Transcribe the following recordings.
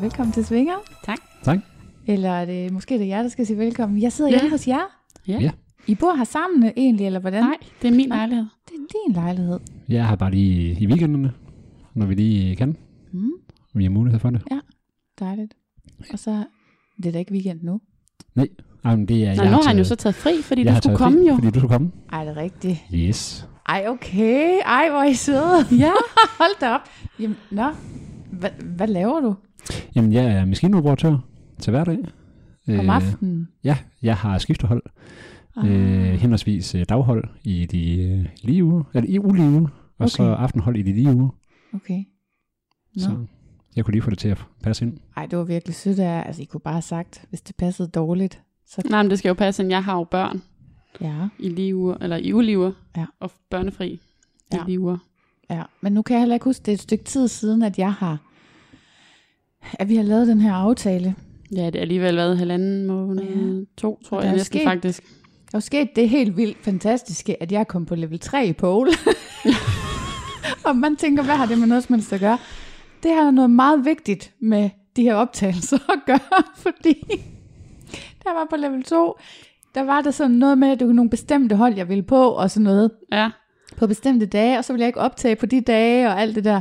Velkommen til Svinger. Tak. Tak. Eller er det, måske er det jer, der skal sige velkommen. Jeg sidder Ja. hjemme hos jer. Ja. Ja. I bor her sammen egentlig, eller hvordan? Nej, det er min lejlighed. Det er din lejlighed. Jeg har bare lige i weekenderne, når vi lige kan. Mm, Vi har mulighed for det. dejligt. Og så, det er da ikke weekend nu. Jamen, det er, Nej, nu har han jo så taget fri, fordi jeg du skulle taget komme fri, jo. Fordi du skulle komme. Ej, det er rigtigt. Yes. Ej, okay. Ej, hvor er I søde. Ja. Hold da op. Jamen, nå. Hvad, hvad laver du Jamen, jeg er maskinoperatør til hverdag. om aftenen? Ja, jeg har skiftehold. Ah. Øh, henholdsvis øh, daghold i de øh, lige uger, eller i ulige uger, og så Okay. aftenhold i de lige uger. Okay. Nå. Så jeg kunne lige få det til at passe ind. Ej, det var virkelig sødt af. Altså, I kunne bare have sagt, hvis det passede dårligt. Så Nej, men det skal jo passe, at jeg har jo børn ja, i lige uger, eller i ulige uger, Ja. og børnefri i Ja. lige uger. ja. Men nu kan jeg heller ikke huske, det er et stykke tid siden, at jeg har, at vi har lavet den her aftale. Ja, det er alligevel været halvanden måned, Ja. to, tror jeg næsten sket- faktisk. Der er sket det helt vildt fantastiske, at jeg kom på level 3 i pole. og man tænker, hvad har det med noget som helst at gøre? Det har noget meget vigtigt med de her optagelser at gøre, fordi der var på level 2, der var der sådan noget med, at det var nogle bestemte hold, jeg ville på, og sådan noget Ja, på bestemte dage, og så ville jeg ikke optage på de dage, og alt det der.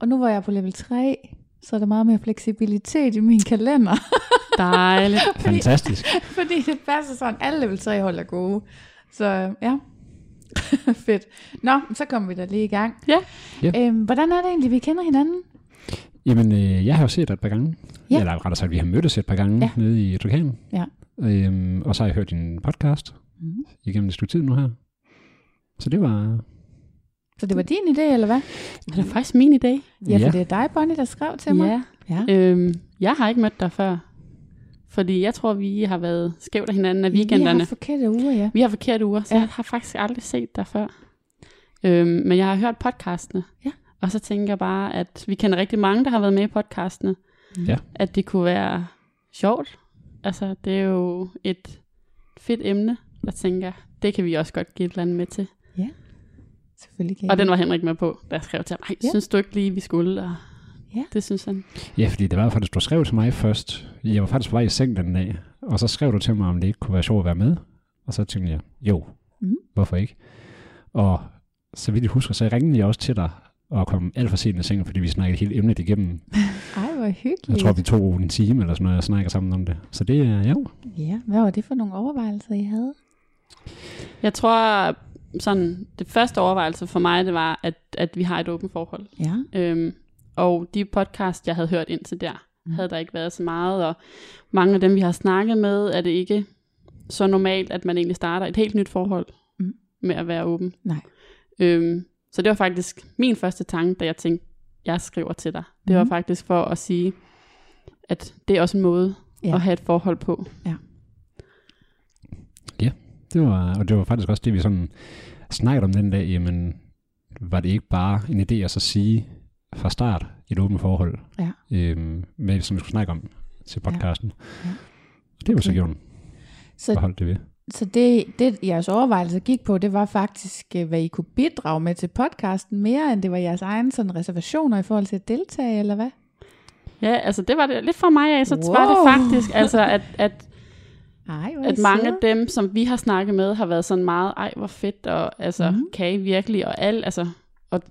Og nu var jeg på level 3, så er der meget mere fleksibilitet i min kalender. dejligt. Fantastisk. Fordi det passer sådan, alle level 3 hold er gode. Så ja, fedt. Nå, så kommer vi da lige i gang. Ja. Ja. Øhm, hvordan er det egentlig, vi kender hinanden? Jamen, øh, jeg har jo set dig et par gange. Ja. Eller rettere sagt, vi har mødtes et par gange Ja. nede i Turkan. Ja. Øhm, og så har jeg hørt din podcast Mhm. igennem et stykke tid nu her. Så det var... Så det var din idé, eller hvad? Det er faktisk min idé. Ja, for Ja. det er dig, Bonnie, der skrev til mig. Ja. ja. Øhm, jeg har ikke mødt dig før, fordi jeg tror, vi har været skævt af hinanden af Vi weekenderne. har forkerte uger, ja. Vi har forkerte uger, så Ja. ja. jeg har faktisk aldrig set dig før. Øhm, men jeg har hørt podcastene. Ja. Og så tænker jeg bare, at vi kender rigtig mange, der har været med i podcastene. Ja. At det kunne være sjovt. Altså, det er jo et fedt emne, der tænker, det kan vi også godt give et eller andet med til. Selvfølgelig kan Og jeg. den var Henrik med på, jeg skrev til ham, "Ej, Ja. synes du ikke lige, vi skulle? Og Ja. Det synes han. Ja, fordi det var faktisk, du skrev til mig først. Jeg var faktisk på vej i seng den dag. Og så skrev du til mig, om det ikke kunne være sjovt at være med. Og så tænkte jeg, jo, Mhm. hvorfor ikke? Og så vidt jeg husker, så ringede jeg også til dig og kom alt for sent i seng, fordi vi snakkede hele emnet igennem. Ej, hvor Jeg hyggeligt. tror, vi tog en time eller sådan noget, og snakker sammen om det. Så det er jo. Ja, hvad var det for nogle overvejelser, I havde? Jeg tror, sådan, det første overvejelse for mig, det var, at, at vi har et åbent forhold. Ja. Øhm, og de podcast, jeg havde hørt indtil der, Mm. mm. havde der ikke været så meget, og mange af dem, vi har snakket med, er det ikke så normalt, at man egentlig starter et helt nyt forhold Mm. med at være åben. Nej. Øhm, så det var faktisk min første tanke, da jeg tænkte, jeg skriver til dig. Det var Mhm. faktisk for at sige, at det er også en måde Ja. ja. at have et forhold på. Det var, og det var faktisk også det, vi sådan snakkede om den dag, jamen, var det ikke bare en idé at så sige fra start et åbent forhold, Ja. øhm, med, som vi skulle snakke om til podcasten. Ja. Det var så Okay. gjort, Så, forholdt det ved. så det, det, jeres overvejelse gik på, det var faktisk, øh, hvad I kunne bidrage med til podcasten, mere end det var jeres egen sådan, reservationer i forhold til at deltage, eller hvad? Ja, altså det var det lidt for mig af, så Wow. var det faktisk, altså at, at, Ej, at mange søde. af dem, som vi har snakket med, har været sådan meget, ej hvor fedt, og altså, mm. kan I virkelig, og alt, altså, og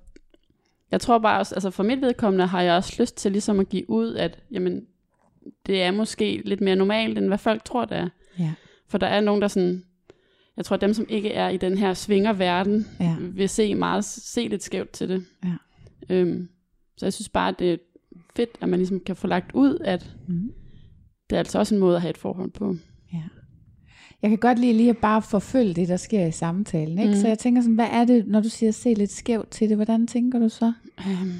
jeg tror bare også, altså for mit vedkommende har jeg også lyst til ligesom at give ud, at jamen, det er måske lidt mere normalt, end hvad folk tror, det er. Ja. For der er nogen, der sådan, jeg tror, dem, som ikke er i den her svingerverden, Ja. vil se meget, se lidt skævt til det. Ja. Øhm, så jeg synes bare, at det er fedt, at man ligesom kan få lagt ud, at Mhm. det er altså også en måde at have et forhold på. Jeg kan godt lide lige at bare forfølge det, der sker i samtalen. Ikke? Mm. Så jeg tænker sådan, hvad er det, når du siger se lidt skævt til det, hvordan tænker du så? Øhm,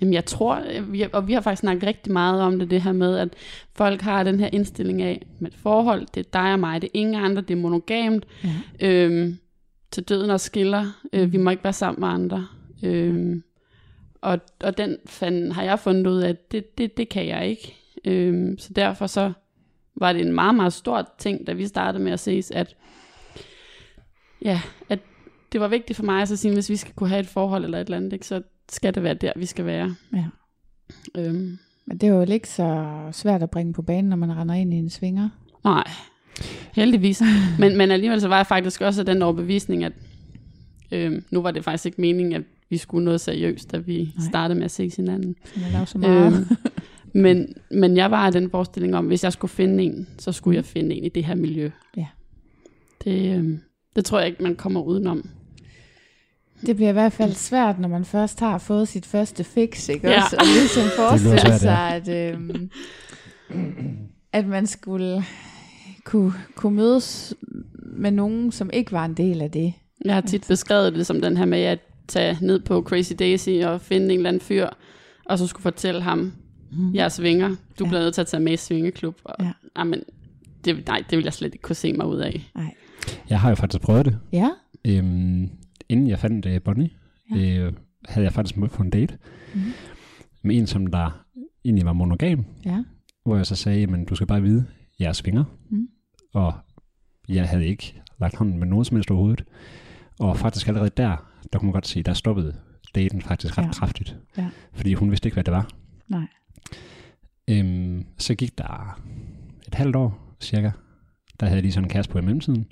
jamen jeg tror, øh, og vi har faktisk snakket rigtig meget om det, det her med, at folk har den her indstilling af, med et forhold, det er dig og mig, det er ingen andre, det er monogamt, Ja. øhm, til døden og skiller, øh, vi må ikke være sammen med andre. Øhm, og, og den fanden har jeg fundet ud af, at det, det, det kan jeg ikke. Øhm, så derfor så var det en meget, meget stor ting, da vi startede med at ses, at, ja, at det var vigtigt for mig at så sige, hvis vi skal kunne have et forhold eller et eller andet, ikke, så skal det være der, vi skal være. Ja. Øhm, Men det er jo ikke så svært at bringe på banen, når man render ind i en svinger. nej, heldigvis. men, men alligevel så var jeg faktisk også den overbevisning, at øhm, nu var det faktisk ikke meningen, at vi skulle noget seriøst, da vi Nej. startede med at se hinanden. Så man så meget. Øhm, men, men jeg var af den forestilling om, hvis jeg skulle finde en, så skulle jeg finde en i det her miljø. Ja. Det, øhm, det tror jeg ikke, man kommer udenom. Det bliver i hvert fald svært, når man først har fået sit første fix, ikke Ja. også? Og ligesom forestille svært, sig, at, øhm, at man skulle kunne, kunne mødes med nogen, som ikke var en del af det. Jeg har tit beskrevet det som den her med at tage ned på Crazy Daisy og finde en eller anden fyr, og så skulle fortælle ham, Mm. jeg er svinger, du Ja. bliver nødt til at tage med i svingeklub. Og, Ja. Jamen, det, nej, det vil jeg slet ikke kunne se mig ud af. Nej. Jeg har jo faktisk prøvet det. Ja, Øhm, inden jeg fandt uh, Bonnie, ja. øh, havde jeg faktisk mødt på en date Mhm. med en, som der egentlig var monogam, ja. hvor jeg så sagde, jamen du skal bare vide, jeg er svinger, Mhm. og jeg havde ikke lagt hånden med nogen som helst overhovedet. Og faktisk allerede der, der kunne man godt se, der stoppede daten faktisk ret ja. kraftigt. Ja. Fordi hun vidste ikke, hvad det var. Nej. Øhm, så gik der et halvt år cirka. Der havde jeg lige sådan en kæreste på i mellemtiden.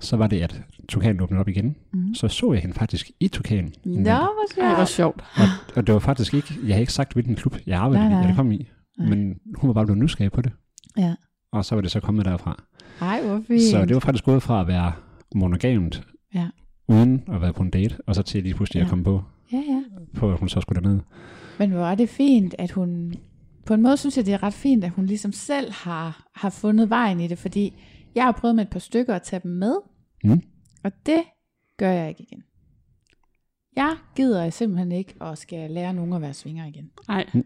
Så var det, at Tukan åbnede op igen. Mm. Så så jeg hende faktisk i Tukan. Nå, hvor Ej, hvor svært. sjovt. Og, og det var faktisk ikke, jeg havde ikke sagt, hvilken klub jeg arbejdede Nej, i, nej. eller kom i. Nej. Men hun var bare blevet nysgerrig på det. Ja. Og så var det så kommet derfra. Ej, hvor fint. Så det var faktisk gået fra at være monogamt, Ja. uden at være på en date, og så til lige pludselig Ja. at komme på, Ja, ja. på at hun så skulle derned. Men hvor er det fint, at hun... På en måde synes jeg, det er ret fint, at hun ligesom selv har, har fundet vejen i det, fordi jeg har prøvet med et par stykker at tage dem med, Mm. og det gør jeg ikke igen. Jeg gider simpelthen ikke og skal lære nogen at være svinger igen. Nej. Mm.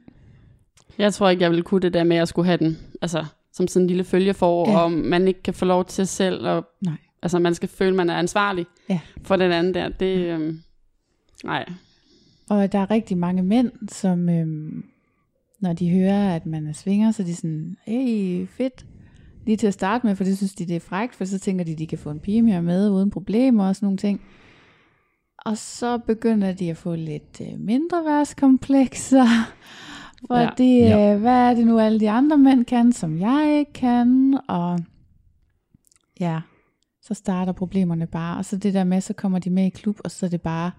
Jeg tror ikke, jeg ville kunne det der med, at jeg skulle have den, altså som sådan en lille følgefor, Ja. ja. og man ikke kan få lov til selv, og Nej. altså man skal føle, man er ansvarlig Ja. for den anden der. Det, øhm, nej. Og der er rigtig mange mænd, som øhm, når de hører, at man er svinger, så er de sådan, hey, fedt. Lige til at starte med, for det synes de, det er frækt, for så tænker de, de kan få en pige mere med uden problemer og sådan nogle ting. Og så begynder de at få lidt øh, mindre værtskomplekser. Fordi, ja. Ja. øh, hvad er det nu, alle de andre mænd kan, som jeg ikke kan? Og ja, så starter problemerne bare. Og så det der med, så kommer de med i klub, og så er det bare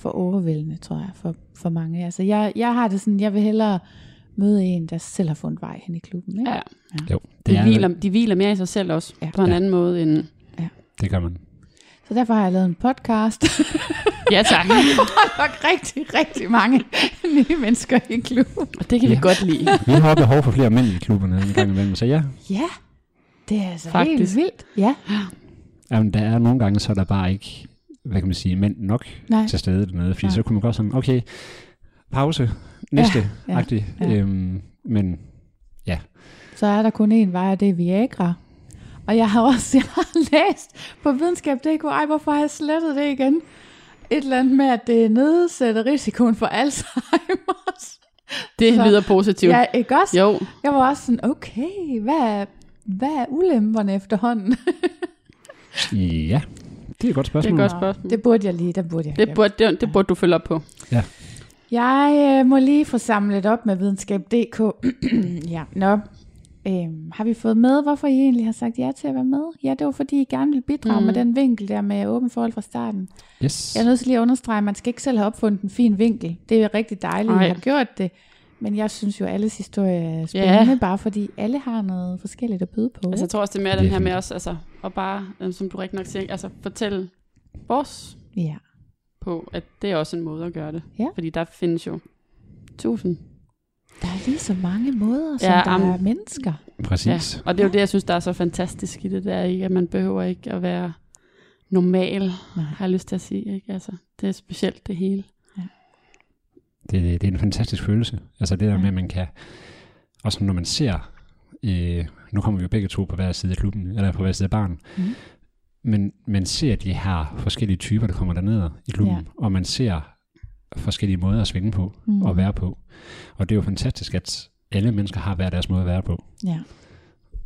for overvældende, tror jeg, for, for mange. Altså, jeg, jeg har det sådan, jeg vil hellere møde en, der selv har fundet vej hen i klubben. Ikke? Ja. Jo, De, er, hviler, de hviler mere i sig selv også, Ja. ja. på en Ja. anden måde end... det gør man. Så derfor har jeg lavet en podcast, Ja tak, og nok rigtig, rigtig mange nye mennesker i klubben. og det kan vi Ja. godt lide. Vi har behov for flere mænd i klubberne en gang imellem, så ja, Ja, det er altså Faktisk. helt vildt. Ja, jamen, der er nogle gange, så er der bare ikke, hvad kan man sige, mænd nok nej. til stede dernede, fordi Nej. så kunne man godt sådan, okay, pause, næste, Ja, ja, ja, ja. Ja. Øhm, men Så er der kun én vej, og det er Viagra. Og jeg har også jeg har læst på videnskab.dk, ej, hvorfor har jeg slettet det igen? Et eller andet med, at det nedsætter risikoen for Alzheimer's. Det Så- lyder positivt. Ja, ikke også? Jo, Jeg var også sådan, okay, hvad, Hvad er ulemperne efterhånden? Ja, det er et godt Det er spørgsmål. et godt spørgsmål. Det burde jeg lige, der burde jeg. Det burde, det, det burde du følge op på. Jeg øh, må lige få samlet op med videnskab.dk. ja, nå. Øhm, har vi fået med, hvorfor I egentlig har sagt ja til at være med? Ja, det var fordi I gerne ville bidrage mm. Med den vinkel der med åben forhold fra starten. Yes. Jeg er nødt til lige at understrege, at man skal ikke selv have opfundet en fin vinkel. Det er rigtig dejligt, at I Ej. har gjort det. Men jeg synes jo, at alles historie er spændende, Ja. bare fordi alle har noget forskelligt at byde på. Altså, jeg tror også, det er mere den er her med os, altså, og bare, øh, som du rigtig nok siger, altså fortælle vores ja. på, at det er også en måde at gøre det. Ja. Fordi der findes jo tusind. Der er lige så mange måder, som Ja, der am- er mennesker. Præcis. Ja. Og det er jo det, jeg synes, der er så fantastisk i det der, ikke? at man behøver ikke at være normal, Nej. har jeg lyst til at sige. Ikke? Altså, det er specielt det hele. Det, det er en fantastisk følelse. Altså det der Ja. med, at man kan, også når man ser, øh, nu kommer vi jo begge to på hver side af klubben, eller på hver side af baren, Mhm. men man ser de her forskellige typer, der kommer derned i klubben, Ja. og man ser forskellige måder at svinge på Mhm. og være på. Og det er jo fantastisk, at alle mennesker har hver deres måde at være på. Ja.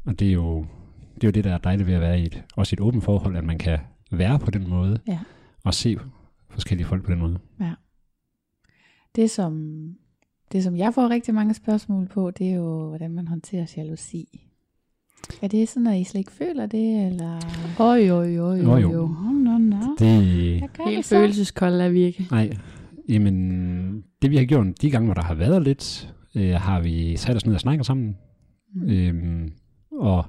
Og det er jo det, er jo det der er dejligt ved at være i et, også i et åbent forhold, at man kan være på den måde, Ja. og se forskellige folk på den måde. Det som, det, som jeg får rigtig mange spørgsmål på, det er jo, hvordan man håndterer jalousi. Er det sådan, at I slet ikke føler det, eller? Oj, oj, oj, Nå, jo. Nå, nå, nå. Det, Helt følelseskold er vi ikke. Nej, jamen, det vi har gjort de gange, hvor der har været lidt, øh, har vi sat os ned og snakket sammen. Mm. Øhm, og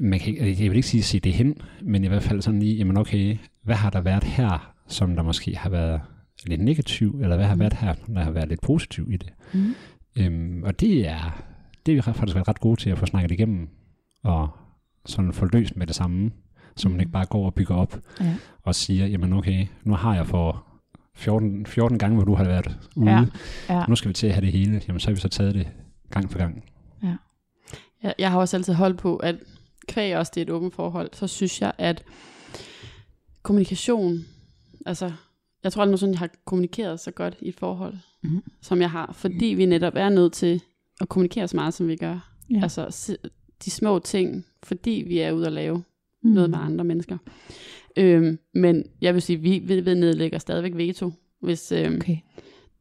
man kan, ikke- jeg vil ikke sige, se det hen, men i hvert fald sådan lige, jamen okay, hvad har der været her, som der måske har været lidt negativ, eller hvad har Mm. været her, der har været lidt positiv i det. Mm. Øhm, og det er, det er vi faktisk været ret gode til at få snakket igennem, og sådan få løst med det samme, så man Mm. ikke bare går og bygger op, Ja. og siger, jamen okay, nu har jeg for 14, 14 gange, hvor du har været ude, Ja. Ja. nu skal vi til at have det hele, jamen så har vi så taget det gang for gang. Jeg, jeg har også altid holdt på, at kvæg også det er et åbent forhold, så synes jeg, at kommunikation, altså, jeg tror aldrig nogensinde, jeg har kommunikeret så godt i et forhold, Mhm. som jeg har, fordi vi netop er nødt til at kommunikere så meget, som vi gør. Ja. Altså, de små ting, fordi vi er ude at lave Mm. noget med andre mennesker. Øhm, men jeg vil sige, vi, vi, vi nedlægger stadigvæk veto, hvis øhm, Okay.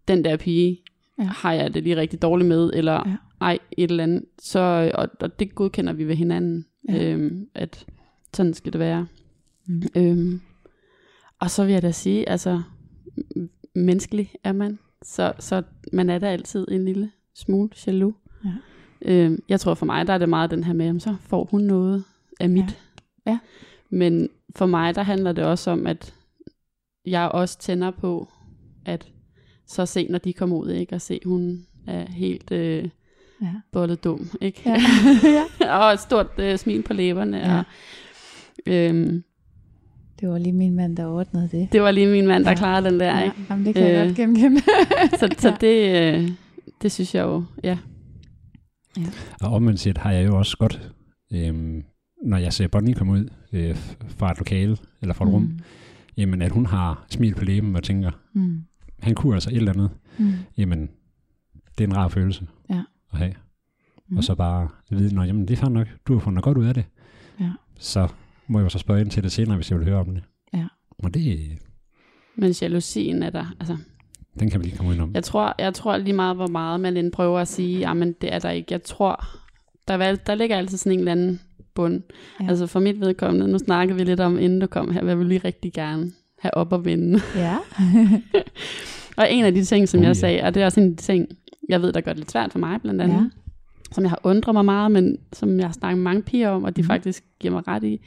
den der pige Ja. har jeg det lige rigtig dårligt med, eller Ja. ej, et eller andet. Så, og, og det godkender vi ved hinanden, ja. øhm, at sådan skal det være. Mm. Øhm, og så vil jeg da sige, altså, menneskelig er man, så, så man er da altid en lille smule jaloux. Ja. Øhm, jeg tror for mig, der er det meget den her med, så får hun noget af mit. Ja. Men for mig, der handler det også om, at jeg også tænder på, at så se, når de kommer ud, ikke? Og se, hun er helt øh, Ja. bollet dum, ikke? Ja. ja. og et stort øh, smil på læberne. Ja. Ja. Og, øhm, Det var lige min mand, der ordnede det. det var lige min mand, der Ja. ja. klarede den der, Ja, ikke? jamen, det kan jeg Øh, godt genkende. Så, så det, øh, det synes jeg jo, ja. Og omvendt set har jeg jo også godt, øhm, når jeg ser Bonnie komme ud øh, fra et lokale, eller fra et mm. rum, jamen at hun har smil på læben og tænker, Mm. han kunne altså et eller andet, Mm. jamen det er en rar følelse Ja. at have. Mm. Og så bare vide, at jamen det er fair nok, du har fundet godt ud af det. Ja. Så må jeg jo så spørge ind til det senere, hvis jeg vil høre om det. Ja. Og det, Men jalousien er der, altså, den kan vi lige komme udenom. jeg tror, jeg tror lige meget, hvor meget man end prøver at sige, jamen det er der ikke. Jeg tror, der, er, der ligger altid sådan en eller anden bund. Ja. Altså for mit vedkommende, nu snakkede vi lidt om, inden du kom her, hvad vil lige rigtig gerne have op og vinde. Ja. Og en af de ting, som Oh, jeg ja. sagde, og det er også en af de ting, jeg ved, der gør det lidt svært for mig blandt andet, Ja. Som jeg har undret mig meget, men som jeg har snakket med mange piger om, og de Mhm. mm. faktisk giver mig ret i.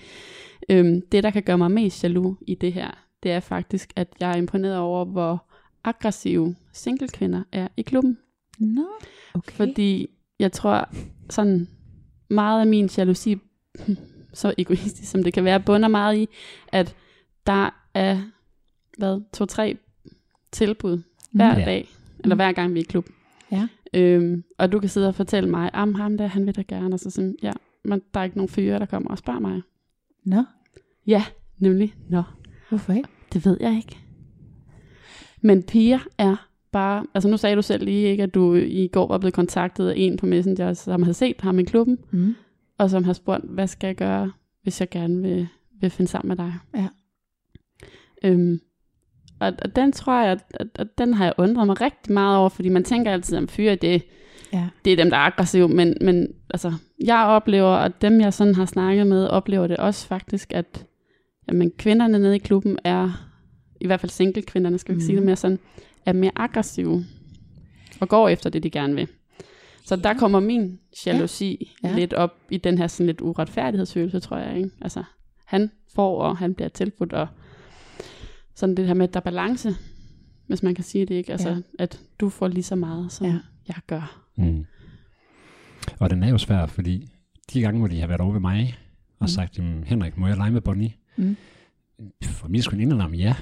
Øhm, det, der kan gøre mig mest jaloux i det her, det er faktisk, at jeg er imponeret over, hvor aggressive single-kvinder er i klubben. Nå, okay. Fordi jeg tror, sådan meget af min jalousi, så egoistisk som det kan være, bunder meget i, at der er, hvad, to-tre tilbud hver Ja. ja. dag, eller hver gang vi er i klub. Ja. Øhm, og du kan sidde og fortælle mig, om ham der, han vil da gerne, og så sådan, ja, men der er ikke nogen fyre, der kommer og spørger mig. Nå, Ja, nemlig, nå, hvorfor ikke? det ved jeg ikke. Men piger er bare, altså nu sagde du selv lige, ikke, at du i går var blevet kontaktet af en på Messenger, som havde set ham i klubben, Mm. og som har spurgt, hvad skal jeg gøre, hvis jeg gerne vil, vil finde sammen med dig. Ja. Øhm, og, og den tror jeg, at, at, den har jeg undret mig rigtig meget over, fordi man tænker altid, at fyre, det, Ja. det er dem, der er aggressive, men, men altså, jeg oplever, og dem jeg sådan har snakket med, oplever det også faktisk, at jamen, kvinderne nede i klubben er, i hvert fald single-kvinderne, skal vi mm. sige det Mhm. mere sådan, er mere aggressive og går efter det, de gerne vil. Så der kommer min jalousi Ja. ja. lidt op i den her sådan lidt uretfærdighedsfølelse, tror jeg. Ikke? Altså, han får, og han bliver tilbudt, og sådan det her med, at der er balance, hvis man kan sige det, ikke? Altså, Ja. at du får lige så meget, som Ja. jeg gør. Mm. Og den er jo svær, fordi de gange, hvor de har været over ved mig og Mm. sagt, jamen, Henrik, må jeg lege med Bonnie? Mm. For mig skulle indrømme ja,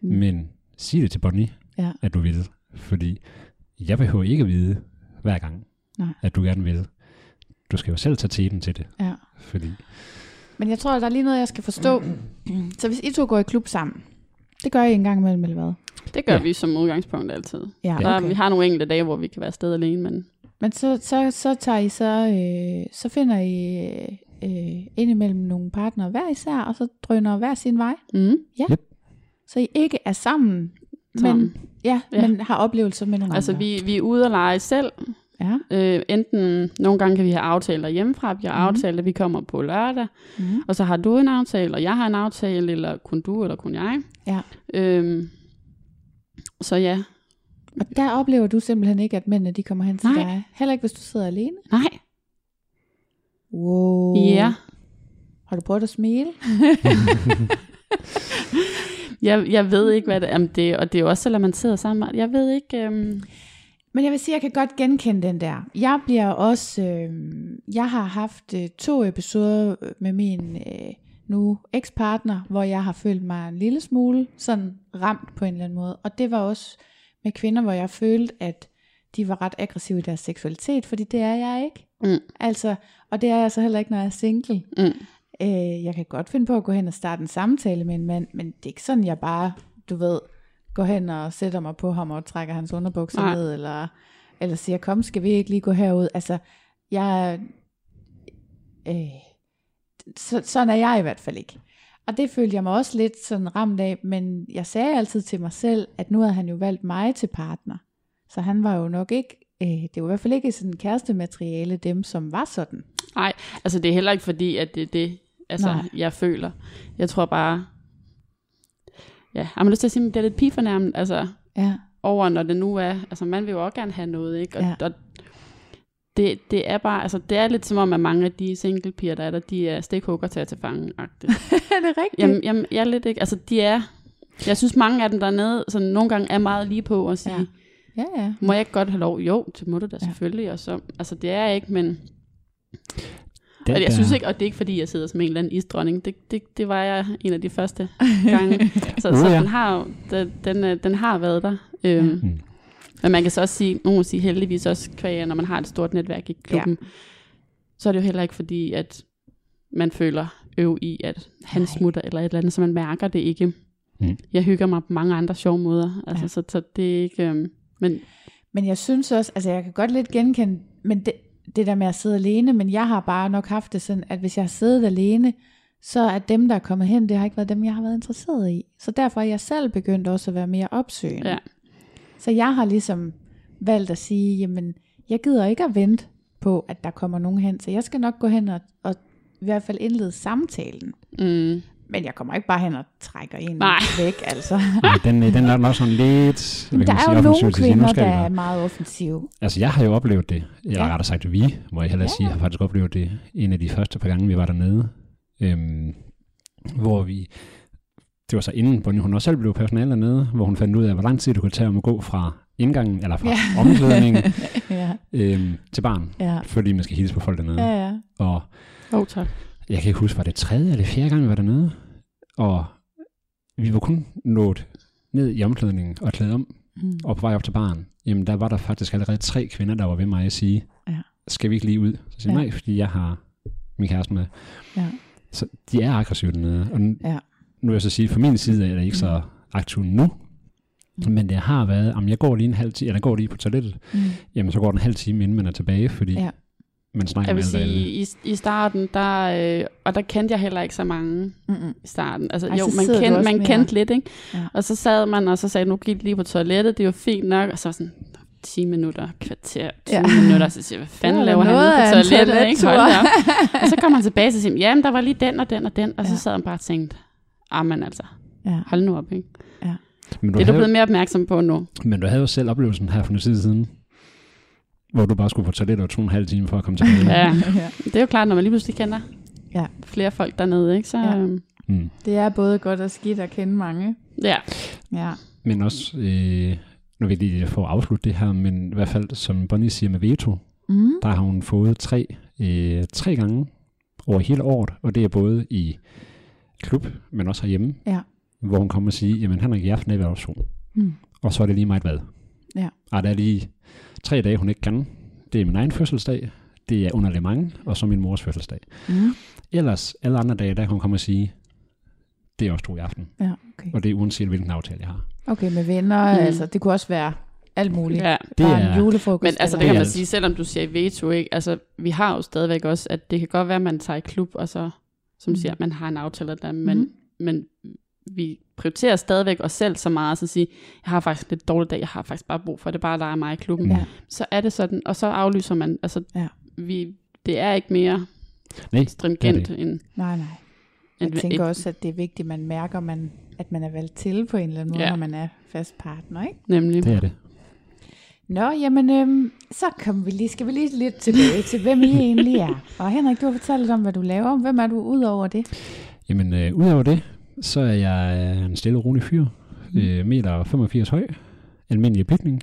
Mm. men sig det til Bonnie, Ja. at du vil. Fordi jeg behøver ikke at vide hver gang, Nej. at du gerne vil. Du skal jo selv tage teten til det. Ja. Fordi, Men jeg tror, der er lige noget, jeg skal forstå. Så hvis I to går i klub sammen, det gør I en gang imellem, eller hvad? Det gør Ja. ja. vi som udgangspunkt altid. Ja, Der, okay. Vi har nogle enkelte dage, hvor vi kan være afsted alene, men Men så, så, så tager I så, øh, så finder I øh, indimellem nogle partnere hver især, og så drøner hver sin vej. mm, Så I ikke er sammen, Sammen. men, ja, ja. Ja. men har oplevelser med nogle altså andre. vi, vi er ude at lege selv. Ja. Øh, enten, nogle gange kan vi have aftaler hjemmefra, vi har mm. aftalt, at vi kommer på lørdag, Mm. og så har du en aftale, og jeg har en aftale, eller kun du, eller kun jeg. Ja. Øhm, så ja, Og der oplever du simpelthen ikke, at mændene de kommer hen til Nej. dig. Heller ikke, hvis du sidder alene. nej, Wow. ja. Har du prøvet at smile? Jeg, jeg ved ikke, hvad det er, Jamen, det, og det er jo også, selvom man sidder sammen. Jeg ved ikke, øhm, Men jeg vil sige, at jeg kan godt genkende den der. Jeg bliver også, øh, jeg har haft øh, to episoder med min øh, nu ekspartner, hvor jeg har følt mig en lille smule sådan ramt på en eller anden måde. Og det var også med kvinder, hvor jeg følte, at de var ret aggressive i deres seksualitet, fordi det er jeg ikke. Mm. Altså, og det er jeg så heller ikke, når jeg er single. mm, Øh, jeg kan godt finde på at gå hen og starte en samtale med en mand, men det er ikke sådan, jeg bare, du ved, går hen og sætter mig på ham og trækker hans underbukser Nej. ned, eller, eller siger, kom, skal vi ikke lige gå herud? Altså, jeg, øh, så, sådan er jeg i hvert fald ikke. Og det følte jeg mig også lidt sådan ramt af, men jeg sagde altid til mig selv, at nu havde han jo valgt mig til partner. Så han var jo nok ikke, øh, det var i hvert fald ikke sådan kærestemateriale, dem som var sådan. nej, altså det er heller ikke fordi, at det er det, altså, Nej. jeg føler. Jeg tror bare, ja, har lyst til at sige, at det er lidt pigefornærmet, altså, Ja, over, når det nu er, altså man vil jo også gerne have noget, ikke? Og, Ja. og det, det er bare, altså det er lidt som om, at mange af de single piger, der er der, de er stikhugger til at tage fange er det rigtigt? jamen, jamen, jeg er lidt ikke, altså de er, jeg synes mange af dem dernede, sådan nogle gange er meget lige på at sige, Ja. ja. ja, må jeg ikke godt have lov? Jo, det må du da Ja. selvfølgelig, og så, altså det er ikke, men den og jeg der- synes ikke, og det er ikke fordi, jeg sidder som en eller anden isdronning, det, det, det var jeg en af de første gange, så, Nå så ja. den har jo, den, den, øh, den har været der. Øhm. Mm. Men man kan så også sige, nogen sige heldigvis også kvæg, når man har et stort netværk i klubben, ja. så er det jo heller ikke fordi, at man føler øv i, at han Nej. smutter eller et eller andet, så man mærker det ikke. Mm. Jeg hygger mig på mange andre sjove måder, altså, ja. så, så det er ikke... Øhm, men Men jeg synes også, altså jeg kan godt lidt genkende, men det, det der med at sidde alene, men jeg har bare nok haft det sådan, at hvis jeg har siddet alene, så er dem, der er kommet hen, det har ikke været dem, jeg har været interesseret i. Så derfor er jeg selv begyndt også at være mere opsøgende. Ja. Så jeg har ligesom valgt at sige, jamen, jeg gider ikke at vente på, at der kommer nogen hen, så jeg skal nok gå hen og, og i hvert fald indlede samtalen. mm, Men jeg kommer ikke bare hen og trækker en Nej. væk, altså. Nej, den, den er nok sådan lidt... hvad Men der kan man er sige, jo nogle sige, kvinder, der er meget offensive. Altså, jeg har jo oplevet det. Jeg Ja. har rettere sagt, vi, må jeg hellere Ja, sige, har faktisk oplevet det en af de første par gange, vi var dernede. Øhm, hvor vi... Det var så inden Bonnie, hun også selv blev personale dernede, hvor hun fandt ud af, hvor lang tid du kunne tage om at gå fra indgangen, eller fra ja. omklædningen ja, øhm, til barn, ja, fordi man skal hilse på folk dernede. ja, ja. Og oh, tak. Jeg kan ikke huske, var det tredje eller fjerde gang, vi var dernede? Og vi var kun nået ned i omklædningen og klædt om, Mm. og på vej op til baren, jamen der var der faktisk allerede tre kvinder, der var ved mig at sige, Ja. skal vi ikke lige ud? Så siger jeg, Ja. nej, fordi jeg har min kæreste med. Ja. Så de er aggressive dernede. Og n- Ja. nu vil jeg så sige, for min side er det ikke så aktiv nu, Mm. men det har været, om jeg går lige en halv time, eller går lige på toilettet, Mm. jamen så går den en halv time, inden man er tilbage, fordi Ja. Man snakker Jeg vil sige, alle. i, i starten, der, øh, og der kendte jeg heller ikke så mange Mm-mm. i starten. Altså, Ej, jo, man, kendte, man kendte lidt, ikke? Ja. Og så sad man, og så sagde, nu gik lige på toilettet, det er jo fint nok. Og så var sådan, 10 minutter, kvarter, 20 Ja. ja. minutter. Så siger jeg, hvad fanden Det laver var han på toilettet? Ikke? Hold og så kom han tilbage og siger, jamen der var lige den og den og den. Og så Ja. sad han bare og tænkte, ah, men altså, Ja. hold nu op, ikke? Men du, Det er du havde, blevet mere opmærksom på nu. men du havde jo selv oplevelsen her for noget tid siden, hvor du bare skulle på toilettet og to og en halv time for at komme tilbage. Ja, ja. det er jo klart, når man lige pludselig kender Ja. flere folk dernede, ikke? Så Ja. ja. Mm. Det er både godt og skidt at kende mange. ja. Ja. Men også, øh, nu vil jeg lige få afslutte det her, men i hvert fald, som Bonnie siger med veto, Mm. der har hun fået tre, øh, tre gange over hele året, og det er både i klub, men også herhjemme, Ja. hvor hun kommer og siger, jamen Henrik, i aften er vi også Mm. og så er det lige meget hvad. Ja. Og der er lige tre dage, hun ikke kan. Det er min egen fødselsdag, det er under Le Mans, og så min mors fødselsdag. Mm. Ellers, alle andre dage, der kan hun komme og sige, det er også to i aften. Ja, okay. Og det er uanset, hvilken aftale jeg har. Okay, med venner, Mm. mm. altså det kunne også være alt muligt. ja. Det Bare er- en julefrokost. Men altså, det kan man sige, selvom du siger veto, ikke? Altså, vi har jo stadigvæk også, at det kan godt være, at man tager i klub, og så, som Mhm. siger, at man har en aftale der, men, Mhm. men vi prioriterer stadigvæk os selv så meget, så at sige, jeg har faktisk en lidt dårlig dag, jeg har faktisk bare brug for, det bare leger mig i klubben. Ja. Så er det sådan, og så aflyser man, altså, Ja. vi, det er ikke mere Nej, stringent det end, Nej, nej. Jeg tænker også, at det er vigtigt, at man mærker, man, at man er valgt til på en eller anden måde, Ja. når man er fast partner, ikke? nemlig. det er det. Nå, jamen, øhm, så kom vi lige, skal vi lige lidt tilbage til, hvem I egentlig er. Og Henrik, du har fortalt lidt om, hvad du laver. Hvem er du ud over det? Jamen, øh, udover det, så er jeg øh, en stille og rolig fyr. Mm. Øh, meter 85 høj. Almindelig bygning.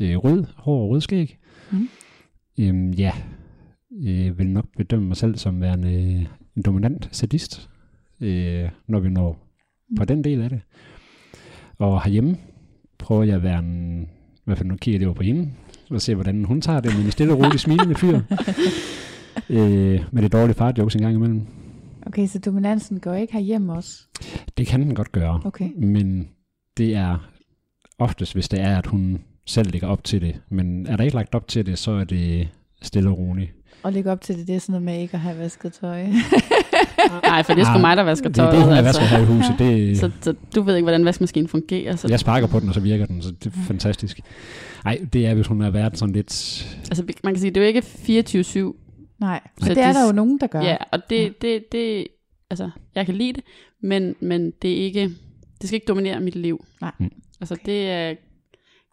Øh, rød, hår og rød skæg. Mm. Øhm, ja, jeg vil nok bedømme mig selv som værende øh, en dominant sadist, øh, når vi når på den del af det. Og herhjemme prøver jeg at være en, i hvert fald nu kigger det over på hende, og se hvordan hun tager det med en stille og rolig smilende fyr. øh, med det dårlige far jokes en gang imellem. Okay, så dominansen går ikke herhjemme også? Det kan den godt gøre. Okay. Men det er oftest, hvis det er, at hun selv lægger op til det. Men er der ikke lagt op til det, så er det stille og roligt. Og lægge op til det, det er sådan noget med ikke at have vasket tøj. Nej, for det er sgu mig, der vasker Det er det, hun er altså. vasker her i huset. Det, Så, så du ved ikke, hvordan vaskemaskinen fungerer. Så, jeg sparker på den, og så virker den, så det er fantastisk. Nej, det er, hvis hun har været sådan lidt... altså, man kan sige, det er jo ikke 24-7 Nej, Så så det er det- der jo nogen, der gør. Ja, og det, Ja. ja. det, det, altså, jeg kan lide det, men, men det er ikke, det skal ikke dominere mit liv. Nej. Mm. Altså, det er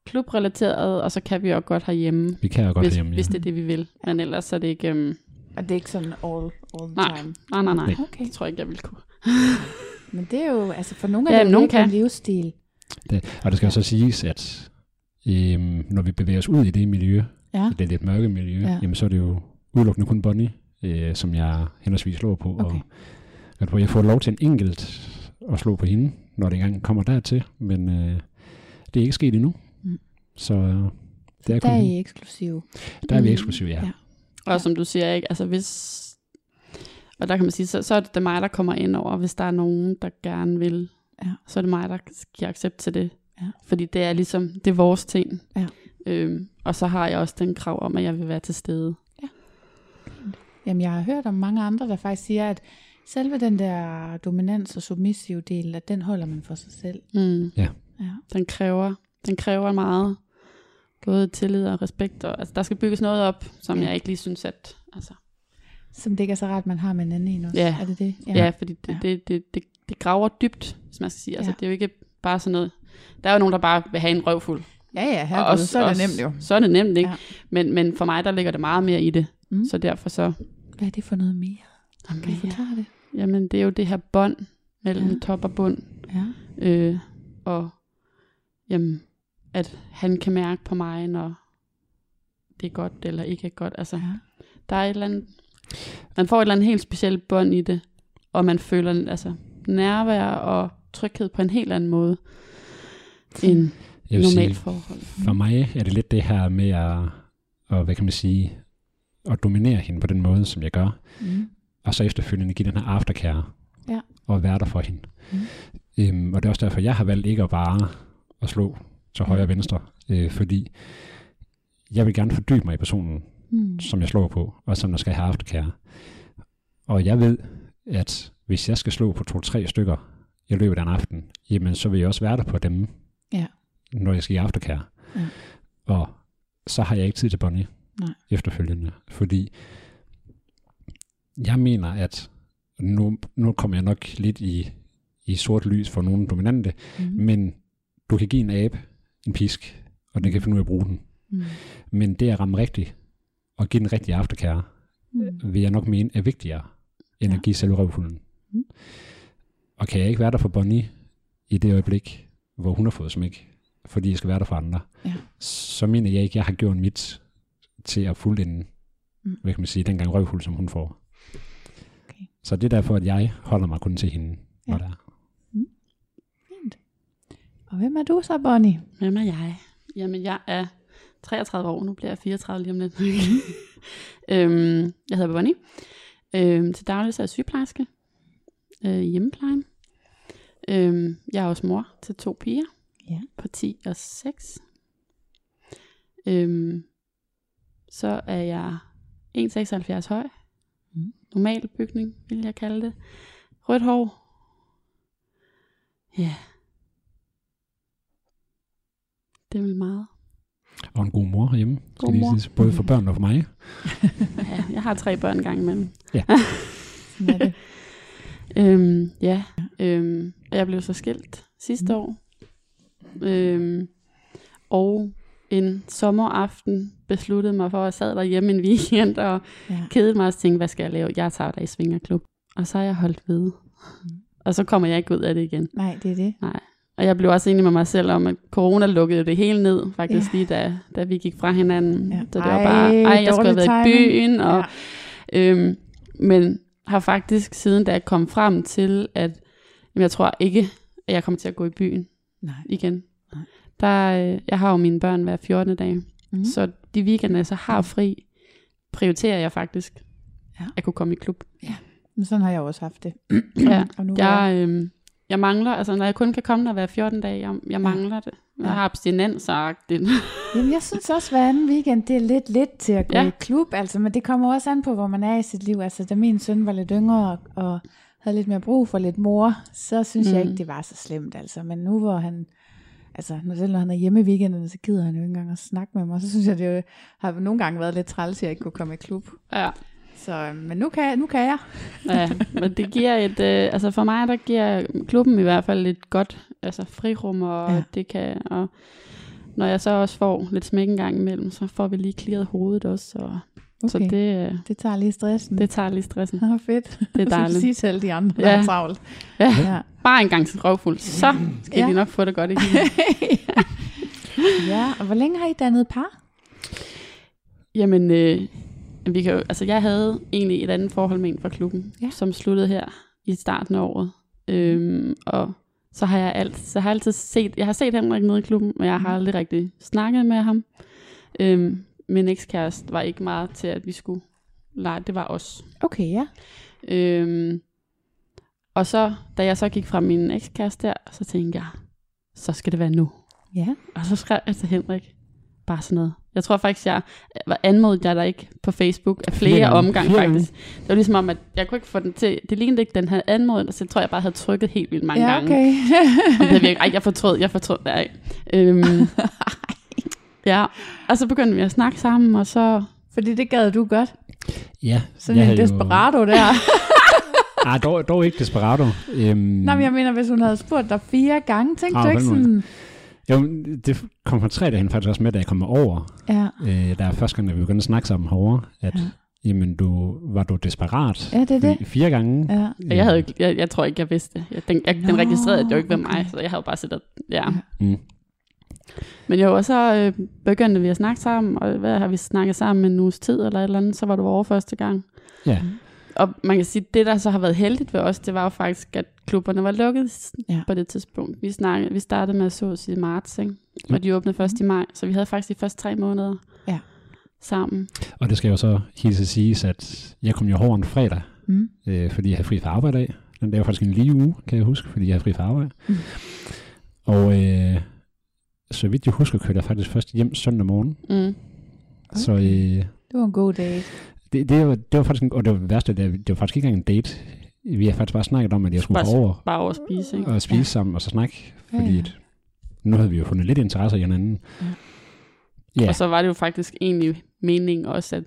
klubrelateret, og så kan vi også godt herhjemme, Vi kan jo godt hvis, herhjemme, ja. hvis det er det, vi vil. Men ellers er det ikke, um, Og det er ikke sådan all, all the Nej. time. nej, nej, nej. Nej. Okay. Det tror jeg ikke, jeg vil kunne. Men det er jo, altså for nogle Ja, af det er nogen ikke en kan. livsstil. Det, og det skal jo så siges, at øhm, når vi bevæger os ud i det miljø, Ja. det lidt mørke miljø, Ja. ja. jamen så er det jo udelukkende kun Bonnie, øh, som jeg henholdsvis slår på. Okay. Og at jeg får lov til en enkelt at slå på hende, når det engang kommer dertil, men øh, det er ikke sket endnu. Mm. Så øh, det er Der er. I eksklusive. der er vi Mm. eksklusive, ja. Ja. ja. Og som du siger, ikke, altså hvis, og der kan man sige, så, så er det mig, der kommer ind over, hvis der er nogen, der gerne vil, Ja. så er det mig, der giver accept til det. Ja. Fordi det er ligesom, det er vores ting. Ja. Øhm, og så har jeg også den krav om, at jeg vil være til stede. Jamen, jeg har hørt om mange andre, der faktisk siger, at selve den der dominans og submissive del, at den holder man for sig selv. Mm. Ja. Den kræver, den kræver meget, både tillid og respekt. Og, altså, der skal bygges noget op, som Ja. jeg ikke lige synes, at... Altså, Som det ikke er så rart, man har med en anden en også. Ja. Er det det? ja. ja, fordi det, Ja. ja. Det, det, det, det graver dybt, hvis man skal sige. Altså, Ja. det er jo ikke bare sådan noget... Der er jo nogen, der bare vil have en røvfuld. Ja, ja, Og herregud, også- så er det også- nemt jo. Så er det nemt, ikke? Ja. Ja. Men, men for mig, der ligger det meget mere i det. Mm. Mm. Så derfor så... Hvad er det for noget mere? Kan du Jamen, ja. forklare det? Jamen, det er jo det her bånd mellem Ja. top og bund. Ja. Øh, og jamen, at han kan mærke på mig, når det er godt eller ikke er godt. Altså, ja. der er et eller andet, man får et eller andet helt specielt bånd i det, og man føler altså, nærvær og tryghed på en helt anden måde end normalt forhold. for mig er det lidt det her med at, og hvad kan man sige, at dominere hende på den måde, som jeg gør. Mm. og så efterfølgende give den her aftercare Ja. og være der for hende. Mm. Øhm, og det er også derfor, jeg har valgt ikke at bare at slå til højre og venstre, øh, fordi jeg vil gerne fordybe mig i personen. Mm. som jeg slår på, og som der skal have aftercare. Og jeg ved, at hvis jeg skal slå på to-tre stykker i løbet af en aften, jamen så vil jeg også være der på dem, Ja. når jeg skal i aftercare. Ja. Og så har jeg ikke tid til Bonnie Nej. efterfølgende, fordi jeg mener, at nu, nu kommer jeg nok lidt i, i sort lys for nogle dominante, Mm. men du kan give en abe en pisk, og den kan finde ud af at bruge den. Mm. Men det at ramme rigtigt, og give den rigtige aftercare, Mm. vil jeg nok mene er vigtigere, end Ja. at give selve røvhunden. Mm. Og kan jeg ikke være der for Bonnie i det øjeblik, hvor hun har fået smæk, fordi jeg skal være der for andre, Ja. så mener jeg ikke, at jeg har gjort mit til at fuldende, Mm. hvad kan man sige, den gang røvhul, som hun får. Okay. Så det er derfor, at jeg holder mig kun til hende, Ja. når der er. Fint. Og hvem er du så, Bonnie? Hvem er jeg? Jamen, jeg er 33 år. Nu bliver jeg 34 lige om lidt. øhm, jeg hedder Bonnie. Øhm, til daglig så er jeg sygeplejerske øh, i hjemmeplejen. Øhm, jeg er også mor til to piger Ja. på 10 og 6. Øhm, så er jeg 1,76 høj. Mm. Normal bygning, vil jeg kalde det. Rødt hår. Ja. Det er vel meget. Og en god mor hjemme, God skal mor. siges, både for børn og for mig. Ja, jeg har tre børn engang imellem. Er det. Øhm, ja, øhm, og jeg blev så skilt sidste Mm. år. Øhm, og en sommeraften besluttede mig for, at jeg sad derhjemme en weekend og Ja. kedede mig og tænkte, hvad skal jeg lave? Jeg tager dig i svingerklub. Og så har jeg holdt ved. Mm. Og så kommer jeg ikke ud af det igen. Nej, det er det. Og jeg blev også enig med mig selv om, at corona lukkede det hele ned, faktisk Ja. lige da, da vi gik fra hinanden. Ja. Så det var bare, ej, jeg skulle have været i timing. byen, og Ja. Øhm, men har faktisk siden da jeg kom frem til, at jamen, jeg tror ikke, at jeg kommer til at gå i byen Nej. igen. Nej. Der, øh, jeg har jo mine børn hver 14. dag, Mm. så de weekender, jeg så har fri, prioriterer jeg faktisk Ja. at kunne komme i klub. Men sådan har jeg også haft det. Ja, og nu Jeg, øhm, jeg mangler, altså når jeg kun kan komme der hver 14 dage, jeg, jeg mangler det. Jeg Ja. har abstinensagtigt. Jamen, jeg synes også, hver anden weekend, det er lidt lidt til at gå ja. Ja. i klub, altså, men det kommer også an på, hvor man er i sit liv. Altså, da min søn var lidt yngre og, havde lidt mere brug for lidt mor, så synes mm. jeg ikke, det var så slemt, altså. Men nu hvor han, altså, når selv når han er hjemme i weekenden, så gider han jo ikke engang at snakke med mig. Så synes jeg, det jo, har nogle gange været lidt træls, at jeg ikke kunne komme i klub. ja. Så, øh, men nu kan, jeg, nu kan jeg. ja, men det giver et, øh, altså for mig, der giver klubben i hvert fald et godt altså frirum, og Ja. det kan, og når jeg så også får lidt smæk en gang imellem, så får vi lige clearet hovedet også, og, okay. så det, øh, Det tager lige stressen. det tager lige stressen. Er fedt. Det er dejligt. Sige til alle de andre, der Ja. er travlt. Ja, Ja. bare en gang til røvfuld, så skal Ja. ja. de nok få det godt igen. ja, og hvor længe har I dannet par? Jamen, øh, vi kan jo, altså jeg havde egentlig et andet forhold med en fra klubben, Ja. ja. som sluttede her i starten af året. Øhm, og så har jeg alt, så har jeg altid set, jeg har set Henrik nede i klubben, men jeg har Mhm. aldrig rigtig snakket med ham. Øhm, min ekskæreste var ikke meget til, at vi skulle lege, det var os. Okay, ja. Øhm, og så, da jeg så gik fra min ekskæreste der, så tænkte jeg, så skal det være nu. Ja. Og så skrev jeg til Henrik, bare sådan noget. Jeg tror faktisk, jeg var anmodet jeg der ikke på Facebook af flere, gange. omgange faktisk. Det var ligesom om, at jeg kunne ikke få den til, det lignede ikke, den havde anmodet, så jeg tror, jeg bare havde trykket helt vildt mange ja, gange. okay. Og det virkelig, ej, jeg fortrød, jeg fortrød, nej. Øhm, ja, og så begyndte vi at snakke sammen, og så, Fordi det gad du godt. Ja, Sådan en havde jo- desperado der. Ah, dog, dog ikke desperado. Øhm, Nej, men jeg mener, hvis hun havde spurgt dig fire gange, tænkte Ah, du ikke sådan... Jo, det kom fra tre dagen faktisk også med, da jeg kom over. Ja, Øh, der er første gang, da vi begyndte at snakke sammen herovre, at Ja. ja. jamen, du, var du desperat ja det er det. Fire gange. Ja. og jeg, havde, jeg, jeg tror ikke, jeg vidste det. Jeg, den, jeg, den registrerede, jo ikke okay. mig, så jeg havde bare siddet og, ja. Ja. Mm. Men jo, og så øh, begyndte vi at snakke sammen, og hvad har vi snakket sammen en uges tid eller et eller andet, så var du over første gang. Ja. Og man kan sige, det der så har været heldigt ved os, det var jo faktisk, at klubberne var lukket Ja. på det tidspunkt. Vi, snakkede, vi startede med at sås i marts, ikke? Og de åbnede først i maj, så vi havde faktisk de første tre måneder Ja. sammen. Og det skal jo så helt at siges, at jeg kom jo over en fredag, Mm. øh, fordi jeg havde fri fra arbejde af. Den der var faktisk en lige uge, kan jeg huske, fordi jeg havde fri fra arbejde. Mm. Og øh, så vidt jeg husker, kørte jeg faktisk først hjem søndag morgen. Mm. Så øh, Det var en god date. Det, det, var, det var faktisk, en, og det var det værste, det, var- det var faktisk ikke engang en date. Vi har faktisk bare snakket om, at jeg skulle Bare- over Bare over at spise, ikke? og spise ja. sammen og så snakke, Ja, fordi ja. at nu havde vi jo fundet lidt interesse i hinanden. Ja. Ja, Og så var det jo faktisk egentlig meningen også, at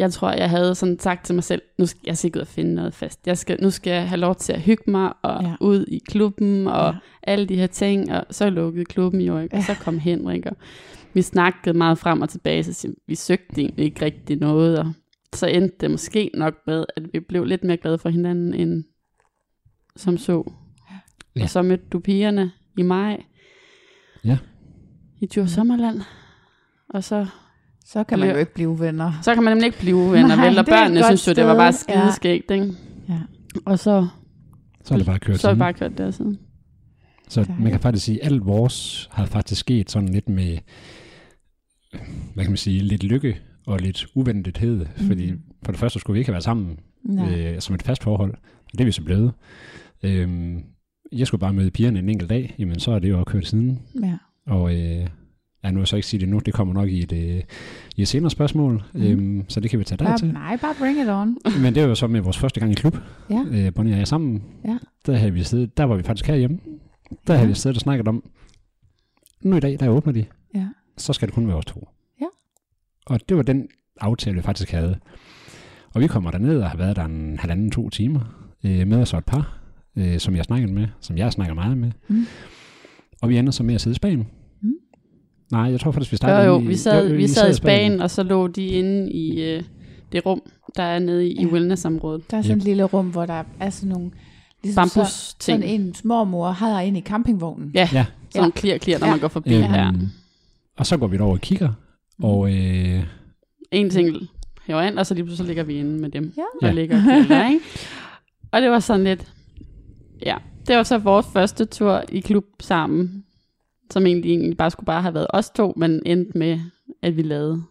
jeg tror, jeg havde sådan sagt til mig selv, nu skal jeg sikkert ud og finde noget fast. Jeg skal, nu skal jeg have lov til at hygge mig og Ja. ud i klubben og Ja. alle de her ting. Og så lukkede klubben jo, ikke? og så kom Henrik. Og vi snakkede meget frem og tilbage, så vi, søgte egentlig ikke rigtig noget. Og så endte det måske nok med, at vi blev lidt mere glade for hinanden end som så. Ja. Ja. Og så mødte du pigerne i maj. Ja. I Djurs Sommerland. Og så Så kan man jo ikke blive venner. så kan man nemlig ikke blive venner, Nej, vel? Og børnene godt synes jo, det var bare sted. Ja. skideskægt, ikke? Ja. Og så, så er det bare kørt så er det bare kørt der siden. Så Dejligt. man kan faktisk sige, at alt vores har faktisk sket sådan lidt med, hvad kan man sige, lidt lykke og lidt uventethed. Mm. Fordi for det første skulle vi ikke have været sammen Nej. øh, som et fast forhold. Det er vi så blevet. Øhm, jeg skulle bare møde pigerne en enkelt dag, jamen så er det jo kørt siden. Ja. Og øh, ja, nu vil jeg så ikke sige det nu, det kommer nok i et, øh, i et senere spørgsmål, Mm. øhm, så det kan vi tage dig Bare, til. nej, bare bring it on. Men det var jo så med vores første gang i klub, Ja. øh, Bonnie og jeg sammen. Ja. Der, havde vi siddet, der var vi faktisk herhjemme. Der Ja. havde vi siddet og snakket om, nu i dag, der åbner de, Ja. så skal det kun være os to. Ja. Og det var den aftale, vi faktisk havde. Og vi kommer derned og har været der en halvanden, to timer øh, med os så et par, øh, som jeg snakkede med, som jeg snakker meget med. Mm. Og vi ender så med at sidde i Spanien. Mm. Nej, jeg tror faktisk, vi Jo, startede jo, i, vi sad, jo, vi sad i Spanien, og så lå de inde i øh, det rum, der er nede i, Ja. i wellnessområdet. Der er sådan et lille rum, hvor der er sådan nogle... Ligesom så, Bambus-ting. sådan en smormor har ind i campingvognen. Ja, Ja. sådan nogle clear, clear, når Ja. man går forbi. Øhm, Ja. Og så går vi derover og kigger, og øh, En ting hæver ind, og så lige pludselig ligger vi inde med dem, Ja. der Ja. ligger og knælder, ikke? Og det var sådan lidt, ja, det var så vores første tur i klub sammen, som egentlig, egentlig bare skulle bare have været os to, men endte med, at vi lavede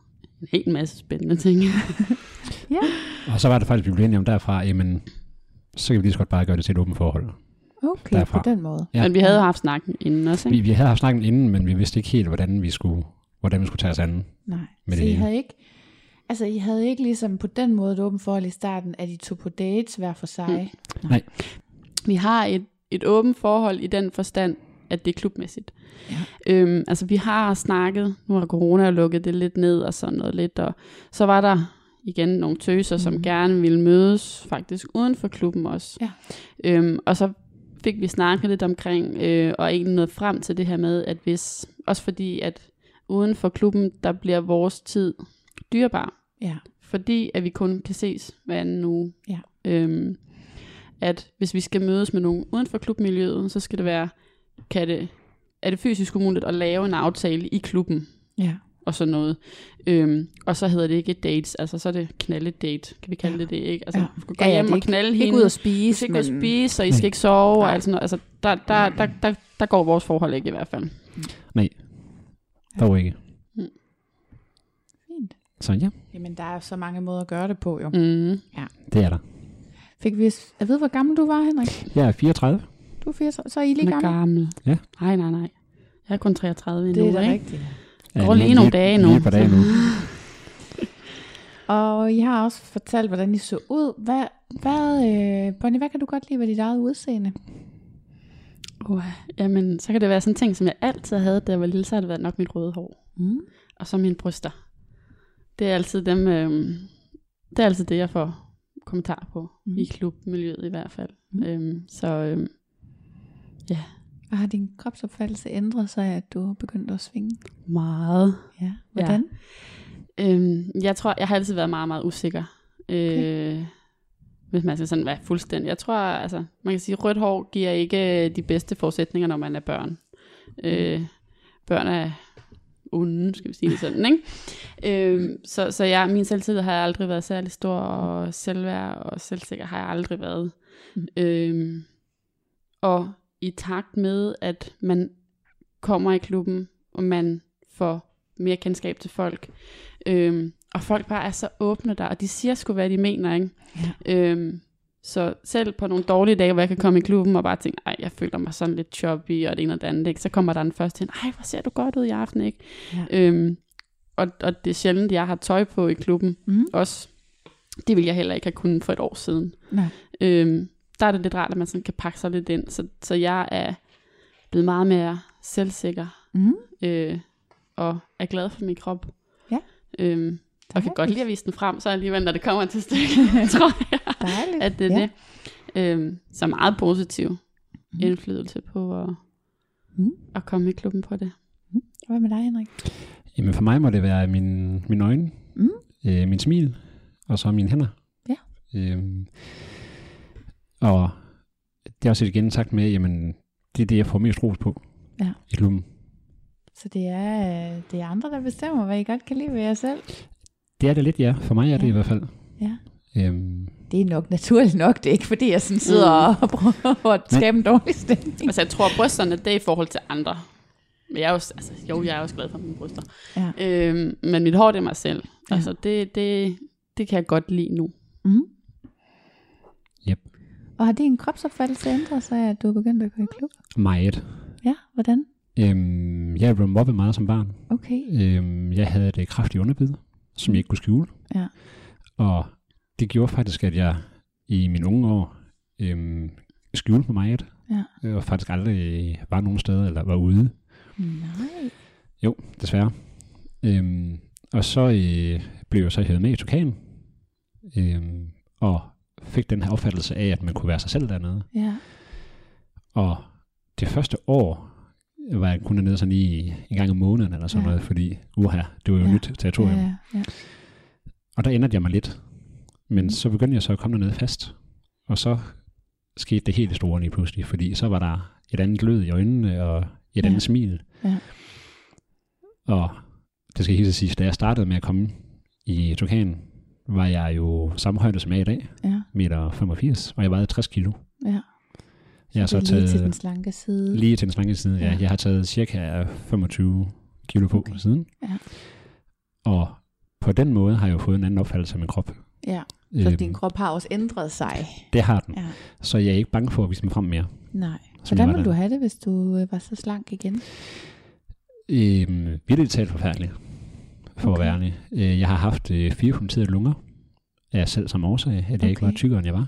en hel masse spændende ting. og så var det faktisk, vi blev enige om derfra, jamen, så kan vi lige så godt bare gøre det til et åbent forhold. Okay, Derfra. på den måde. Ja. Men vi havde haft snakken inden også, Vi, ikke? vi havde haft snakket inden, men vi vidste ikke helt, hvordan vi skulle, hvordan vi skulle tage os an. Nej, Med så det I hele. havde ikke... Altså, I havde ikke ligesom på den måde et åbent forhold i starten, at I tog på dates hver for sig. Vi har et, et åbent forhold i den forstand, at det er klubmæssigt. Ja. Øhm, altså vi har snakket, nu har corona lukket det lidt ned og sådan noget lidt, og så var der igen nogle tøser, mm. som Mhm. gerne ville mødes faktisk uden for klubben også. Ja. Øhm, og så fik vi snakket lidt omkring, øh, og egentlig nået frem til det her med, at hvis, også fordi at uden for klubben, der bliver vores tid dyrebar Ja. fordi at vi kun kan ses hver anden uge. Ja. Øhm, at hvis vi skal mødes med nogen uden for klubmiljøet, så skal det være, kan det, er det fysisk umuligt at lave en aftale i klubben Ja. og sådan noget. Øhm, og så hedder det ikke dates, altså så er det knalde date, kan vi kalde Ja. det det, ikke? Altså, Ja. ja. du skal gå Ja, ja, hjem det og knalde Ikke hende. ud at Du spise, skal ikke men... gå og spise, og I skal ikke sove, Nej. og alt sådan noget. Altså, der, der, der, der, der, går vores forhold ikke i hvert fald. Dog ikke. Fint. Så ja, Jamen, der er jo så mange måder at gøre det på, jo. Mm. det er der. Fik vi at vide, hvor gammel du var, Henrik? Jeg er 34. Du er 34, så er I lige gammel. gammel. Ja. Nej, nej, nej. Jeg er kun 33 endnu, Det er da ikke? rigtigt. Ja, går lige nogle dage nu. Et par dage nu. Og I har også fortalt, hvordan I så ud. Hvad, hvad, øh, Bonnie, hvad kan du godt lide ved dit eget udseende? Uh, jamen, så kan det være sådan en ting, som jeg altid havde, da jeg var lille, så har det været nok mit røde hår. Mm. Og så mine bryster. Det er altid dem, øh, det er altid det, jeg får kommentar på. Mm. I klubmiljøet i hvert fald. Mm. Øhm, så øh, Og har din kropsopfattelse ændret sig, at du har begyndt at svinge? meget. Ja. Hvordan? Øhm, jeg tror, jeg har altid været meget, meget usikker. Øh, hvis man skal sådan være fuldstændig. Jeg tror, altså, man kan sige, at rødt hår giver ikke de bedste forudsætninger, når man er børn. Øh, børn er onde, skal vi sige det sådan, ikke? Øh, så, så jeg, min selvtillid har jeg aldrig været særlig stor, og selvværd og selvsikker har jeg aldrig været. Mm. Øh, og i takt med, at man kommer i klubben, og man får mere kendskab til folk, øhm, og folk bare er så åbne der, og de siger sgu, hvad de mener, ikke? Ja. Øhm, så selv på nogle dårlige dage, hvor jeg kan komme i klubben og bare tænke, ej, jeg føler mig sådan lidt choppy, og det ene og det andet, ikke? så kommer der den første hen, ej, hvor ser du godt ud i aften, ikke? Ja. Øhm, og, og det er sjældent, jeg har tøj på i klubben Mm. også. Det ville jeg heller ikke have kunnet for et år siden. Nej. Øhm, der er det lidt rart, at man sådan kan pakke sig lidt ind. Så, så jeg er blevet meget mere selvsikker Mm. øh, og er glad for min krop. Ja. Øhm, og kan Dejligt. godt lide at vise den frem, så alligevel, når det kommer til stykket, tror jeg, Dejligt. at det er ja. det. Øhm, så meget positiv Mm. indflydelse på at, Mm. at komme i klubben på det. Hvad med dig, Henrik? Jamen for mig må det være min, mine øjne, Mm. øh, min smil, og så mine hænder. Ja. Øhm, og det er også igen sagt med, jamen det er det, jeg får mest ros på Ja. i klubben. Så det er, øh, det er andre, der bestemmer, hvad I godt kan lide ved jer selv? Det er det lidt, ja. For mig er det Ja. i hvert fald. Ja. Øhm, Det er nok naturligt nok. Det er ikke, fordi jeg sådan sidder Mm. og prøver at skabe en dårlig stemning. Altså jeg tror, at brysterne, det er i forhold til andre. Men jeg er også, altså, jo, jeg er også glad for mine bryster. Ja. Øhm, men mit hår, det er mig selv. Ja. Altså det, det, det kan jeg godt lide nu. Mm. Yep. Og har din kropsopfattelse ændret sig, at du er begyndt at gå i klub? meget. Ja, hvordan? Øhm, jeg blevet mobbet meget som barn. Okay. Øhm, jeg havde et kraftigt underbid, som jeg ikke kunne skjule. Ja. Og det gjorde faktisk, at jeg i mine unge år øhm, skjulte mig meget. Ja. Og faktisk aldrig var nogen steder eller var ude. Nej. Jo, desværre. Øhm, og så øh, blev jeg så hævet med i Turkan. Øhm, og fik den her opfattelse af, at man kunne være sig selv dernede. Ja. Og det første år var jeg kun dernede sådan lige en gang om måneden eller sådan Ja. ja. noget, fordi uha, det var jo Ja. ja. nyt territorium. Ja, ja. Og der ændrede jeg mig lidt. Men Mm. så begyndte jeg så at komme dernede fast. Og så skete det helt store lige pludselig, fordi så var der et andet glød i øjnene og et Ja. andet smil. Ja. Og det skal helt sige, da jeg startede med at komme i Turkan, var jeg jo samme højde som jeg er i dag, ja. meter 85, og jeg vejede 60 kilo. ja. Jeg har så så lige taget til den slanke side. lige til den slanke side, ja. Ja. Jeg har taget cirka 25 kilo på Okay. siden. Ja. Og på den måde har jeg jo fået en anden opfattelse af min krop. Ja, så Øhm, din krop har også ændret sig. Det har den. Ja. Så jeg er ikke bange for at vise mig frem mere. Nej. Hvordan jeg var vil du have det, hvis du øh, var så slank igen? Øhm, virkelig talt forfærdeligt, for Okay. at være ærlig. Øh, Jeg har haft øh, fire punkterede lunger af selv som årsag, at jeg okay. ikke var tykkere, end jeg var.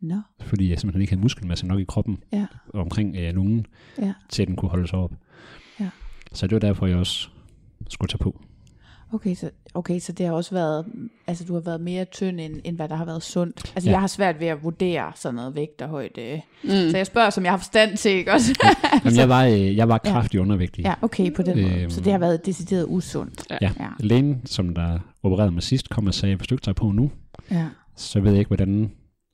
Nå. Fordi jeg simpelthen ikke havde muskelmasse nok i kroppen Ja. omkring øh, lungen, Ja. til at den kunne holde sig op. Ja. Så det var derfor, jeg også skulle tage på. Okay så, okay, så det har også været, altså du har været mere tynd, end, end hvad der har været sundt. Altså ja. Ja. jeg har svært ved at vurdere sådan noget vægt og højde. Mm. Så jeg spørger, som jeg har forstand til, ikke også? Jamen, jeg var, øh, jeg var Ja. kraftig undervægtig. ja, okay, på den måde. Øhm. Så det har været decideret usundt. Ja. Ja. Lægen, som der opererede mig sidst, kom og sagde, hvis du ikke tager på nu, Ja. så ved jeg ikke, hvordan,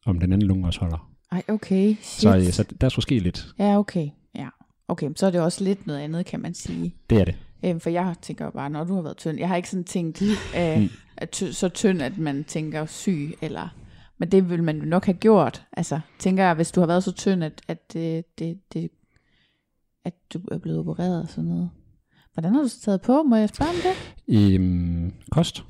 om den anden lunge også holder. Ej, okay. Shit. Så, øh, så der skulle ske lidt. Ja, okay. Ja. Okay, så er det også lidt noget andet, kan man sige. Det er det. Øhm, for jeg tænker bare, når du har været tynd. Jeg har ikke sådan tænkt, øh, at ty- så tynd, at man tænker syg, eller... Men det vil man jo nok have gjort. Altså, tænker jeg, hvis du har været så tynd, at, at, det, det, det, at du er blevet opereret og sådan noget. Hvordan har du så taget på? Må jeg spørge om det? Øhm, kost.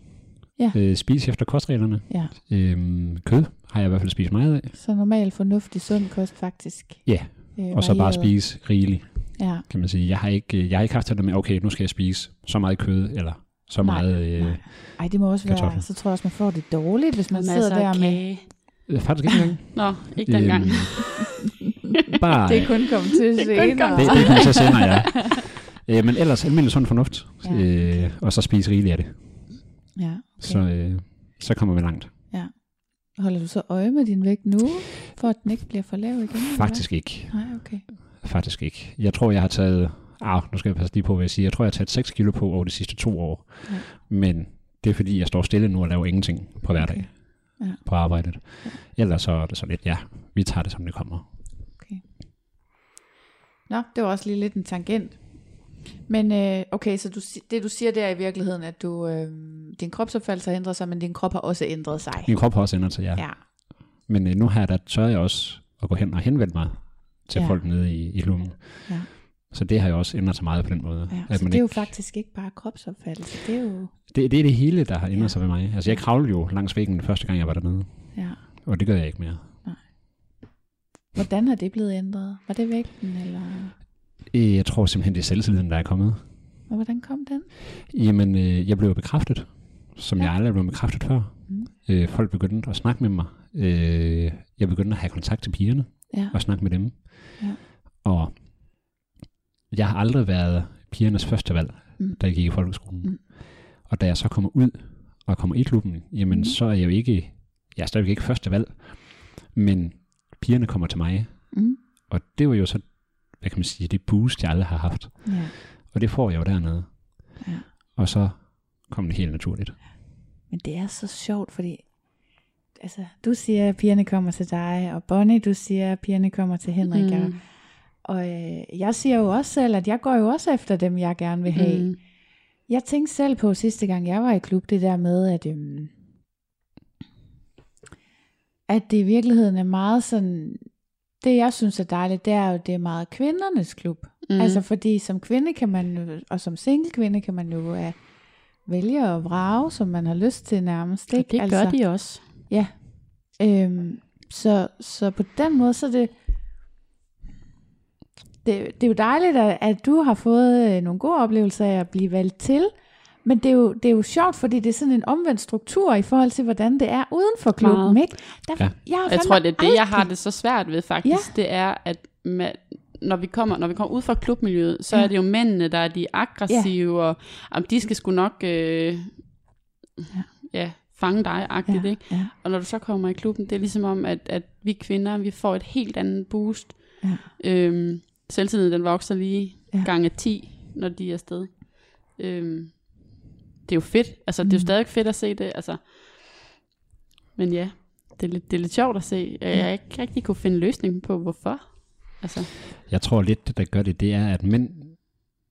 Ja. Øh, spise efter kostreglerne. Ja, Øhm, kød har jeg i hvert fald spist meget af. så normal, fornuftig, sund kost faktisk. Ja, Øh, og så bare spise rigeligt, Ja, kan man sige. Jeg har ikke, øh, jeg har ikke haft det med, okay, nu skal jeg spise så meget kød, eller så Nej, meget... Øh, nej. Ej, det må også være, Kartofler. så tror jeg også, man får det dårligt, hvis man sidder der med... kage. øh, faktisk ikke engang. Nå, ikke dengang. Øhm, bare, Det er kun kommet til Det er senere. det, det kommer til senere, ja. Øh, men ellers almindelig sund fornuft, Ja. øh, og så spise rigeligt af det. Ja, okay. Så, øh, så kommer vi langt. Holder du så øje med din vægt nu, for at den ikke bliver for lav igen? eller? Faktisk ikke. Nej, okay. Faktisk ikke. Jeg tror, jeg har taget... Ah, nu skal jeg passe lige på, hvad jeg siger. Jeg tror, jeg har taget 6 kilo på over de sidste to år. Ja. Men det er fordi, jeg står stille nu og laver ingenting på hverdag. Okay. Ja. På arbejdet. Ellers så er det så lidt, ja, vi tager det, som det kommer. Nå, det var også lige lidt en tangent. Men øh, okay, så du, det du siger, det er i virkeligheden, at du, øh, din kropsopfattelse har ændret sig, men din krop har også ændret sig. Min krop har også ændret sig, ja. Ja, Men øh, nu her, der tør jeg også at gå hen og henvende mig til Ja. folk nede i, i klubben. Ja. Så det har jo også ændret sig meget på den måde. ja. At så man det er jo ikke, faktisk ikke bare kropsopfattelse, det er jo... det, det er det hele, der har ændret Ja. sig ved mig. Altså jeg kravlede jo langs væggen første gang, jeg var dernede. Ja. Og det gør jeg ikke mere. Hvordan har det blevet ændret? Var det vægten, eller... Øh, Jeg tror simpelthen, det er selvtilliden, der er kommet. Og hvordan kom den? Jamen, øh, jeg blev bekræftet, som ja. jeg aldrig blev bekræftet før. Mm. Øh, folk begyndte at snakke med mig. Øh, jeg begyndte at have kontakt til pigerne Ja. og snakke med dem. Ja. Og jeg har aldrig været pigernes første valg, Mm. da jeg gik i folkeskolen. Mm. Og da jeg så kommer ud og kommer i klubben, jamen mm. så er jeg jo ikke, jeg er stadigvæk ikke første valg, men pigerne kommer til mig. Mm. Og det var jo så, hvad kan man sige, det boost, jeg aldrig har haft. Ja. Og det får jeg jo dernede. Ja. Og så kom det helt naturligt. Men det er så sjovt, fordi altså, du siger, at pigerne kommer til dig, og Bonnie, du siger, at pigerne kommer til Henrik. Mm. Mm. Og øh, jeg siger jo også selv, at jeg går jo også efter dem, jeg gerne vil have. Mm. Jeg tænkte selv på sidste gang, jeg var i klub, det der med, at, øhm, at det i virkeligheden er meget sådan, det jeg synes er dejligt, det er jo, det er meget kvindernes klub. Mm. Altså fordi som kvinde kan man, og som single kvinde kan man jo uh, vælge og vrage, som man har lyst til nærmest. Og Ikke? det gør altså, de også. Ja. Øhm, så, så på den måde, så er det, det, det er jo dejligt, at, at du har fået øh, nogle gode oplevelser af at blive valgt til. Men det er, jo, det er jo sjovt, fordi det er sådan en omvendt struktur i forhold til, hvordan det er uden for klubben. Ikke? Der, Ja. jeg, har Jeg tror, det er det, jeg har det så svært ved faktisk. Det er, at med, når vi kommer, når vi kommer ud fra klubmiljøet, så Ja. er det jo mændene, der er de aggressive, og jamen, de skal sgu nok øh, ja, fange dig, agtigt, Ja, ikke? ja, Og når du så kommer i klubben, det er ligesom om, at, at vi kvinder, vi får et helt andet boost. Ja. Øhm, selvtilliden, den vokser lige Ja. gange 10, når de er afsted. Øhm, det er jo fedt. Altså, det er jo Mm. stadig fedt at se det. Altså. Men ja, det er, lidt, det er lidt sjovt at se. Jeg har ikke rigtig kunne finde løsning på, hvorfor. Altså, Jeg tror lidt, det der gør det, det er, at mænd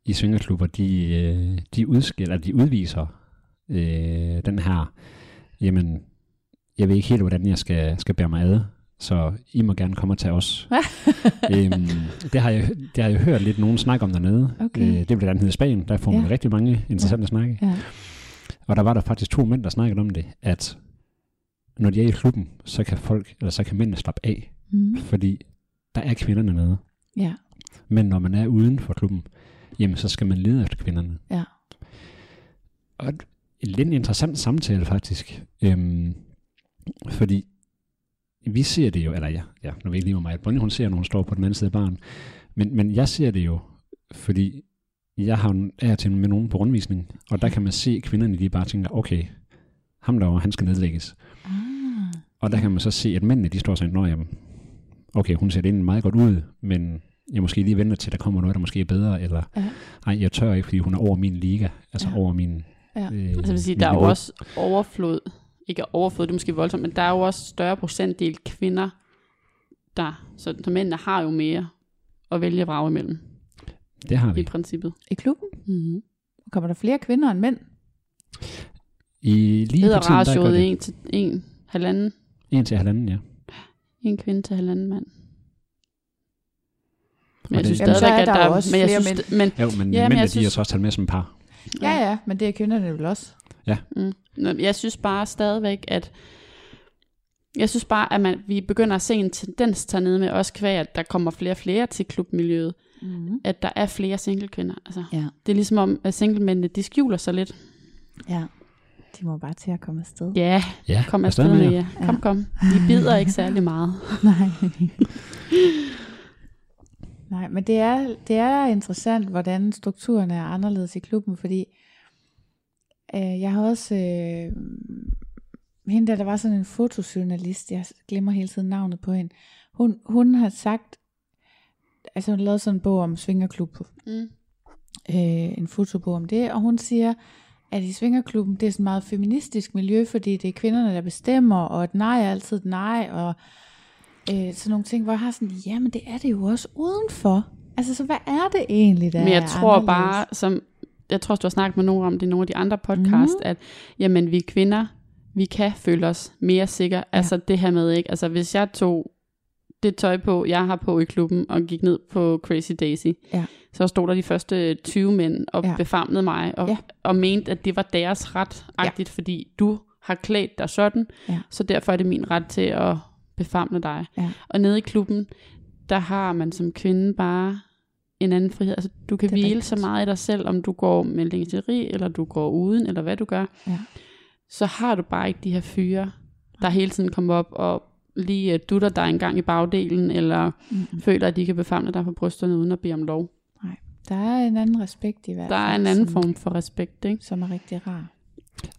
i svingerklubber, de, øh, de udskiller, de udviser øh, den her, jamen, jeg ved ikke helt, hvordan jeg skal, skal bære mig ad, så I må gerne komme og tage os. øhm, det, har jeg, det har jeg hørt lidt nogen snakke om dernede. Okay. Øh, det er blandt andet i Spanien, der får man Ja. rigtig mange interessante ja. snakke. ja. Og der var der faktisk to mænd, der snakkede om det, at når de er i klubben, så kan folk, eller så kan mændene slappe af, Mm. fordi der er kvinderne nede. ja. Men når man er uden for klubben, jamen så skal man lede efter kvinderne. Ja. Og lidt interessant samtale faktisk. Øhm, fordi vi ser det jo, eller ja, ja nu ved jeg lige, hvor meget Bonnie hun ser, når hun står på den anden side af baren. Men, men jeg ser det jo, fordi jeg har og til med nogen på rundvisning, og der kan man se, at kvinderne de bare tænker, okay, ham derovre, han skal nedlægges. Ah. Og der kan man så se, at mændene, de står sådan, når jamen, okay, hun ser det meget godt ud, men jeg måske lige venter til, at der kommer noget, der måske er bedre, eller Ja. nej, jeg tør ikke, fordi hun er over min liga, altså ja. over min Ja. øh, altså vil sige, der er jo også overflod. Ikke overflod, det er måske voldsomt, men der er jo også større procentdel kvinder, der, så, så mændene har jo mere at vælge at vrage imellem, Det har i vi. princippet. I klubben Mm-hmm. kommer der flere kvinder end mænd. I lige Hedder for tiden, der gør ratioet det en til en, halvanden, en til halvanden, ja. en kvinde til halvanden mand. Men jeg synes stadigvæk, er at der der, jo også men jeg flere synes, men Jo, men Ja, mændene, jeg de er synes- så også talt med som par. Ja, ja, men det er kvinderne vel også. Mm. Nå, Jeg synes bare stadigvæk, at jeg synes bare, at man, vi begynder at se en tendens ned med også kvæg, at der kommer flere og flere til klubmiljøet. Mm. At der er flere single-kvinder. Altså, Ja. det er ligesom om, at singlemændene, de skjuler sig lidt. ja. De må bare til at komme afsted. Ja, Ja, kom afsted med jer. Kom, kom. Vi bider ikke særlig meget. Nej. Nej, men det er, det er interessant, hvordan strukturen er anderledes i klubben, fordi øh, jeg har også, øh, hende der, der var sådan en fotojournalist, jeg glemmer hele tiden navnet på hende, hun, hun har sagt, altså hun lavede sådan en bog om svingerklub, Mm. øh, en fotobog om det, og hun siger, at i svingerklubben, det er sådan et meget feministisk miljø, fordi det er kvinderne, der bestemmer, og et nej er altid nej, og øh, sådan nogle ting, hvor jeg har sådan, jamen det er det jo også udenfor. Altså, så hvad er det egentlig, der Men jeg tror anderledes? bare, som jeg tror, du har snakket med nogen om det i nogle af de andre podcast, Mhm. at jamen, vi kvinder, vi kan føle os mere sikre. Ja. Altså det her med, ikke? Altså hvis jeg tog det tøj på, jeg har på i klubben, og gik ned på Crazy Daisy, Ja. så stod der de første 20 mænd og Ja. ja. befamlede mig, og, Ja. ja. og mente, at det var deres ret, ja. fordi du har klædt dig sådan, Ja. så derfor er det min ret til at befamle dig. Ja. Og nede i klubben, der har man som kvinde bare en anden frihed. Altså, du kan hvile rigtigt. så meget i dig selv, om du går med lingeri, eller du går uden, eller hvad du gør. Ja. Så har du bare ikke de her fyre, der hele tiden kommer op og lige uh, dutter dig en gang i bagdelen, eller Mm-mm. føler, at de kan befamle dig på brysterne uden at bede om lov. Der er en anden respekt i hvert Der er fald, en anden form for respekt, ikke? som er rigtig rar.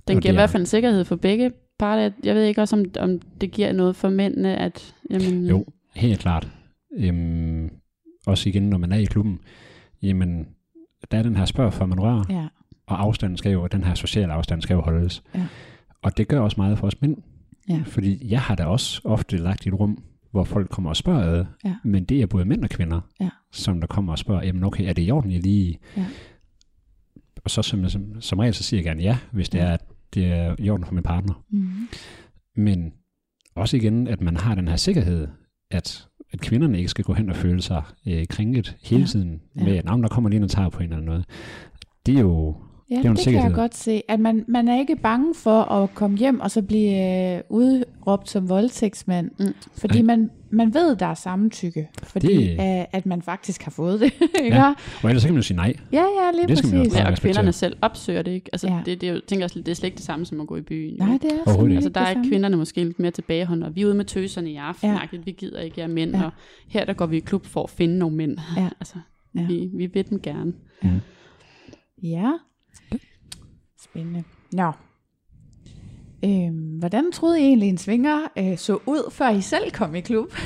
Den Og giver i er- hvert fald en sikkerhed for begge parter. Jeg ved ikke også, om, om det giver noget for mændene, at... Jamen, Jo, helt klart. Øhm, også igen, når man er i klubben, jamen, der er den her spørg, for man rører, Ja, og afstanden skal jo, den her sociale afstand skal jo holdes. Ja. Og det gør også meget for os mænd. Ja. Fordi jeg har da også ofte lagt i et rum, hvor folk kommer og spørger ad, Ja. men det er både mænd og kvinder, Ja. som der kommer og spørger, jamen okay, er det i orden, jeg lige... Ja. Og så som, som, som regel, så siger jeg gerne ja, hvis det Ja. er, at det er i orden for min partner. mm-hmm. Men også igen, at man har den her sikkerhed, at, at kvinderne ikke skal gå hen og føle sig øh, krænket hele Ja. tiden, Ja. med at "Nå, men der kommer lige en og tager på en eller noget. Det er jo, Ja, Det er det, kan jeg godt se. At man, man er ikke bange for at komme hjem og så blive øh, udråbt som voldtægtsmand. Mm. Fordi man, man ved, der er samtykke. Fordi Det- det... at man faktisk har fået det. ikke? Ja. Ja, og ellers så kan man jo sige nej. ja, ja lige Det skal man jo præcis. prøve. Ja, og kvinderne selv opsøger det ikke. Altså, Ja. ja. det, det, er jo, tænker jeg, slet- det er slet ikke det samme som at gå i byen. jo. Nej, det er ikke. Altså, der er kvinderne måske lidt mere tilbageholdende, og vi er ude med tøserne i aften, Ja. ja. vi gider ikke jer mænd, Ja. ja. og her der går vi i klub for at finde nogle mænd. Ja. Altså, Ja. ja. vi, vi vil dem gerne. Ja. Spændende. Nå. Øhm, hvordan troede I egentlig, en svinger øh, så ud, før I selv kom i klub?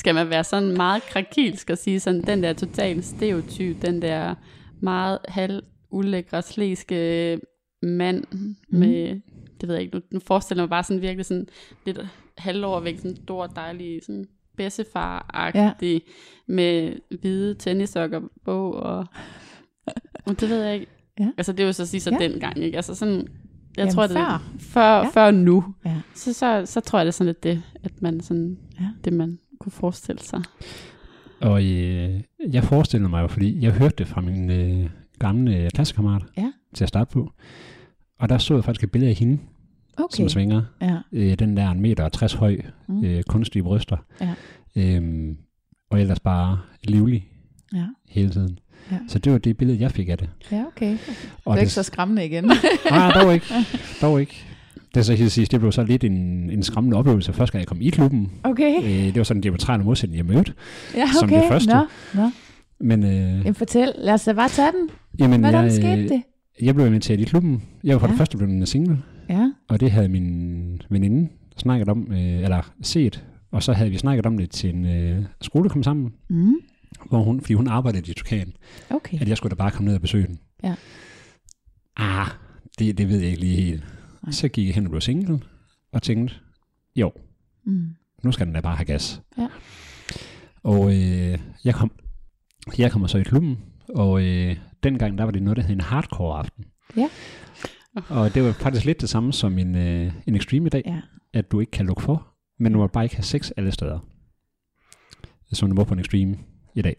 Skal man være sådan meget krakilsk og sige sådan, den der total stereotyp, den der meget halv ulækre, slæske mand mm. med, det ved jeg ikke, nu, nu forestiller jeg mig bare sådan virkelig sådan lidt halvovervægt, sådan stor, dejlig, sådan bedstefar-agtig, ja. med hvide tennissokker på, og, og det ved jeg ikke. Ja. Altså det er jo så sige så Ja. dengang, ikke? Altså sådan, jeg Jamen, tror, det før. før, Ja. før nu, Ja. så, så, så tror jeg, det er sådan lidt det, at man sådan, Ja. det man kunne forestille sig. Og øh, jeg forestiller mig jo, fordi jeg hørte det fra min øh, gamle klassekammerat Ja. til at starte på. Og der så jeg faktisk et billede af hende, okay. Okay. som svinger. Ja. Øh, den der en meter og 60 høj, Mm. øh, kunstige bryster. Ja. Øhm, og ellers bare livlig Ja. hele tiden. Ja. Så det var det billede, jeg fik af det. ja, okay. Det Og er ikke så skræmmende igen. Nej, dog ikke. Dog ikke. Det så helt sidst, det blev så lidt en, en skræmmende oplevelse, første gang jeg kom i klubben. Okay. Øh, det var sådan en diametral modsætning, jeg mødte. Ja, okay. som det første. Nå, nå. Men øh, Jamen fortæl, lad os da bare tage den. jamen, Hvordan jeg, skete det? Jeg blev inviteret i klubben. Jeg var for ja. Det første blevet single, Ja. og det havde min veninde snakket om, øh, eller set, og så havde vi snakket om det til en øh, skole kom sammen, Mm. Hvor hun, fordi hun arbejdede i Turkan, Okay. at jeg skulle da bare komme ned og besøge den. Ja. Ah, det, det ved jeg ikke lige helt. Nej. Så gik jeg hen og blev single, og tænkte, jo, Mm. nu skal den da bare have gas. Ja. Og øh, jeg kom jeg kommer så i klubben, og øh, dengang der var det noget, der hed en hardcore aften. Ja. Og det var faktisk lidt det samme som en, øh, en extreme i dag, Ja. at du ikke kan lukke for, men du må bare ikke have sex alle steder. Som du må på en extreme i dag.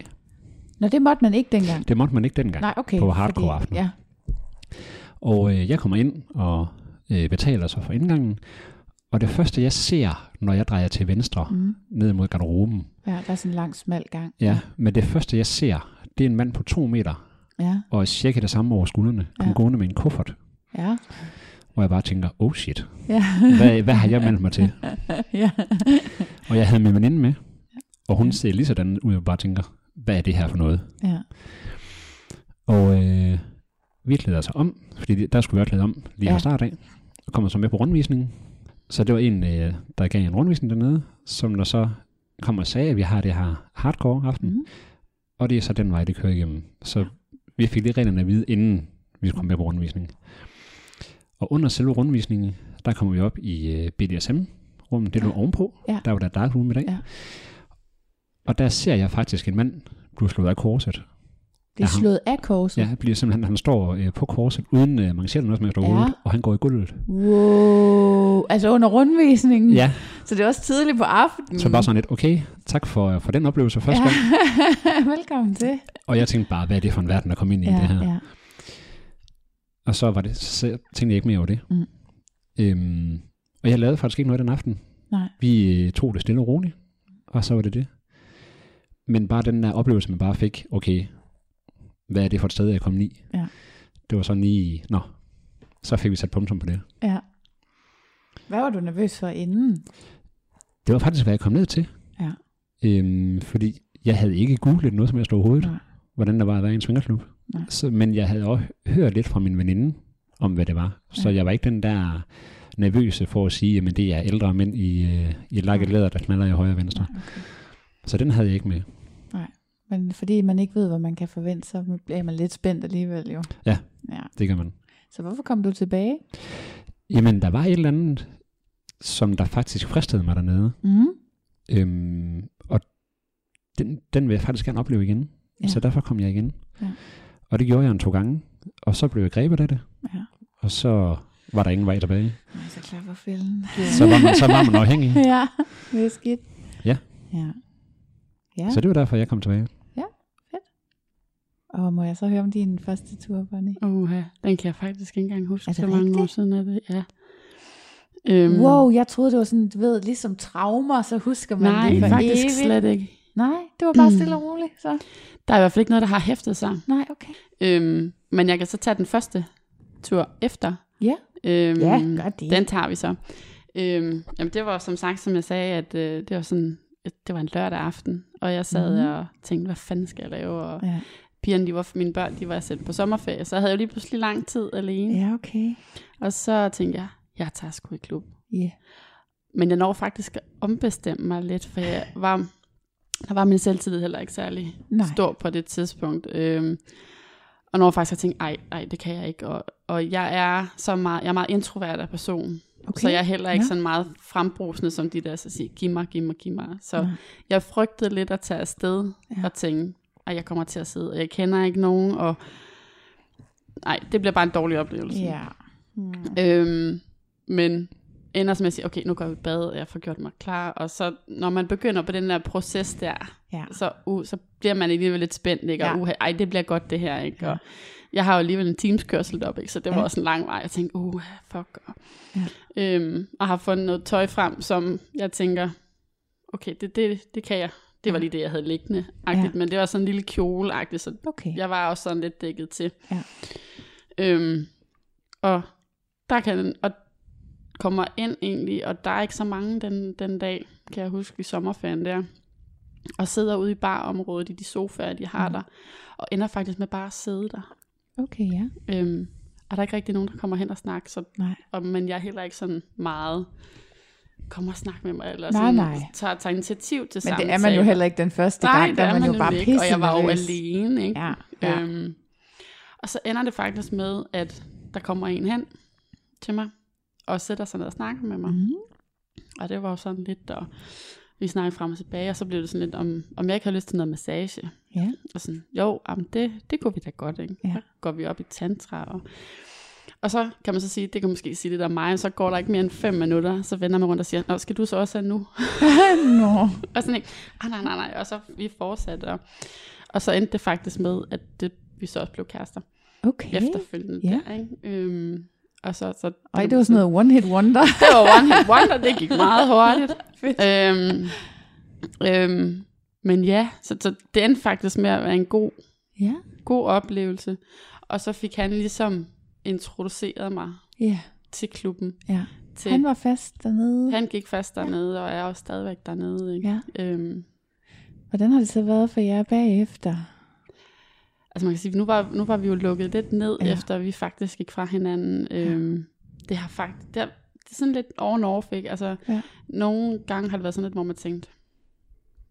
Nå, det måtte man ikke dengang. Det måtte man ikke dengang. Nej, okay. på hardcore aften. Ja. Og øh, jeg kommer ind og øh, betaler så for indgangen. Og det første, jeg ser, når jeg drejer til venstre, mm. Mm. ned mod garderoben, ja, der er sådan en lang, smal gang. ja, men det første, jeg ser, det er en mand på to meter, Ja, og cirka det samme over skuldrene, kom Ja. gående med en kuffert, ja, hvor jeg bare tænker, oh shit, ja. hvad, hvad har jeg meldt mig til? ja. Og jeg havde min veninde med, og hun ser lige sådan ud, og bare tænker, hvad er det her for noget? ja. Og øh, vi klæder sig om, fordi der skulle vi også klæde om lige Ja. fra start af, og kommer så med på rundvisningen. Så det var en, øh, der gav en rundvisning dernede, som der så kom og sagde, at vi har det her hardcore aften, mm. Og det er så den vej, det kører igennem. Så vi fik lige reglerne at vide, inden vi komme med på rundvisningen. Og under selve rundvisningen, der kommer vi op i øh, BDSM-rummet, det lå Ja. ovenpå, Ja. der var der dark room i dag. Ja. Og der ser jeg faktisk en mand blive slået af korset. Det er Ja, slået af korset. Ja, bliver simpelthen, han står øh, på korset uden øh, mancheret noget som helst Ja. overhovedet, og han går i gulvet. Wow. Altså under rundvisningen. Ja, Så det er også tidligt på aftenen. så bare sådan lidt, okay, tak for, for den oplevelse første gang. ja. Velkommen til. Og jeg tænkte bare, hvad er det for en verden, der kom ind i Ja, det her? ja. Og så var det, så tænkte jeg ikke mere over det. Mm. Øhm, og jeg lavede faktisk ikke noget den aften. Nej. Vi øh, tog det stille og roligt, og så var det det. Men bare den der oplevelse, man bare fik, okay, hvad er det for et sted, jeg kommet i? Ja. Det var sådan lige, nå, så fik vi sat punktum på det. Ja. Hvad var du nervøs for inden? Det var faktisk, hvad jeg kom ned til. Ja. Øhm, fordi jeg havde ikke googlet noget som helst overhovedet, Nej. hvordan der var at være i en svingerklub. Nej. Så, men jeg havde også hørt lidt fra min veninde, om hvad det var. Så Ja. jeg var ikke den der nervøse for at sige, at det er ældre mænd i, øh, i et lakket læder, der smaller i højre og venstre. Okay. Så den havde jeg ikke med. Men fordi man ikke ved, hvad man kan forvente, så bliver man lidt spændt alligevel jo. Ja. ja. Det gør man. Så hvorfor kom du tilbage? Jamen, der var et eller andet, som der faktisk fristede mig dernede. Mm. Øhm, og den, den vil jeg faktisk gerne opleve igen. Ja. Så derfor kom jeg igen. Ja. Og det gjorde jeg en to gange. Og så blev jeg grebet af det. Ja. Og så var der ingen vej tilbage. Nej, så klar for fælden. Så var man, så var man afhængig. ja, det er skidt. Ja. Ja. Ja, Så det var derfor, jeg kom tilbage. Og må jeg så høre om din første tur, Bonnie? Uha, den kan jeg faktisk ikke engang huske. Så mange år rigtigt? siden er det, ja. Øhm, Wow, jeg troede, det var sådan, du ved, ligesom traumer, så husker man Nej, det for faktisk evigt. slet ikke. Nej, det var bare Mm. stille og roligt, så. Der er i hvert fald ikke noget, der har hæftet sig. Nej, okay. Øhm, men jeg kan så tage den første tur efter. Ja. Øhm, Ja, gør det. Den tager vi så. Øhm, jamen det var som sagt, som jeg sagde, at øh, det var sådan, det var en lørdag aften, og jeg sad mm. og tænkte, hvad fanden skal jeg lave? Og Ja, pigerne, de var, mine børn, de var sendt på sommerferie, så jeg havde jo lige pludselig lang tid alene. ja okay. Og så tænkte jeg, jeg tager sgu i klub. Ja. Men jeg når faktisk at ombestemme mig lidt, for jeg var, der var min selvtillid heller ikke særlig Nej. stor på det tidspunkt. Øhm, og når faktisk jeg tænkte, ej, ej, det kan jeg ikke. Og, og jeg er så meget, jeg er meget introvert af person. Okay. Så jeg er heller ikke Ja. sådan meget frembrusende, som de der så siger, giv mig, giv mig, giv mig. Så Nej. jeg frygtede lidt at tage afsted Ja. ja. og tænke, at jeg kommer til at sidde, og jeg kender ikke nogen, og nej, det bliver bare en dårlig oplevelse. Ja. Mm. Øhm, men ender som at sige, okay, nu går jeg i bad, og jeg får gjort mig klar, og så når man begynder på den der proces der, Ja. så, uh, så bliver man alligevel lidt spændt, ikke? Og Ja. uh, ej, det bliver godt det her, ikke? Ja. Og jeg har jo alligevel en teamskørsel op, ikke? Så det var Ja. også en lang vej. Jeg tænkte, uh, fuck. Og, Ja. øhm, og har fundet noget tøj frem, som jeg tænker, okay, det, det, det kan jeg. Det var lige det, jeg havde liggende. Ja. Men det var sådan en lille kjole så Okay. jeg var også sådan lidt dækket til. Ja. Øhm, og der kan og kommer ind egentlig, og der er ikke så mange den, den dag, kan jeg huske i sommerferien der, og sidder ude i barområdet i de sofaer, de har Mhm. der, og ender faktisk med bare at sidde der. Okay, ja. Øhm, og der er ikke rigtig nogen, der kommer hen og snakker, så, Nej. og, men jeg er heller ikke sådan meget kommer og snakke med mig, eller Nej, sådan, nej. tager, tager initiativ til Men det er samtaler. man jo heller ikke den første Nej, gang, der er man jo nemlig bare ikke, Og jeg var jo alene, ikke? Ja, ja. Øhm, og så ender det faktisk med, at der kommer en hen til mig, og sætter sig ned og snakker med mig. Mm. Og det var jo sådan lidt, og vi snakkede frem og tilbage, og så blev det sådan lidt, om, om jeg ikke har lyst til noget massage. Ja. Og sådan, jo, jamen det, det kunne vi da godt, ikke? Ja. Så går vi op i tantra, og, og så kan man så sige, det kan måske sige lidt om mig, og så går der ikke mere end fem minutter, så vender man rundt og siger, nå, skal du så også have nu? Nå. Og sådan ikke, ah, nej, nej, nej, og så vi fortsatte, og, og så endte det faktisk med, at det, vi så også blev kærester Okay. efterfølgende Ja. der, ikke? Øhm, og så, så Ej, det var sådan noget one hit wonder. det var one hit wonder, det gik meget hurtigt. øhm, øhm, men ja, så, så det endte faktisk med at være en god, ja. god oplevelse. Og så fik han ligesom introduceret mig Ja. til klubben. Ja. Til, Han var fast dernede. han gik fast dernede, og er også stadigvæk dernede. Ikke? Ja. Øhm, Hvordan har det så været for jer bagefter? altså man kan sige, nu var, nu var vi jo lukket lidt ned, Ja. ja. efter vi faktisk gik fra hinanden. Øhm, det har faktisk, det, er, det er sådan lidt over and off, ikke? Altså, Ja. nogle gange har det været sådan lidt, hvor man tænkt,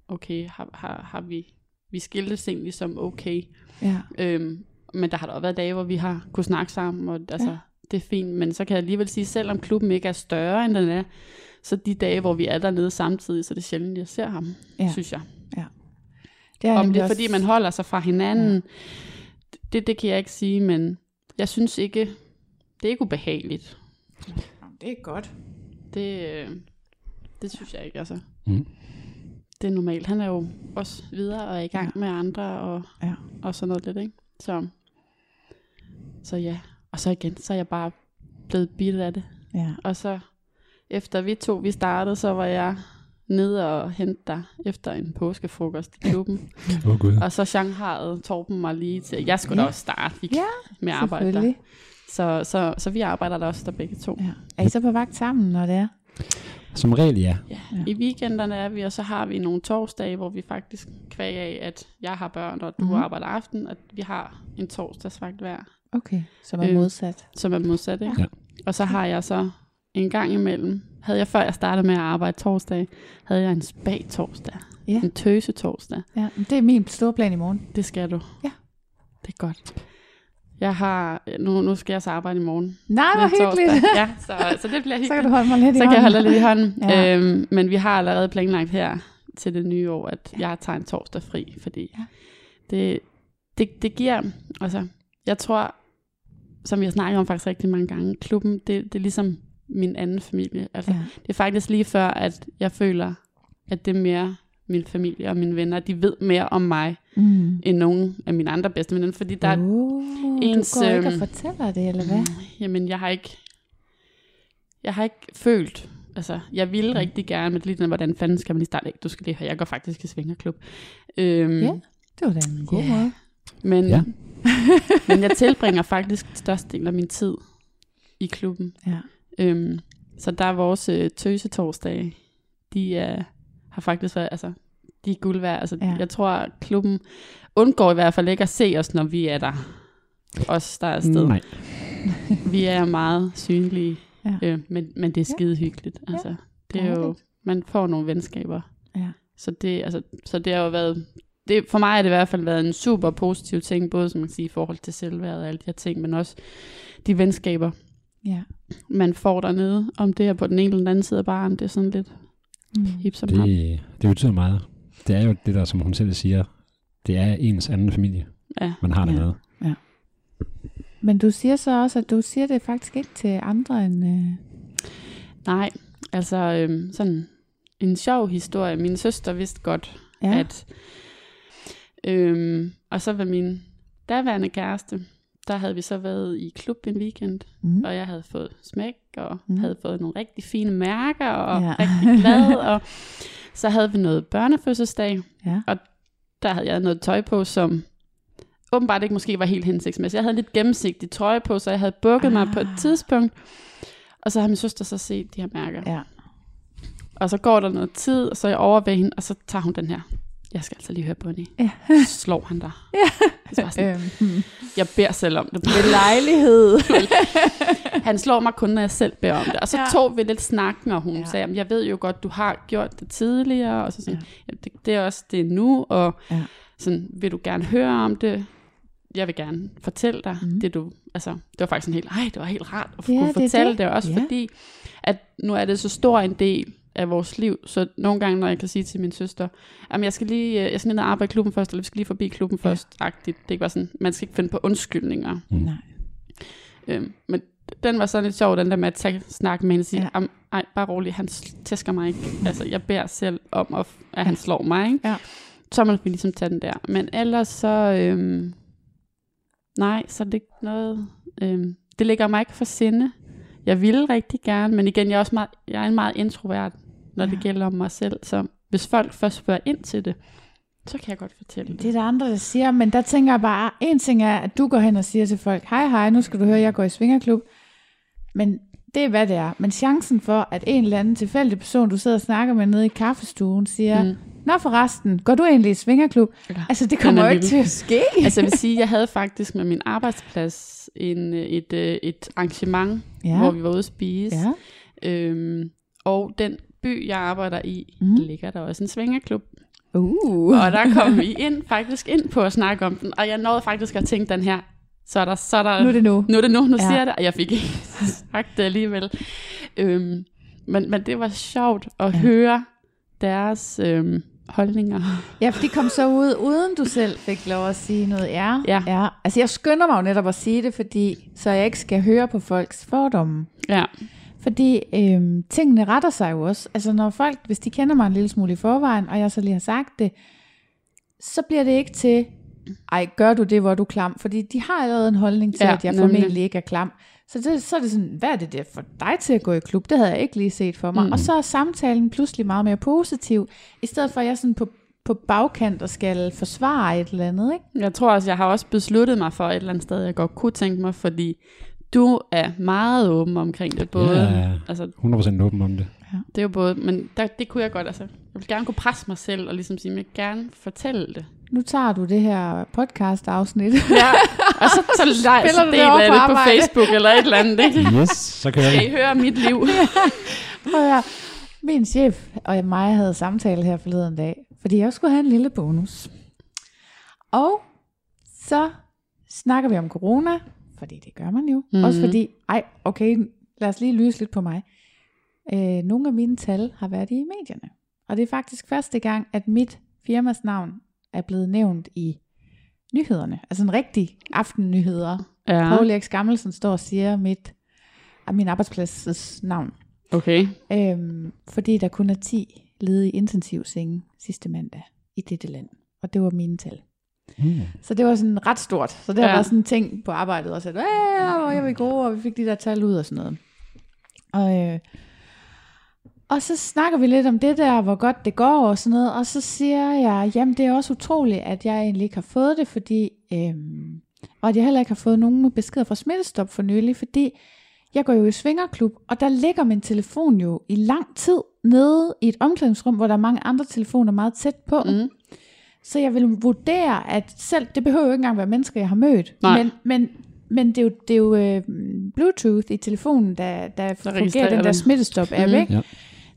okay, har, har, har vi, vi skiltes egentlig som okay. Ja. Øhm, men der har der også været dage, hvor vi har kunne snakke sammen, og altså, Ja. ja. det er fint. Men så kan jeg alligevel sige, selvom klubben ikke er større, end den er, så de dage, hvor vi er dernede samtidig, så er det sjældent, jeg ser ham, Ja. ja. synes jeg. Det er Om det er, også- fordi man holder sig fra hinanden, ja. det, det kan jeg ikke sige, men jeg synes ikke, det er ikke ubehageligt. Det er godt. Det, øh, det synes jeg ikke, altså. Mm. Det er normalt. Han er jo også videre og er i gang Ja. med andre og, Ja. og sådan noget lidt, ikke? Så, så ja. Og så igen, så er jeg bare blevet bidt af det. Ja. Og så efter vi to, vi startede, så var jeg ned og hente dig efter en påskefrokost i klubben. Åh oh, gud. og så Shanghai Torben mig lige til, jeg skulle Ja. da også starte Ja, med at arbejde der. Selvfølgelig. Så, så, så vi arbejder der også der begge to. Ja. Er I så på vagt sammen, når det er? Som regel, ja. Ja. I weekenderne er vi, og så har vi nogle torsdage, hvor vi faktisk kvæg af, at jeg har børn, og du mm-hmm. arbejder aften, at vi har en torsdagsvagt hver, Okay, som er Øh, modsat. som er modsat. Ikke? Ja. Og så har jeg så en gang imellem, havde jeg før jeg startede med at arbejde torsdag, havde jeg en spag torsdag. Ja. En tøse torsdag. Ja, det er min store plan i morgen. Det skal du. Ja. Det er godt. Jeg har, nu, nu skal jeg så arbejde i morgen. Nej, hvor torsdag. hyggeligt. Ja, så, så det bliver Så hyggeligt. kan du holde mig lidt i Så kan jeg hånden. holde lidt i hånden. Ja. Øhm, men vi har allerede planlagt her til det nye år, at Ja. jeg tager en torsdag fri, fordi Ja. det, det, det giver, altså, jeg tror, som vi har snakket om faktisk rigtig mange gange, klubben, det, det er ligesom min anden familie. Altså, Ja. Det er faktisk lige før, at jeg føler, at det er mere min familie og mine venner, de ved mere om mig, Mm. end nogen af mine andre bedste venner, fordi der er uh, ens, du går ikke og øhm, fortæller det, eller hvad? Jamen, jeg har ikke... Jeg har ikke følt... Altså, jeg ville Mm. rigtig gerne, men lige den, hvordan fanden skal man lige starte? Du skal lige høre, jeg går faktisk i svingerklub. Øhm, Ja. Det var da en god Ja. måde. Men, Ja. men jeg tilbringer faktisk størstedelen af min tid i klubben. Ja. Øhm, så der er vores øh, tøsetorsdage, de er, har faktisk været, altså, de er guld værd. Altså, Ja. Jeg tror, at klubben undgår i hvert fald ikke at se os, når vi er der. Os, der er afsted. Nej. Vi er meget synlige, Ja. øh, men, men det er skide hyggeligt. Altså, det er jo, man får nogle venskaber. Ja. Så det, altså, så det har jo været, det, for mig har det i hvert fald været en super positiv ting, både som man kan sige, i forhold til selvværd og alle de her ting, men også de venskaber, Ja. man får dernede, om det er på den ene eller den anden side af baren, det er sådan lidt Mm. hip som ham. Det, det betyder meget. Det er jo det der, som hun selv siger, det er ens anden familie, Ja. man har Ja. dernede. Men du siger så også, at du siger det faktisk ikke til andre end... Øh... Nej, altså øhm, sådan en sjov historie. Min søster vidste godt, Ja. ja. at... Øhm, og så var min daværende kæreste, der havde vi så været i klub en weekend, mm. og jeg havde fået smæk, og Mm. havde fået nogle rigtig fine mærker, og Ja. ja. rigtig glad, og så havde vi noget børnefødselsdag, Ja. og der havde jeg noget tøj på, som åbenbart ikke måske var helt hensigtsmæssigt. Jeg havde lidt gennemsigtig trøje på, så jeg havde bukket ah. mig på et Ah. tidspunkt, og så har min søster så set de her mærker. Ja. Og så går der noget tid, og så er jeg over ved hende, og så tager hun den her. Jeg skal altså lige høre Bonnie. Ja. Slår han dig. Ja. Så var sådan, Øhm. jeg beder selv om det. Ved lejlighed. Han slår mig kun, når jeg selv beder om det. Og så Ja. tog vi lidt snakken, og hun Ja. sagde, "Jamen, jeg ved jo godt, du har gjort det tidligere. Og så sådan, Ja. det, det er også det nu, og Ja. sådan, vil du gerne høre om det? Jeg vil gerne fortælle dig mm. det, du... Altså, det var faktisk en helt, ej, det var helt rart at Ja, kunne det fortælle det. det. det. Også Ja. fordi, at nu er det så stor en del af vores liv, så nogle gange, når jeg kan sige til min søster, at jeg skal lige, øh, jeg skal ned og arbejde i klubben først, eller vi skal lige forbi klubben Ja. først, agtigt. Det er ikke bare sådan, man skal ikke finde på undskyldninger. Mm. Nej. Øhm, men den var sådan lidt sjov, den der med at tage snak med hende og sige, Ja. ej, bare rolig, han tæsker mig ikke. Altså, jeg beder selv om, at, at han slår mig, ikke? Ja. Så må vi ligesom tage den der. Men ellers så, øhm, nej, så er det ikke noget, øhm, det ligger mig ikke for sinde. Jeg ville rigtig gerne, men igen, jeg er også meget, jeg er en meget introvert, når ja. Det gælder om mig selv. Så hvis folk først spørger ind til det, så kan jeg godt fortælle det. Det er der andre, der siger, men der tænker jeg bare, en ting er, at du går hen og siger til folk, hej hej, nu skal du høre, jeg går i svingerklub. Men det er, hvad det er. Men chancen for, at en eller anden tilfældig person, du sidder og snakker med nede i kaffestuen, siger, mm. Nå forresten, går du egentlig i svingerklub? Ja. Altså, det kommer er jo ikke til at ske. altså jeg vil sige, jeg havde faktisk med min arbejdsplads en, et, øh, et arrangement, ja. hvor vi var ude at spise. Ja. Øhm, og den by, jeg arbejder i, mm. ligger der også en svingerklub. Uh. Og der kom vi ind, faktisk ind på at snakke om den. Og jeg nåede faktisk at tænke den her, så er der, så er der, Nu er det nu. nu er det nu, nu Ja. siger jeg det. Og jeg fik ikke sagt det alligevel. Øhm, men, men det var sjovt at Ja. høre deres øhm, holdninger. Ja, for de kom så ud, uden du selv fik lov at sige noget. Ja, Ja. ja. Altså, jeg skynder mig jo netop at sige det, fordi så jeg ikke skal høre på folks fordomme. Ja, Fordi øhm, tingene retter sig jo også. Altså når folk, hvis de kender mig en lille smule i forvejen, og jeg så lige har sagt det, så bliver det ikke til, ej, gør du det, hvor du er klam? Fordi de har allerede en holdning til, Ja, at jeg nemlig. formentlig ikke er klam. Så, det, så er det sådan, hvad er det der for dig til at gå i klub? Det havde jeg ikke lige set for mig. Mm. Og så er samtalen pludselig meget mere positiv, i stedet for at jeg sådan på, på bagkant og skal forsvare et eller andet, ikke? Jeg tror også, jeg har også besluttet mig for et eller andet sted, jeg godt kunne tænke mig, fordi du er meget åben omkring det. Både, Ja. altså, 100% åben om det. det er jo både, men der, det kunne jeg godt, altså, jeg vil gerne kunne presse mig selv og ligesom sige, at jeg vil gerne fortælle det. Nu tager du det her podcast-afsnit. Ja, og så, så, så, Spiller du det over jeg på det på? Facebook eller et eller andet. Ikke? Yes, så kører Skal I høre mit liv? Prøv at. Min chef og mig havde samtale her forleden dag, fordi jeg skulle have en lille bonus. Og så snakker vi om corona, fordi det gør man jo. Mhm. Mm-hmm. Også fordi, ej, okay, lad os lige lyse lidt på mig. Øh, nogle af mine tal har været i medierne. Og det er faktisk første gang, at mit firmas navn er blevet nævnt i nyhederne. Altså en rigtig aftennyheder. Ja. Paul Erik Gammelsen står og siger mit, min arbejdsplads navn. okay. Øhm, fordi der kun er 10 ledige intensivsenge sidste mandag i dette land. Og det var mine tal. Mm. Så det var sådan ret stort. Så det ja. Var sådan en ting på arbejdet også, at "Æh, hvor jeg vil gå, og vi fik de der tal ud og sådan noget. Og, øh, og så snakker vi lidt om det der, hvor godt det går og sådan noget, og så siger jeg, jamen det er også utroligt, at jeg egentlig ikke har fået det, fordi, øhm, og at jeg heller ikke har fået nogen beskeder fra Smittestop for nylig, fordi jeg går jo i svingerklub, og der ligger min telefon jo i lang tid nede i et omklædningsrum, hvor der er mange andre telefoner meget tæt på. Mm. Så jeg vil vurdere, at selv, det behøver jo ikke engang være mennesker, jeg har mødt, Nej. men, men, men det er jo, det er jo øh, Bluetooth i telefonen, der, der fungerer registrerer den der den. smittestop-app, Mhm. ikke? Ja.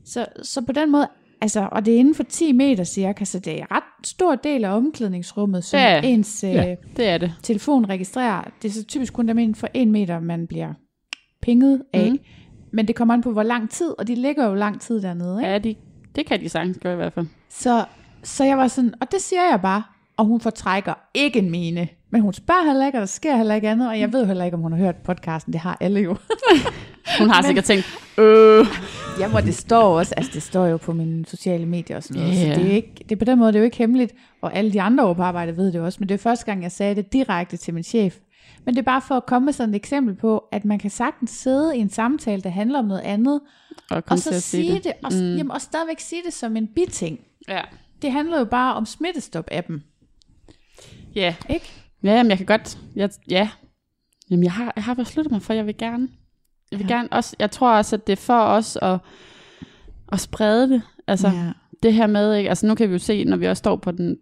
Så, så på den måde, altså, og det er inden for 10 meter cirka, så det er en ret stor del af omklædningsrummet, som Ja. ens øh, Ja. Det er det. telefon registrerer. Det er så typisk kun dem inden for 1 meter, man bliver pinget af. Mm. Men det kommer an på, hvor lang tid, og de ligger jo lang tid dernede, ikke? Ja, de, det kan de sagtens gøre i hvert fald. Så, så jeg var sådan, og det siger jeg bare, og hun fortrækker ikke en mine. Men hun spørger heller ikke, og der sker heller ikke andet, og jeg ved heller ikke, om hun har hørt podcasten. Det har alle jo. Hun har sikkert tænkt, øh, Jamen, og det står også, altså det står jo på mine sociale medier og sådan noget, Ja. så det er, ikke, det er på den måde, det er jo ikke hemmeligt, og alle de andre over på arbejde ved det også, men det er første gang, jeg sagde det direkte til min chef. Men det er bare for at komme med sådan et eksempel på, at man kan sagtens sidde i en samtale, der handler om noget andet, og og så sige det. det, og, mm. jamen, og stadigvæk sige det som en biting. Ja. Det handler jo bare om smittestop-appen, Ja. ikke? Ja, jamen, jeg kan godt, jeg, ja. Jamen, jeg har, jeg har besluttet mig for, at jeg vil gerne, jeg vil Ja. gerne også, jeg tror også, at det er for os at, at sprede det. Altså, ja. det her med, ikke? altså nu kan vi jo se, når vi også står på den,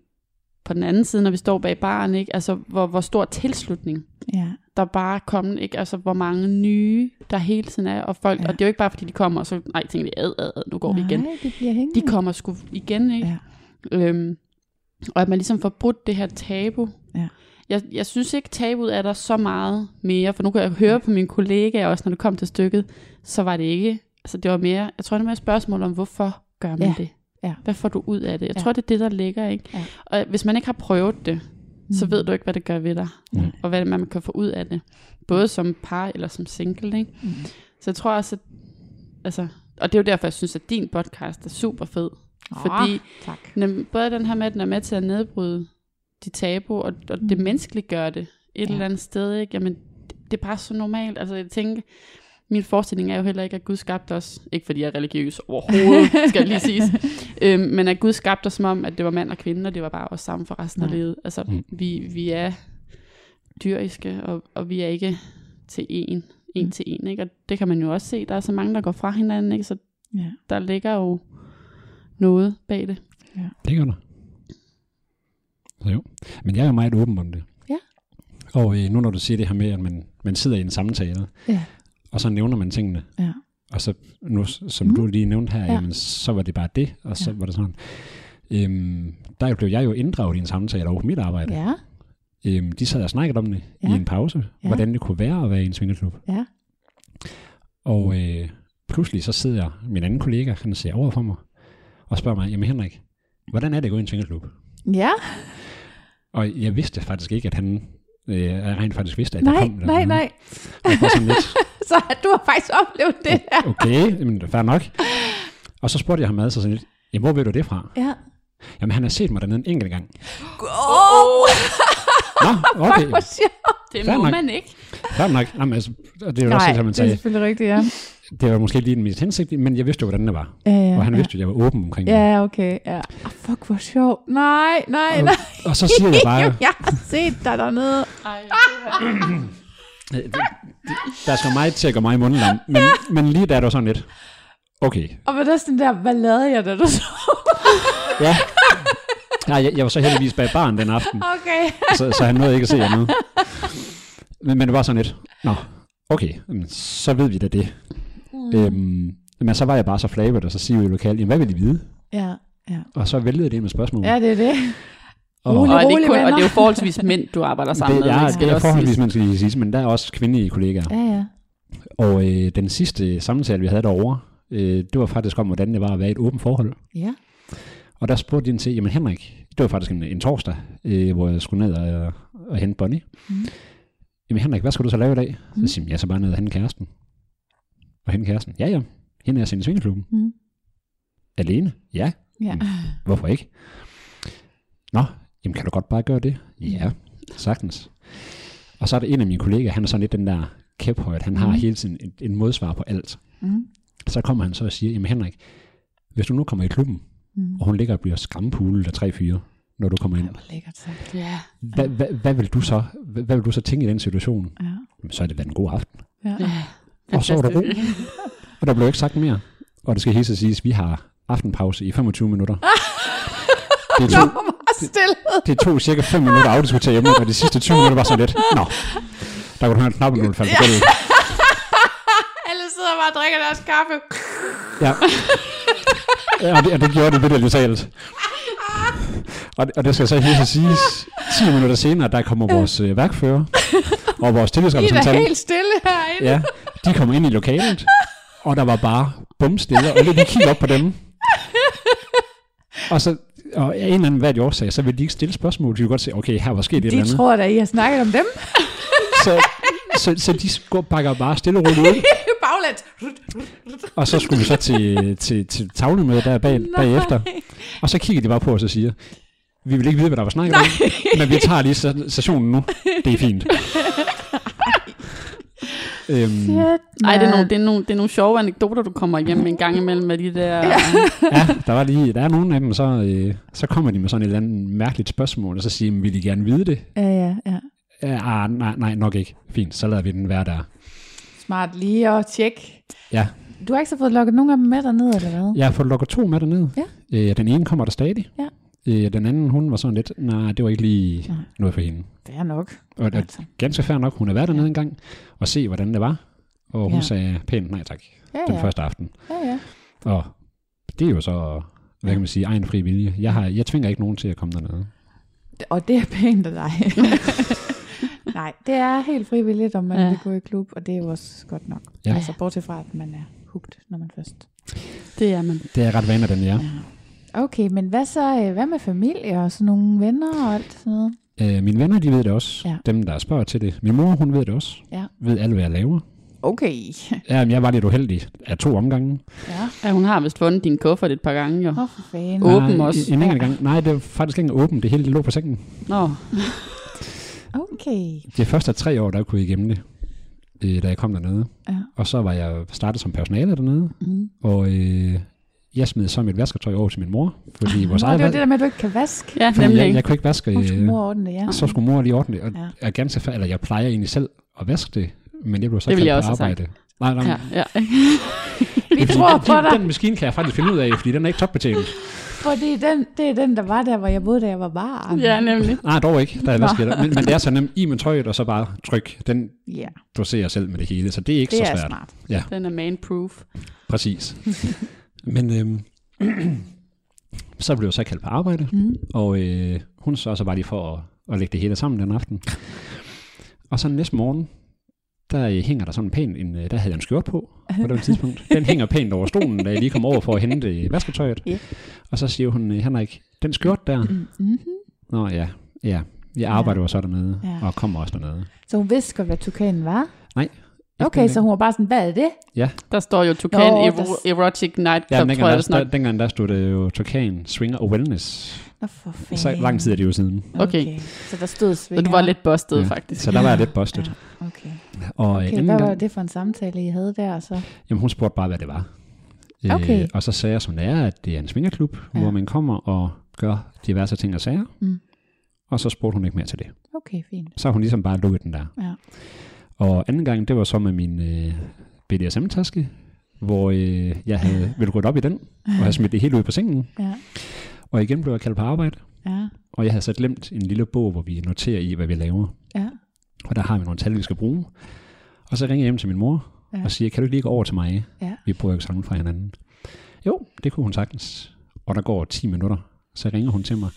på den anden side, når vi står bag baren, ikke? Altså, hvor, hvor stor tilslutning ja. der bare er kommet, ikke? Altså, hvor mange nye, der hele tiden er, og folk, Ja. og det er jo ikke bare, fordi de kommer, og så, nej, tænker de, ad, ad, ad, nu går vi igen. Nej, det bliver hængende. De kommer sgu igen, ikke? Ja. Øhm, og at man ligesom får brudt det her tabu. Ja. Jeg, jeg synes ikke, tabuet er der så meget mere, for nu kan jeg høre på mine kollegaer også, når det kom til stykket, så var det ikke, altså det var mere, jeg tror det var mere et spørgsmål om, hvorfor gør man Ja. det? Ja. Hvad får du ud af det? Jeg Ja. tror, det er det, der ligger, ikke? Ja. Og hvis man ikke har prøvet det, så Mm. ved du ikke, hvad det gør ved dig, Mm. og hvad man kan få ud af det. Både som par eller som single, ikke? Mm. Så jeg tror også, at, altså, og det er jo derfor, jeg synes, at din podcast er super fed. Fordi Åh, tak. Nem, både den her med, at den er med til at nedbryde de tabu, og, og det Mm. menneskeligt gør det et Ja. eller andet sted, ikke? Jamen, det, det er bare så normalt. Altså, jeg tænker, min forestilling er jo heller ikke, at Gud skabte os, ikke fordi jeg er religiøs overhovedet, skal lige siges, øhm, men at Gud skabte os som om, at det var mand og kvinde, og det var bare os sammen for resten af Nej. livet. Altså, Mm. vi, vi er dyriske, og, og vi er ikke til en, en Mm. til en, ikke? Og det kan man jo også se, der er så mange, der går fra hinanden, ikke? Så Ja. der ligger jo noget bag det. Det gør der. Så jo. Men jeg er meget åben om det. Ja. Og øh, nu når du siger det her med, at man, man sidder i en samtale, Ja. og så nævner man tingene, Ja. og så nu, som Mm. du lige nævnte her, Ja. ja. jamen, så var det bare det, og så Ja. var det sådan. Øhm, der blev jeg jo inddraget i en samtale over mit arbejde. Ja. Øhm, de sad og snakkede om det Ja. i en pause, Ja. hvordan det kunne være at være i en svingerklub. Ja. Og øh, pludselig så sidder min anden kollega, han ser over for mig, og spørger mig, jamen Henrik, hvordan er det at gå i en svingerklub? Ja. Og jeg vidste faktisk ikke, at han øh, jeg rent faktisk vidste, at Nej, der kom der nej, nej. Jeg sådan lidt, Så du har faktisk oplevet det her. okay, er fair nok. Og så spurgte jeg ham altså sådan lidt, jamen, hvor ved du det fra? Ja. Jamen, han har set mig dernede en enkelt gang. Oh! Nå, okay. Det må nok. man ikke. Fair nok. Jamen, altså, det er jo også, Nej, som man det er sagde, selvfølgelig rigtigt, ja. det var måske ikke lige den mest hensigtige, men jeg vidste jo, hvordan det var. Ja, ja, Og han ja. vidste jo, at jeg var åben omkring det. Ja, okay. Ja. Ah, fuck, hvor sjovt. Nej, nej, Og, nej. og så siger jeg bare, jeg har set dig dernede. Ej, det, det, der skal meget til at gøre mig i munden lam, men, men lige der er der sådan lidt, okay, Og hvad er sådan der, hvad lavede jeg, da du så? ja. Nej, jeg, jeg var så heldigvis bag barn den aften, Okay. så, så han nåede ikke at se andet. Men, men det var sådan lidt, nå, okay, så ved vi da det. Mm. Øhm, men så var jeg bare så flabet, og så siger vi i lokalet, jamen hvad vil I vide? Ja, ja. Og så væltede det ind med spørgsmål. Ja, det er det. og, rolig. og, det kun, og det er jo forholdsvis mænd, du arbejder sammen det, med. ja, det er forholdsvis, man skal lige sige, men der er også kvindelige kollegaer. Ja, ja. Og øh, den sidste samtale, vi havde derovre, øh, det var faktisk om, hvordan det var at være i et åbent forhold. Ja. Og der spurgte de til, jamen Henrik, det var faktisk en, en torsdag, øh, hvor jeg skulle ned og, og hente Bonnie. Mm. Jamen Henrik, hvad skal du så lave i dag? Mm. Så siger jeg, jeg så bare ned og hente kæresten. Og hente kæresten? Ja, ja. Hende er sendt i svingeklubben. Mm. Alene? Ja. Ja. Mm. Hvorfor ikke? Nå, jamen kan du godt bare gøre det? Ja, sagtens. Og så er der en af mine kollegaer, han er sådan lidt den der kæphøjt, han har Mm. hele tiden en, en modsvar på alt. Mm. Så kommer han så og siger, jamen Henrik, hvis du nu kommer i klubben, Mm. og hun ligger og bliver skræmmepulet af tre fyre, når du kommer ind, Ej, hvor lækkert sagt. Ja. hvad, hvad, hvad, vil du så, hvad, hvad vil du så tænke i den situation? Ja. Jamen, så er det da en god aften. Ja. ja. Og så var der ro. Og der blev ikke sagt mere. Og det skal helt siges, vi har aftenpause i 25 minutter. Det tog, hvor stille. det tog cirka 5 minutter at afdiskutere hjemme, og de sidste 20 minutter var sådan lidt, nå, der kunne du høre en knap, når du faldt på gulvet. Alle sidder bare og drikker deres kaffe. Ja. ja og, det, og det gjorde det vildt talt. Og, det- og det skal så helt siges, 10 minutter senere, der kommer vores øh, værkfører og vores I er da tillidsrepræsentant. helt stille herinde. Ja, de kommer ind i lokalet, og der var bare bumstille, og vi kigge op på dem. Og så, og af en eller anden hvad de årsag, så vil de ikke stille spørgsmål. De vil godt se, okay, her var sket et eller De andet. tror da, I har snakket om dem. Så, så, så de går, bakker bare stille og roligt ud. Baglæns. Og så skulle vi så til, til, til tavlemøde der bag, bagefter. Og så kigger de bare på os og siger, vi vil ikke vide, hvad der var snakket om, men vi tager lige sta- stationen nu. Det er fint. øhm, Shit, Ej, det er, nogle, det, er nogle, det er nogle sjove anekdoter, du kommer hjem med en gang imellem med de der... Ja. ja, der var lige, der er nogle af dem, så, øh, så kommer de med sådan et eller andet mærkeligt spørgsmål, og så siger de, vil de gerne vide det? Ja, ja, ja. Ja, ah, nej, nej, nok ikke. Fint, så lader vi den være der. Smart lige at tjekke. Ja, Du har ikke så fået lukket nogen af dem med derned, eller hvad? jeg har fået lukket to med derned. Ja. Øh, den ene kommer der stadig. Ja. Øh, den anden, hun var sådan lidt, nej, det var ikke lige Nej. noget for hende. Det er nok. Og det Altså. ganske fair nok, hun har været dernede en gang, og se, hvordan det var. Og hun Ja. sagde pænt nej tak, Ja, den ja. første aften. ja, ja. Og det er jo så, hvad kan man sige, egen fri vilje. Jeg, har, jeg tvinger ikke nogen til at komme dernede. Og det er pænt af dig. Nej, det er helt frivilligt, om man Ja. ja. vil gå i klub, og det er jo også godt nok. Ja. Ja. Altså bortset fra, at man er hugt, når man først... Det er man. Det er ret vaner, den er. Okay, men hvad så, øh, hvad med familie og sådan nogle venner og alt sådan noget? Øh, mine venner, de ved det også. Ja. Dem, der spørger til det. Min mor, hun ved det også. Ja. Ved alt, hvad jeg laver. Okay. Ja, men jeg var lidt uheldig af to omgange. Ja. Ja, hun har vist fundet din kuffert et par gange, jo. Åh, oh, for fanden. Åben Nej, også. En, en enkelt gang. Nej, det var faktisk ikke åbent. Det hele det lå på sengen. Nå, Okay. De første tre år, der kunne jeg igennem det, øh, da jeg kom dernede. Ja. Og så var jeg startet som personale dernede. Mm. Og øh, jeg smed så mit vasketøj over til min mor. Fordi vores Nå, eget det var det der med, at du ikke kan vaske. ja, fordi nemlig. jeg, jeg kunne ikke vaske. Hun skulle Øh, mor ordne det, ja. så skulle mor lige ordne det. Og Ja. jeg er ganske færdig, eller jeg plejer egentlig selv at vaske det. Men jeg blev så Det kaldt på arbejde. Nej, nej, Ja, ja. Vi det tror på den, dig, den, maskine kan jeg faktisk finde ud af, fordi den er ikke topbetalt. fordi den, det er den, der var der, hvor jeg boede, da jeg var barn. ja, nemlig. Nej, dog ikke, Nå. vaskede det. Men, men det er så nemt i med tøjet, og så bare tryk. Den Ja, doserer selv med det hele, så det er ikke det så er svært. smart. Den er man-proof. Præcis. Men øhm, så blev jeg så kaldt på arbejde, Mm. og øh, hun så så bare lige for at, at lægge det hele sammen den aften. Og så næste morgen, der øh, hænger der sådan en pæn, en, øh, der havde jeg en skjort på, på det tidspunkt. Den hænger pænt over stolen, da jeg lige kom over for at hente øh, vasketøjet. Ja. Og så siger hun, Henrik, den skjort der, Mm-hmm. nå ja, ja, jeg arbejder jo så dernede, Ja. og kommer også dernede. Så hun vidste godt, hvad tukanen var? Nej. Okay, så hun var bare sådan, hvad er det? Der står jo Tucan Nå, Ero- der- Erotic Nightclub, Ja, tror dengang, jeg der, det snart. der, dengang der stod det jo Turkan, Swinger og Wellness. Nå for fanden. Så lang tid er det jo siden. Okay. Så der stod Så svinger. du var lidt busted, Ja. faktisk. Så der var jeg lidt busted. Ja, okay. Og øh, okay, anden hvad var gang, det for en samtale, I havde der så? jamen, hun spurgte bare, hvad det var. Okay. Øh, og så sagde jeg, som det er, at det er en svingerklub, Ja. hvor man kommer og gør diverse ting og sager. Mm. Og så spurgte hun ikke mere til det. Okay, fint. Så har hun ligesom bare lukket den der. Ja. Og anden gang, det var så med min øh, BDSM-taske, hvor øh, jeg havde vel gået op i den, og havde smidt det hele ud på sengen. Ja, Og igen blev jeg kaldt på arbejde, ja, og jeg havde så glemt en lille bog, hvor vi noterer i, hvad vi laver. ja. Og der har vi nogle tal, vi skal bruge. Og så ringer jeg hjem til min mor Ja. ja. og siger, kan du ikke lige gå over til mig? Ja. Vi ikke sammen fra hinanden. Jo, det kunne hun sagtens. Og der går 10 minutter. Så ringer hun til mig.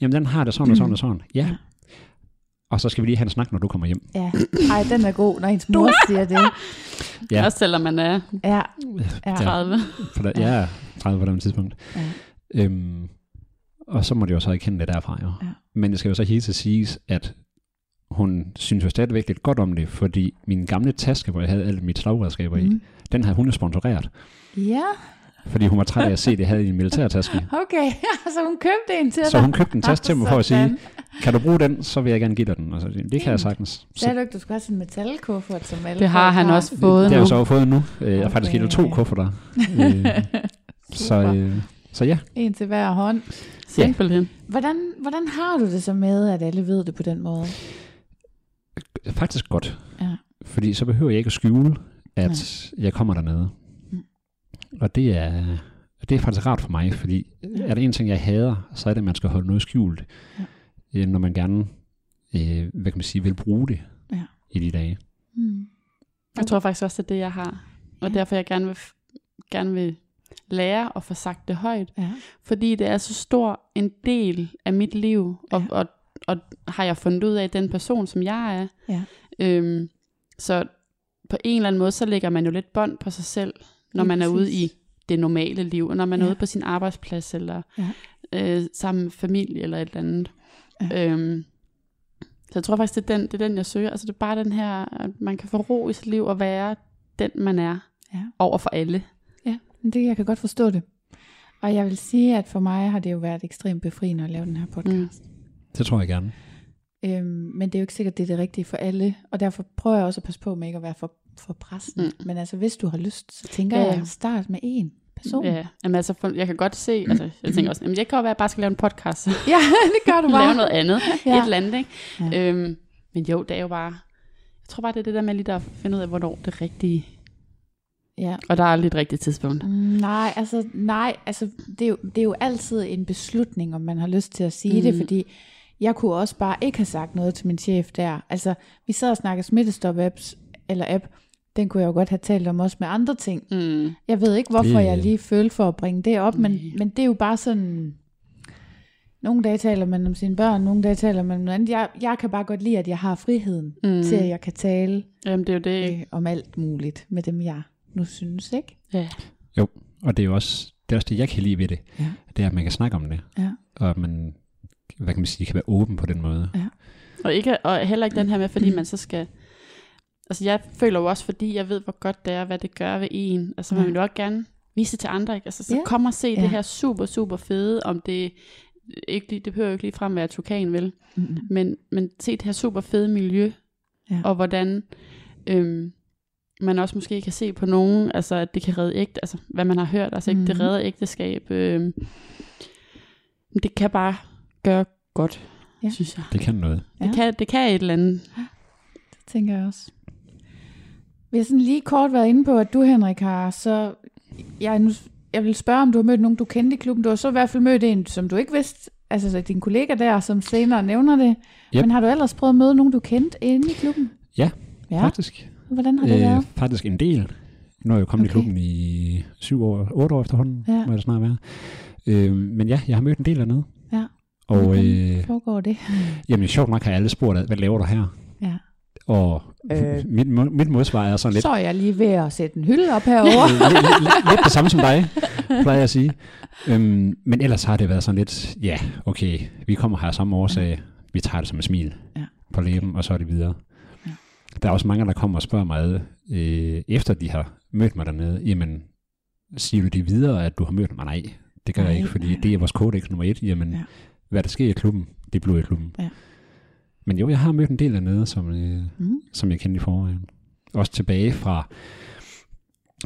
Jamen, den har det sådan og sådan og sådan. Ja. Ja. Og så skal vi lige have en snak, når du kommer hjem. ja. Ej, den er god, når ens mor siger det. Ja. Ja. Også selvom man er Ja, ja. 30. For der, jeg er 30 på det tidspunkt. Ja. Øhm, og så må det jo så ikke kende det derfra. Jo. Ja. Men det skal jo så hele tiden siges, at hun synes jo stadigvæk lidt godt om det, fordi min gamle taske, hvor jeg havde alle mit slagredskaber mm. i, den havde hun sponsoreret. Ja, Fordi hun var træt af at se, at jeg havde i en militærtaske. okay. så hun købte en til Så dig. hun købte en taske til mig for at sige, kan du bruge den, så vil jeg gerne give dig den. Og så, jeg, det kan jeg sagtens. Så, du ikke, du skulle have sådan en metalkuffert, som alle Det har han også fået det har nu. jeg så fået nu. Jeg har faktisk Okay. givet to kufferter. Øh, så, øh, så ja, En til hver hånd. Simpelthen. Hvordan, hvordan har du det så med, at alle ved det på den måde? faktisk godt. Ja. Fordi så behøver jeg ikke at skjule, at jeg kommer dernede. Mm. Og det er, det er faktisk rart for mig, fordi er der en ting, jeg hader, så er det, at man skal holde noget skjult, Ja. øh, når man gerne øh, hvad kan man sige, vil bruge det Ja. i de dage. Mm. Jeg tror faktisk også, det er det, jeg har. Og Ja. derfor jeg gerne vil, gerne vil lære at få sagt det højt. Ja. Fordi det er så stor en del af mit liv, og, Ja. og, og har jeg fundet ud af den person, som jeg er. Ja. Øhm, så på en eller anden måde, så lægger man jo lidt bånd på sig selv, når Lige man er ude præcis. i det normale liv, og når man er Ja. ude på sin arbejdsplads, eller Ja. øh, sammen med familie, eller et eller andet. Ja. Øhm, så jeg tror faktisk, det er, den, det er den, jeg søger. Altså det er bare den her, at man kan få ro i sit liv og være den, man er Ja. over for alle. Det, jeg kan godt forstå det. Og jeg vil sige, at for mig har det jo været ekstremt befriende at lave den her podcast. Mm. Det tror jeg gerne. Øhm, men det er jo ikke sikkert, det er det rigtige for alle. Og derfor prøver jeg også at passe på med ikke at være for, for pressen. Mm. Mm. Men altså, hvis du har lyst, så tænker Ja, jeg, start med én person. Ja, jamen altså, for, jeg kan godt se, altså, jeg tænker også, jamen, jeg kan jo være, at jeg bare skal lave en podcast, ja det gør du bare. lave noget andet, Ja. et eller andet, ikke? Ja. Øhm, men jo, det er jo bare, jeg tror bare, det er det der med lige at finde ud af, hvornår det rigtige, Ja. og der er aldrig et rigtigt tidspunkt. Mm, Nej, altså, nej, altså det, er jo, det er jo altid en beslutning, om man har lyst til at sige mm. det, fordi jeg kunne også bare ikke have sagt noget til min chef der. Altså, vi sad og snakkede smittestop-apps, eller app, den kunne jeg jo godt have talt om også med andre ting. Mm. Jeg ved ikke, hvorfor Det- jeg lige følte for at bringe det op, men, Nej. men det er jo bare sådan... Nogle dage taler man om sine børn, nogle dage taler man om noget andet. Jeg, jeg kan bare godt lide, at jeg har friheden Mm. mm. til, at jeg kan tale Jamen, det er jo det, øh, om alt muligt med dem, jeg nu synes, ikke? Ja. Og det er jo også det, er også det jeg kan lide ved det. Ja. Det er, at man kan snakke om det. Ja. Og man, hvad kan man sige, kan være åben på den måde. Og, ikke, og heller ikke den her med, fordi man så skal... Altså jeg føler jo også, fordi jeg ved, hvor godt det er, hvad det gør ved en. Altså man Ja. vil jo også gerne vise det til andre, ikke? Altså så Ja. kom og se Ja. det her super, super fede, om det ikke, lige- det behøver jo ikke lige frem være tukan, vel? Mm. Men, men se det her super fede miljø, Ja. og hvordan øhm, man også måske kan se på nogen, altså at det kan redde ægte, altså hvad man har hørt, altså ikke det Mhm. redder ægteskab. Men det kan bare gøre godt, Ja. ja. synes jeg. Det kan noget. Det, Ja. kan, det kan et eller andet. Det tænker jeg også. Vi har sådan lige kort været inde på, at du, Henrik, har så... Jeg, nu, jeg vil spørge, om du har mødt nogen, du kendte i klubben. Du har så i hvert fald mødt en, som du ikke vidste, altså så din kollega der, som senere nævner det. Yep. Men har du ellers prøvet at møde nogen, du kendte inde i klubben? Ja, Ja, Faktisk. Hvordan har det været? faktisk en del. Nu er jeg jo kommet Okay. i klubben i syv år, otte år efterhånden, Ja. må det snart være. Øh, men ja, jeg har mødt en del dernede. Ja. Og Hvordan øh, foregår det? jamen, sjovt nok har alle spurgt, hvad laver du her? Ja. Og Øh. øh. mit, mit modsvar er sådan lidt, Så er jeg lige ved at sætte en hylde op herovre. lidt, lidt, lidt, lidt det samme som dig, plejer jeg at sige. Øhm, men ellers har det været sådan lidt, ja, okay, vi kommer her af samme årsag, vi tager det som et smil Ja. på læben, og så er det videre. Der er også mange, der kommer og spørger mig, øh, efter de har mødt mig dernede, jamen, siger du det videre, at du har mødt mig? Nej, det gør Nej, jeg ikke, fordi nej, det er vores kodex nummer et. Jamen, Ja. ja. hvad der sker i klubben, det bliver i klubben. Ja. Men jo, jeg har mødt en del dernede, som, øh, Mm. som jeg kendte i forvejen. Også tilbage fra,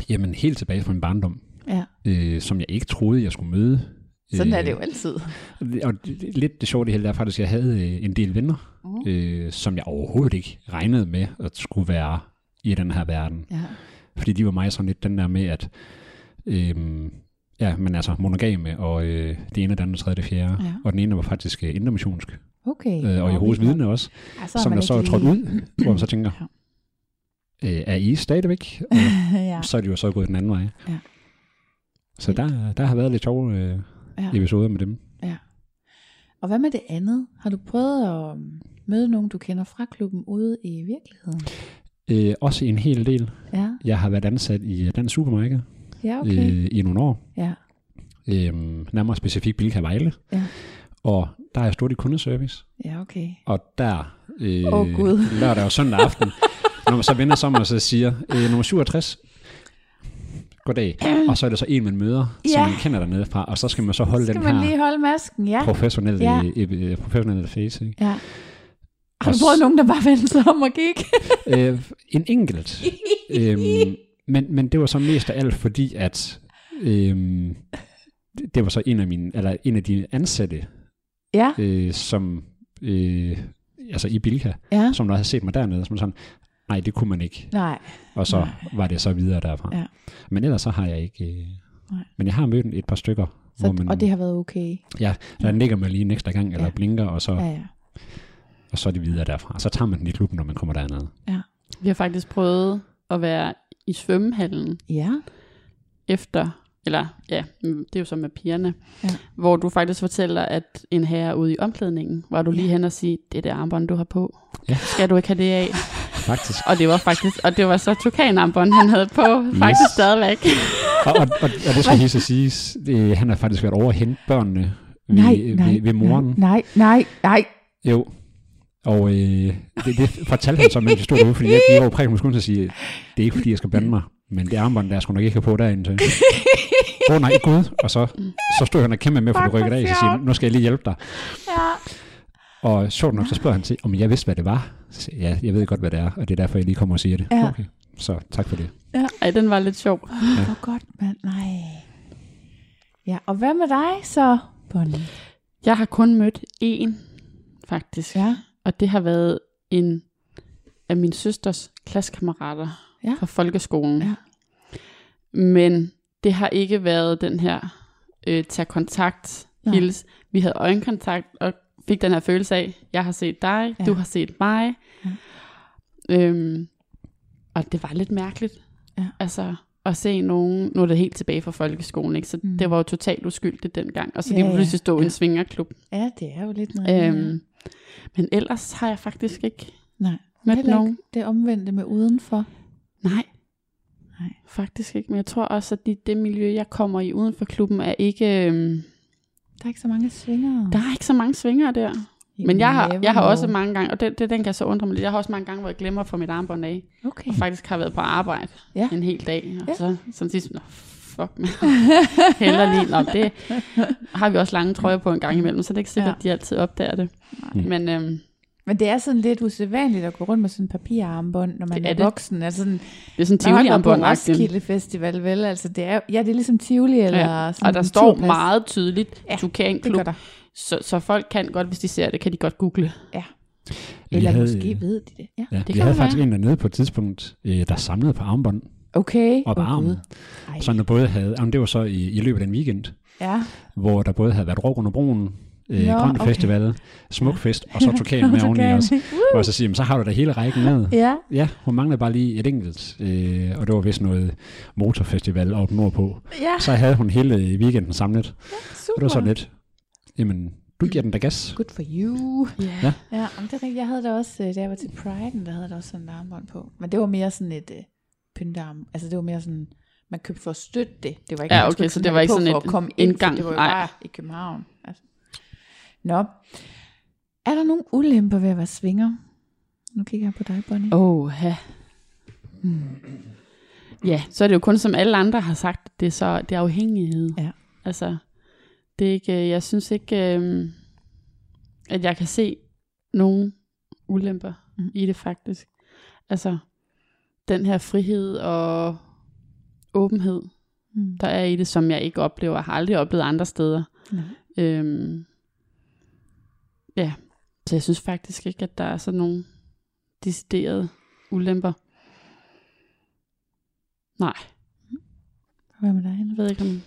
jamen helt tilbage fra min barndom, Ja, øh, som jeg ikke troede, jeg skulle møde. Sådan er Øh, det jo altid. Og det- lidt det sjove i det hele er faktisk, at jeg havde øh, en del venner, Mm. øh, som jeg overhovedet ikke regnede med at skulle være i den her verden. Ja. Fordi de var mig sådan lidt den der med, at øh, ja, men altså monogame, og øh, det ene, det andet, det tredje, det fjerde. Ja. Og den ene var faktisk øh, intermissionsk, Okay. øh, og Jehovas vidne også, ja, som der så er trådt ud, hvor man så tænker, øh, er I stadigvæk? Og ja. så er de jo så gået den anden vej. Ja. Så der, der har været lidt sjove øh, ja. episoder med dem. Og hvad med det andet? Har du prøvet at um, møde nogen, du kender fra klubben ude i virkeligheden? Øh, også en hel del. Ja, Jeg har været ansat i øh, Dansk Supermarked ja okay. øh, i nogle år. Ja, Øh, nærmere specifikt Bilka Vejle. Ja. Og der har jeg stået i kundeservice. ja okay. Og der, øh, Åh, Gud. lørdag og søndag aften, når man så vender sig om og så siger, øh, nummer 67, goddag. Og så er det så en, man møder, som Ja. man kender dernede fra, og så skal man så holde Skal den man her lige holde masken? Ja. professionelle, Ja. øh, professionelle face. Ikke? ja. Har du prøvet nogen, der bare vendte sig om og gik? øh, en enkelt. øhm, men, men det var så mest af alt fordi, at øhm, det- det var så en af mine, eller en af de ansatte, ja, øh, som øh, altså i Bilka, ja. som der havde set mig dernede, som sådan, nej, det kunne man ikke. Nej, Og så Nej. var det så videre derfra. Ja. Men ellers så har jeg ikke... Øh, Nej. men jeg har mødt et par stykker, så, hvor man, og det har været okay. der ligger man lige en ekstra gang, eller Ja. blinker, og så, Ja, ja. og så er det videre derfra. Så tager man den i klubben, når man kommer dernede. Vi har faktisk prøvet at være i svømmehallen Ja, efter, eller ja, det er jo så med pigerne, Ja. hvor du faktisk fortæller, at en herre ude i omklædningen, var du lige hen og sige, det der armbånd, du har på, Ja. skal du ikke have det af? Faktisk. Og det var faktisk, og det var så tukanarmbånd, han havde på, faktisk Yes. stadigvæk. og, og, og, og det skal lige så siges, det, han har faktisk været over at hente børnene ved, nej, nej, ved, ved moren. nej, nej, nej. Jo. Og øh, det, det fortalte han så, mens jeg stod derude, fordi jeg gik over præg skulle til at sige, det er ikke fordi, jeg skal blande mig, men det armbånd, der skulle nok ikke have på derinde til. Åh oh, nej, gud. Og så, så stod han og kæmpede med, for Fuck, du rykker hvor af, så siger, nu skal jeg lige hjælpe dig. Ja. Og sjovt nok, så spørger han til, om jeg vidste, hvad det var. Så ja, jeg ved godt, hvad det er, og det er derfor, jeg lige kommer og siger det. Ja. Okay, så tak for det. Ej, den var lidt sjov. Oh, hvor godt, mand. Nej. Ja, og hvad med dig så, Bonnie? Jeg har kun mødt én, faktisk. Ja, Og det har været en af min søsters klassekammerater Ja. fra folkeskolen. Ja. Men det har ikke været den her øh, tage kontakt, hils. Vi havde øjenkontakt og fik den her følelse af, jeg har set dig, Ja. du har set mig. Ja. Øhm, og det var lidt mærkeligt. Ja. Altså at se nogen, nu er det helt tilbage fra folkeskolen, ikke? så Mm. det var jo totalt uskyldigt dengang. Og så Ja, lige pludselig stå i Ja. en svingerklub. ja det er jo lidt noget. Øhm, men ellers har jeg faktisk ikke Nej, mødt nogen. ikke det omvendte med udenfor. Nej. Nej. Faktisk ikke. Men jeg tror også, at det, det miljø, jeg kommer i uden for klubben, er ikke... Øhm, Der er ikke så mange svingere. der er ikke så mange svingere der. You Men jeg har, jeg har også mange gange, og det, det den kan jeg så undre mig lidt, jeg har også mange gange, hvor jeg glemmer at få mit armbånd af, Okay. og faktisk har været på arbejde Ja. en hel dag, og Ja. så sådan sidst, nå, fuck man, heller lige, nå, det har vi også lange trøjer på en gang imellem, så det er ikke sikkert, Ja. at de altid opdager det. Mm. Men øhm, Men det er sådan lidt usædvanligt at gå rundt med sådan en papirarmbånd, når man Det er, er det. voksen. Altså sådan, det er sådan ikke været på tivoli Roskilde Festival, vel? Altså det er, ja, det er ligesom Tivoli eller Ja. sådan Og der står turplads. meget tydeligt, Ja, ja, Tukan Det gør Klub, der. så, så folk kan godt, hvis de ser det, kan de godt google. Eller Vi havde, måske ved de det. Ja. Ja, Det vi kan havde være. faktisk en dernede på et tidspunkt, øh, der samlede på armbånd Okay. og på Åh, armen. Ej. Så der både havde, jamen det var så i, i løbet af den weekend, Ja. hvor der både havde været råk under broen, øh, Nå, grøn okay. festival, smukfest, og så tokan med oveni også. Woo. Og så siger man, så har du da hele rækken med. Ja. Ja, hun manglede bare lige et enkelt, øh, og det var vist noget motorfestival oppe nordpå. Ja, Så havde hun hele weekenden samlet, super. og det var sådan lidt, jamen, du giver den da gas. Good for you. Yeah. Ja. Ja, men det er rigtigt. Jeg havde da også, øh, da jeg var til Pride'en, der havde jeg da også sådan en armbånd på. Men det var mere sådan et uh, pyntarm. Altså det var mere sådan, man købte for at støtte det. Det var ikke, Ja, man okay, skulle så det var ikke på sådan for et at komme ind, for indgang. Det var jo Nej. bare i København. Altså. Nå. Er der nogle ulemper ved at være svinger? Nu kigger jeg på dig, Bonnie. Åh, ja. Ja, så er det jo kun som alle andre har sagt, det er så det er afhængighed. Ja. Altså, det er ikke, jeg synes ikke, øh, at jeg kan se nogle ulemper Mm. mm. i det faktisk. Altså, den her frihed og åbenhed, Mm. der er i det, som jeg ikke oplever, har aldrig oplevet andre steder. Nej. Øhm, ja, så jeg synes faktisk ikke, at der er sådan nogle deciderede ulemper. Nej, Hvad med dig? jeg ved ikke om...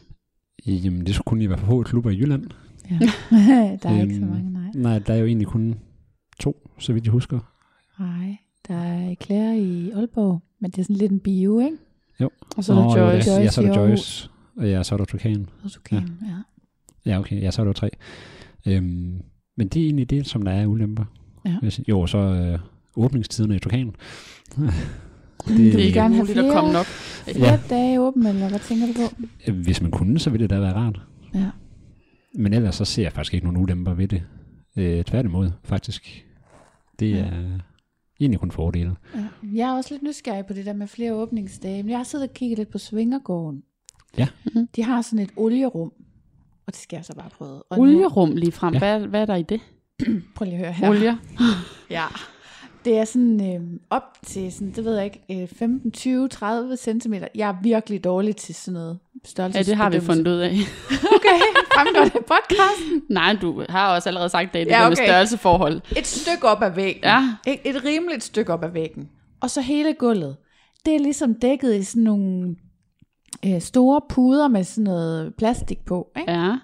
Jamen, det skulle kun lige være for få klubber i Jylland. Ja. der er ikke så Øhm, mange, nej. Nej, der er jo egentlig kun to, så vidt jeg husker. Nej, der er Claire i Aalborg, men det er sådan lidt en bio, ikke? Og så er der Nå, jo, Joyce. Ja, ja, så er der Joyce Joyce, og ja, så er der Tukan. Og du kan, ja. Ja, okay, ja, så er der jo tre. Øhm, men det er egentlig det, som der er ulemper. Ja. Hvis- Jo, så øh, åbningstiderne i Tukan. Det Det vil er ikke gerne have muligt at komme nok. flere Ja. dage åben, eller hvad tænker du på? Hvis man kunne, så ville det da være rart. Ja. Men ellers så ser jeg faktisk ikke nogen ulemper ved det. Øh, tværtimod, faktisk. Det Ja. er egentlig kun fordele. Ja. Jeg er også lidt nysgerrig på det der med flere åbningsdage. Men jeg har siddet og kigget lidt på Svingergården. Ja. Mhm. De har sådan et olierum. Og det skal jeg så bare prøve. Og nu- Olierum lige frem. Ja. Hvad, hvad er der i det? Prøv lige at høre her. Olier? Ja. Det er sådan øh, op til, sådan, det ved jeg ikke, øh, 15, 20, 30 cm. Jeg er virkelig dårlig til sådan noget størrelse. Ja, det har vi fundet ud af. Okay, fremgår det podcasten. Nej, du har også allerede sagt det, det Ja, okay. med størrelseforhold. Et stykke op ad væggen. Ja. Et, et rimeligt stykke op ad væggen. Og så hele gulvet. Det er ligesom dækket i sådan nogle øh, store puder med sådan noget plastik på. Ikke? Ja.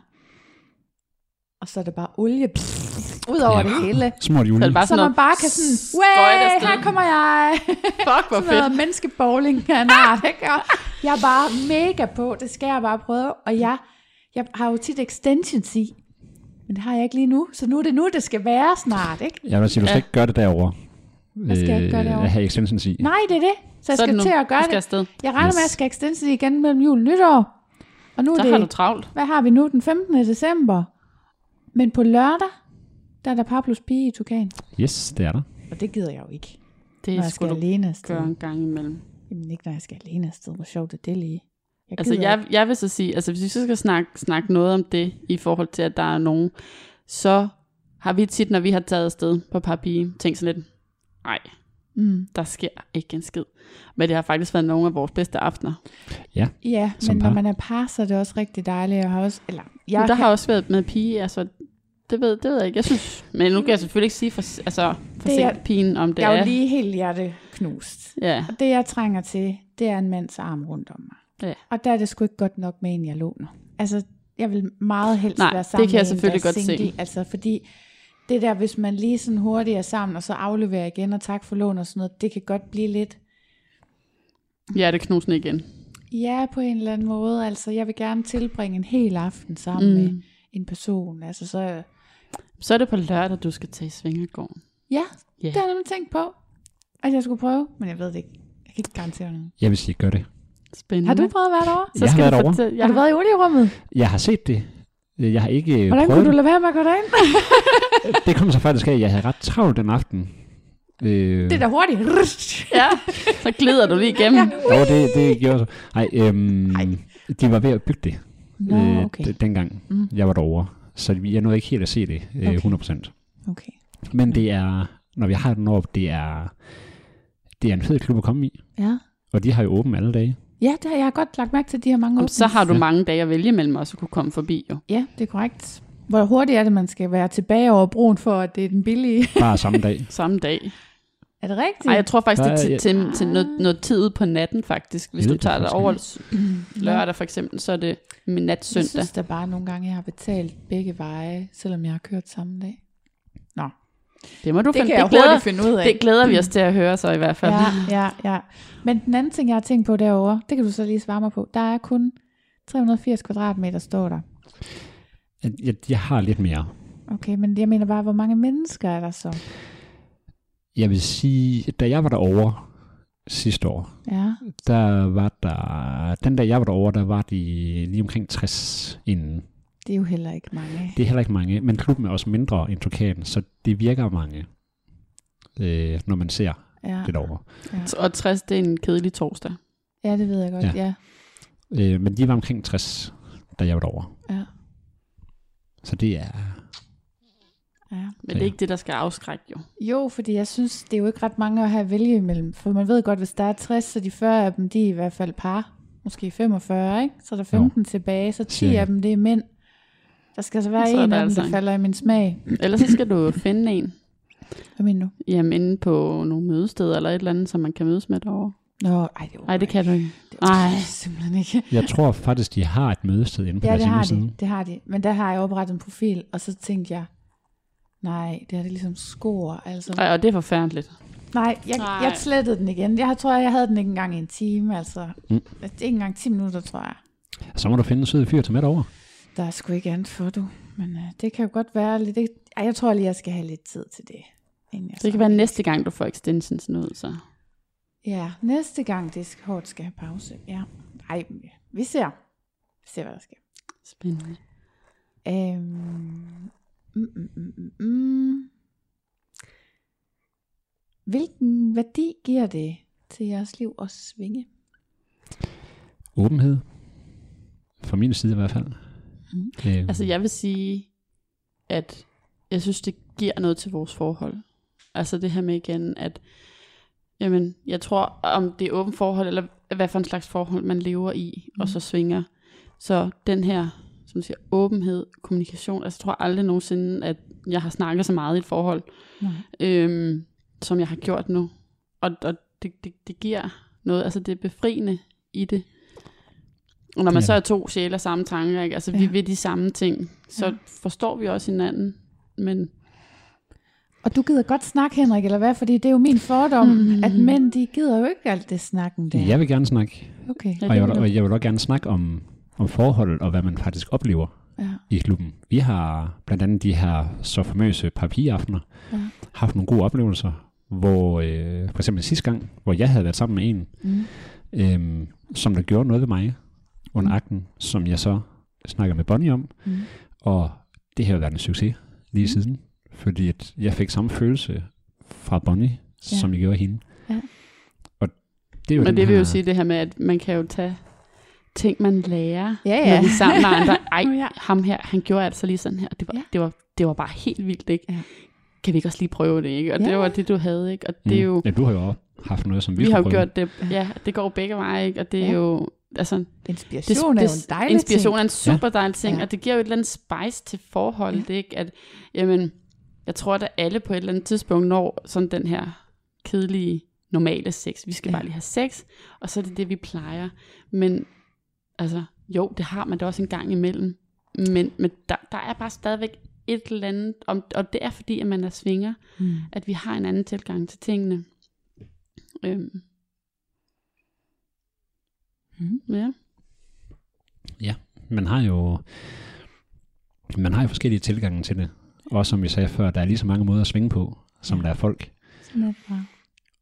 Og så er det bare olie pff, ud over Ja. det hele. Smurt Så jule. det bare Så sådan man bare kan sådan, way, her kommer jeg. Fuck, hvor sådan noget fedt. menneskebowling af en art, ikke? Og jeg er bare mega på, det skal jeg bare prøve. Og jeg, jeg har jo tit extensions i, men det har jeg ikke lige nu. Så nu er det nu, det skal være snart, ikke? Jeg vil sige, du skal Ja. ikke gøre det derovre. Hvad skal jeg ikke gøre derovre? At have extensions i. Nej, det er det. Så jeg Så skal nu. til at gøre skal det. afsted. Jeg regner med, at jeg skal extensions i igen mellem jul og nytår. Og nu er Så det, har du travlt. hvad har vi nu? Den 15. december. Men på lørdag, der er der Pablos pige i Tukan. Yes, det er der. Og det gider jeg jo ikke, Det når jeg skal alene afsted. gøre en gang imellem. Jamen ikke, når jeg skal alene afsted. Hvor sjovt er det lige? Jeg Altså, jeg, jeg vil så sige, altså hvis vi så skal snakke, snakke noget om det, i forhold til, at der er nogen, så har vi tit, når vi har taget afsted på papige, tænkt sådan lidt, nej, Mm. der sker ikke en skid. Men det har faktisk været nogle af vores bedste aftener. Ja, Som men par. når man er par, så er det også rigtig dejligt. Jeg har også, eller, jeg Jeg der kan, har også været med pige, altså, det ved, det ved jeg ikke. Jeg synes, men nu kan jeg selvfølgelig ikke sige for, altså, for Det er- pigen, om det jeg er er. jo lige helt hjerteknust. Ja, Og det, jeg trænger til, det er en mands arm rundt om mig. Ja. Og der er det sgu ikke godt nok med en, jeg låner. Altså, jeg vil meget helst Nej, være det sammen kan jeg med en, selvfølgelig der er godt se. single. Altså, fordi det der, hvis man lige sådan hurtigt er sammen, og så afleverer igen, og tak for lån og sådan noget, det kan godt blive lidt, hjerteknusende igen. ja, på en eller anden måde. Altså, jeg vil gerne tilbringe en hel aften sammen mm. med en person. Altså, så, Så er det på lørdag, du skal tage i Svingergården. ja, Ja. det har jeg nemlig tænkt på, at jeg skulle prøve, men jeg ved det ikke. Jeg kan ikke garantere noget. Jeg vil sige, gør det. Spændende. Har du prøvet at være derovre? Så Jeg har skal været du derovre. Ja. Har du været i olierummet? Jeg har set det. Jeg har ikke Hvordan prøvet kunne du lade være med at gå derind? Det kom så faktisk af, at jeg havde ret travlt den aften. Øh, Det er da hurtigt. Ja, så glider du lige igennem. Jo, det, det gjorde så. Ej, øhm, Ej. de var ved at bygge det Nå, okay. d- dengang, mm. jeg var derovre. Så jeg nåede ikke helt at se det øh, Okay. 100%. Okay. Men det er, når vi har den op, det er, det er en fed klub at komme i. Ja. Og de har jo åben alle dage. Ja, det har jeg godt lagt mærke til, at de har mange Jamen, åbne. så har du mange dage at vælge mellem også at kunne komme forbi, jo. Ja, det er korrekt. Hvor hurtigt er det, man skal være tilbage over broen, for at det er den billige? Bare samme dag. Samme dag. er det rigtigt? Nej, jeg tror faktisk, det er Der til, til, til noget, noget tid ude på natten, faktisk. Hvis Jeg du tager dig over lørdag, for eksempel, så er det med nat Jeg søndag. synes da bare nogle gange, jeg har betalt begge veje, selvom jeg har kørt samme dag. Det må du Det finde. kan jeg det, glæder, hurtigt finde ud af. det glæder vi os til at høre så i hvert fald. Ja, ja, ja. Men den anden ting, jeg har tænkt på derovre, det kan du så lige svare mig på. Der er kun 380 kvadratmeter, står der. Jeg, jeg, jeg har lidt mere. Okay, men jeg mener bare, hvor mange mennesker er der så? Jeg vil sige, da jeg var derovre sidste år, Ja, der var der, den dag jeg var derovre, der var de lige omkring 60 inden. Det er jo heller ikke mange. Det er heller ikke mange, men klubben er også mindre end Turkanen, så det virker mange, øh, når man ser Ja, det derovre. Og 60, det er en kedelig torsdag. ja det ved jeg godt, ja. Ja. ja. Øh, men de var omkring 60, da jeg var derovre. ja. Så det er, Ja. Men det Ja. er ikke det, der skal afskrække jo. Jo, fordi jeg synes, det er jo ikke ret mange at have at vælge imellem. For man ved godt, hvis der er 60, så de 40 af dem, de er i hvert fald par. Måske 45, ikke? Så er der 15 jo. tilbage, så 10 Cirka. af dem, det er mænd. Der skal så være Så en der altså der falder i min smag. Ellers så skal du finde en, Hvad mener du? jamen inde på nogle mødesteder eller et eller andet, som man kan mødes med derovre. Nå, ej, det, Nej, det kan du ikke. det Ej. Ej. simpelthen ikke. Jeg tror faktisk, de har et mødested inde på Ja, deres det har hjemmeside. de. Det har de. Men der har jeg oprettet en profil, og så tænkte jeg, nej, det er det ligesom skor. Altså. Ej, og det er forfærdeligt. Nej, jeg, Nej. jeg slettede den igen. Jeg tror, jeg havde den ikke engang i en time. Altså, mm. ikke engang 10 minutter, tror jeg. Så må du finde en sød fyr til med over. Der er sgu ikke andet for, du. Men øh, det kan jo godt være lidt... Ikke... Ej, jeg tror lige, jeg skal have lidt tid til det. inden jeg Det kan være næste gang, du får extensions ud, så. Ja, næste gang det skal, hårdt skal have pause. Ja. Ej, vi ser. Vi ser, hvad der sker. Spændende. Øhm, mm, mm, mm, mm, mm. Hvilken værdi giver det til jeres liv at svinge? Åbenhed. Fra min side i hvert fald. Mm. Øh, Altså, jeg vil sige, at jeg synes, det giver noget til vores forhold. Altså det her med igen, at jamen, jeg tror, om det er åbent forhold, eller hvad for en slags forhold man lever i, mm. og så svinger. Så den her, som siger, åbenhed, kommunikation, altså jeg tror aldrig nogensinde, at jeg har snakket så meget i et forhold, Nej. øhm, som jeg har gjort nu. Og, og det, det, det giver noget, altså det er befriende i det. Og når man så er to sjæle og samme tanker, ikke? altså ja. vi Ja. vil de samme ting, så Ja. forstår vi også hinanden. Men Og du gider godt snakke, Henrik, eller hvad? Fordi det er jo min fordom, Mm. at mænd, de gider jo ikke alt det snakken der. jeg vil gerne snakke. Okay. Og jeg vil, vil og jeg vil også gerne snakke om, om forholdet og hvad man faktisk oplever Ja. i klubben. Vi har blandt andet de her så famøse papiraftener Ja. haft nogle gode oplevelser, hvor øh, for eksempel sidste gang, hvor jeg havde været sammen med en, Mm. øhm, som der gjorde noget ved mig under akten, som jeg så snakker med Bonnie om, Mm. og det har været en succes lige Mm. siden, fordi at jeg fik samme følelse fra Bonnie, Ja. som jeg gjorde hende. Ja. Og det er jo Men det vil her, jo sige det her med, at man kan jo tage ting, man lærer, Ja, når ja. vi er sammen med andre. Ej, Ja. ham her, han gjorde altså lige sådan her. Det var, Ja. det var, det var bare helt vildt, ikke? Ja. Kan vi ikke også lige prøve det, ikke? Og Ja. det var det, du havde, ikke? Og det er Mm. jo, Ja, du har jo også haft noget, som vi, vi har jo prøve. gjort det, ja, det går begge veje, ikke? Og det er Ja. jo, altså, Inspiration er jo en dejlig inspiration ting. er en super dejlig ting, Ja. og det giver jo et eller andet spice til forholdet, ja. ikke? At, jamen, jeg tror, at alle på et eller andet tidspunkt når sådan den her kedelige, normale sex. Vi skal ja. bare lige have sex, og så er det det, vi plejer. Men altså, jo, det har man da også en gang imellem. Men, men der, der er bare stadigvæk et eller andet, om, og det er fordi, at man er svinger, Mm. at vi har en anden tilgang til tingene. Øhm, Mm. ja. Man har jo man har jo forskellige tilgange til det. Og som vi sagde før, der er lige så mange måder at svinge på, som Ja. der er folk. Sådan er det.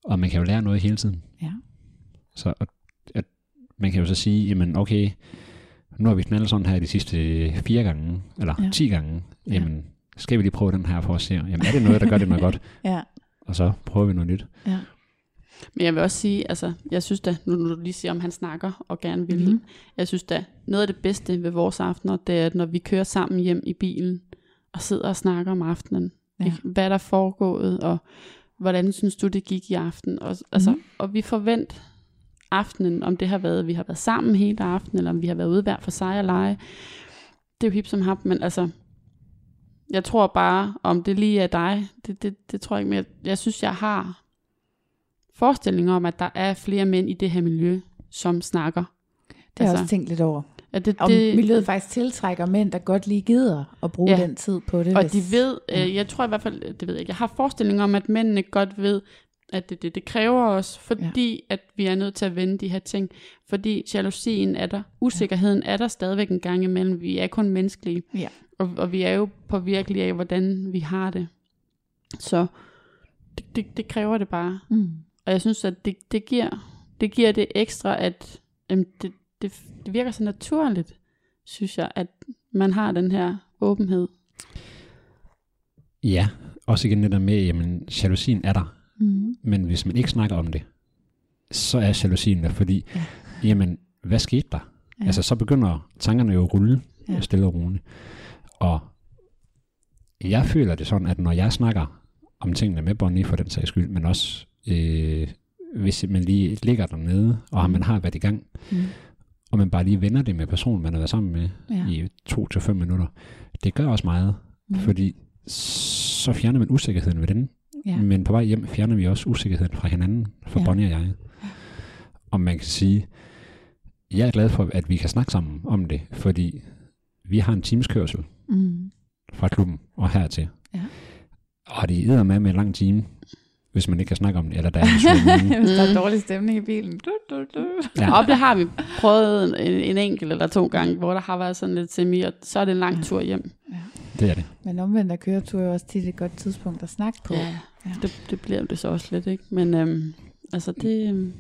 Og man kan jo lære noget hele tiden. Ja. Så at, at man kan jo så sige, jamen okay, nu har vi knaldet sådan her de sidste fire gange, eller Ja. ja. ti gange. Ja. Jamen, skal vi lige prøve den her for at se, jamen er det noget, der gør det noget godt? Ja. Og så prøver vi noget nyt. ja. Men jeg vil også sige, altså, jeg synes da, nu når du lige siger, om han snakker og gerne vil, Mhm. mm-hmm. jeg synes da, noget af det bedste ved vores aftener, det er, at når vi kører sammen hjem i bilen, og sidder og snakker om aftenen, Ja. ikke? hvad der er foregået, og hvordan synes du, det gik i aften, og, altså, Mhm. og vi forventer aftenen, om det har været, at vi har været sammen hele aftenen, eller om vi har været ude hver for sig og lege, det er jo hip som hap, men altså, jeg tror bare, om det lige er dig, det, det, det tror jeg ikke, men jeg, jeg synes, jeg har forestilling om, at der er flere mænd i det her miljø, som snakker. Det har jeg Altså, også tænkt lidt over. At det, Om det, miljøet faktisk tiltrækker mænd, der godt lige gider at bruge Ja. den tid på det. og hvis- de ved, ja. øh, jeg tror i hvert fald, det ved jeg ikke, jeg har forestilling om, at mændene godt ved, at det, det, det kræver os, fordi ja. at vi er nødt til at vende de her ting, fordi jalousien er der, usikkerheden er der stadigvæk en gang imellem, vi er kun menneskelige, Ja. og, og vi er jo påvirkelige af, hvordan vi har det. Så det, det, det kræver det bare. Mm. Og jeg synes, at det, det, giver, det giver det ekstra, at jamen, det, det, det virker så naturligt, synes jeg, at man har den her åbenhed. Ja, også igen det der med, jamen jalousien er der. Mm. Men hvis man ikke snakker om det, så er jalousien der, fordi, Ja. ja. jamen, hvad skete der? Ja. Altså, så begynder tankerne jo at rulle, ja. stille og roligt. Og jeg føler det sådan, at når jeg snakker om tingene med Bonnie for den sags skyld, men også øh, hvis man lige ligger dernede, og man har været i gang, Mm. og man bare lige vender det med personen, man har været sammen med Ja. i to til fem minutter, det gør også meget, Mm. fordi så fjerner man usikkerheden ved den, Ja. men på vej hjem fjerner vi også usikkerheden fra hinanden, for Ja. Bonnie og jeg. Og man kan sige, jeg er glad for, at vi kan snakke sammen om det, fordi vi har en teamskørsel Mm. fra klubben og hertil. Ja. Og det er med med en lang time, hvis man ikke kan snakke om det, eller der er en. Hvis der er Mm. dårlig stemning i bilen. Du, du, du. Ja. Og det har vi prøvet en, en enkelt eller to gange, hvor der har været sådan lidt semi, og så er det en lang tur hjem. Det er det. Men omvendt er køretur jo også tit et godt tidspunkt at snakke på. Ja, Ja. det, det bliver det så også lidt, ikke? Men øhm, altså det... øhm,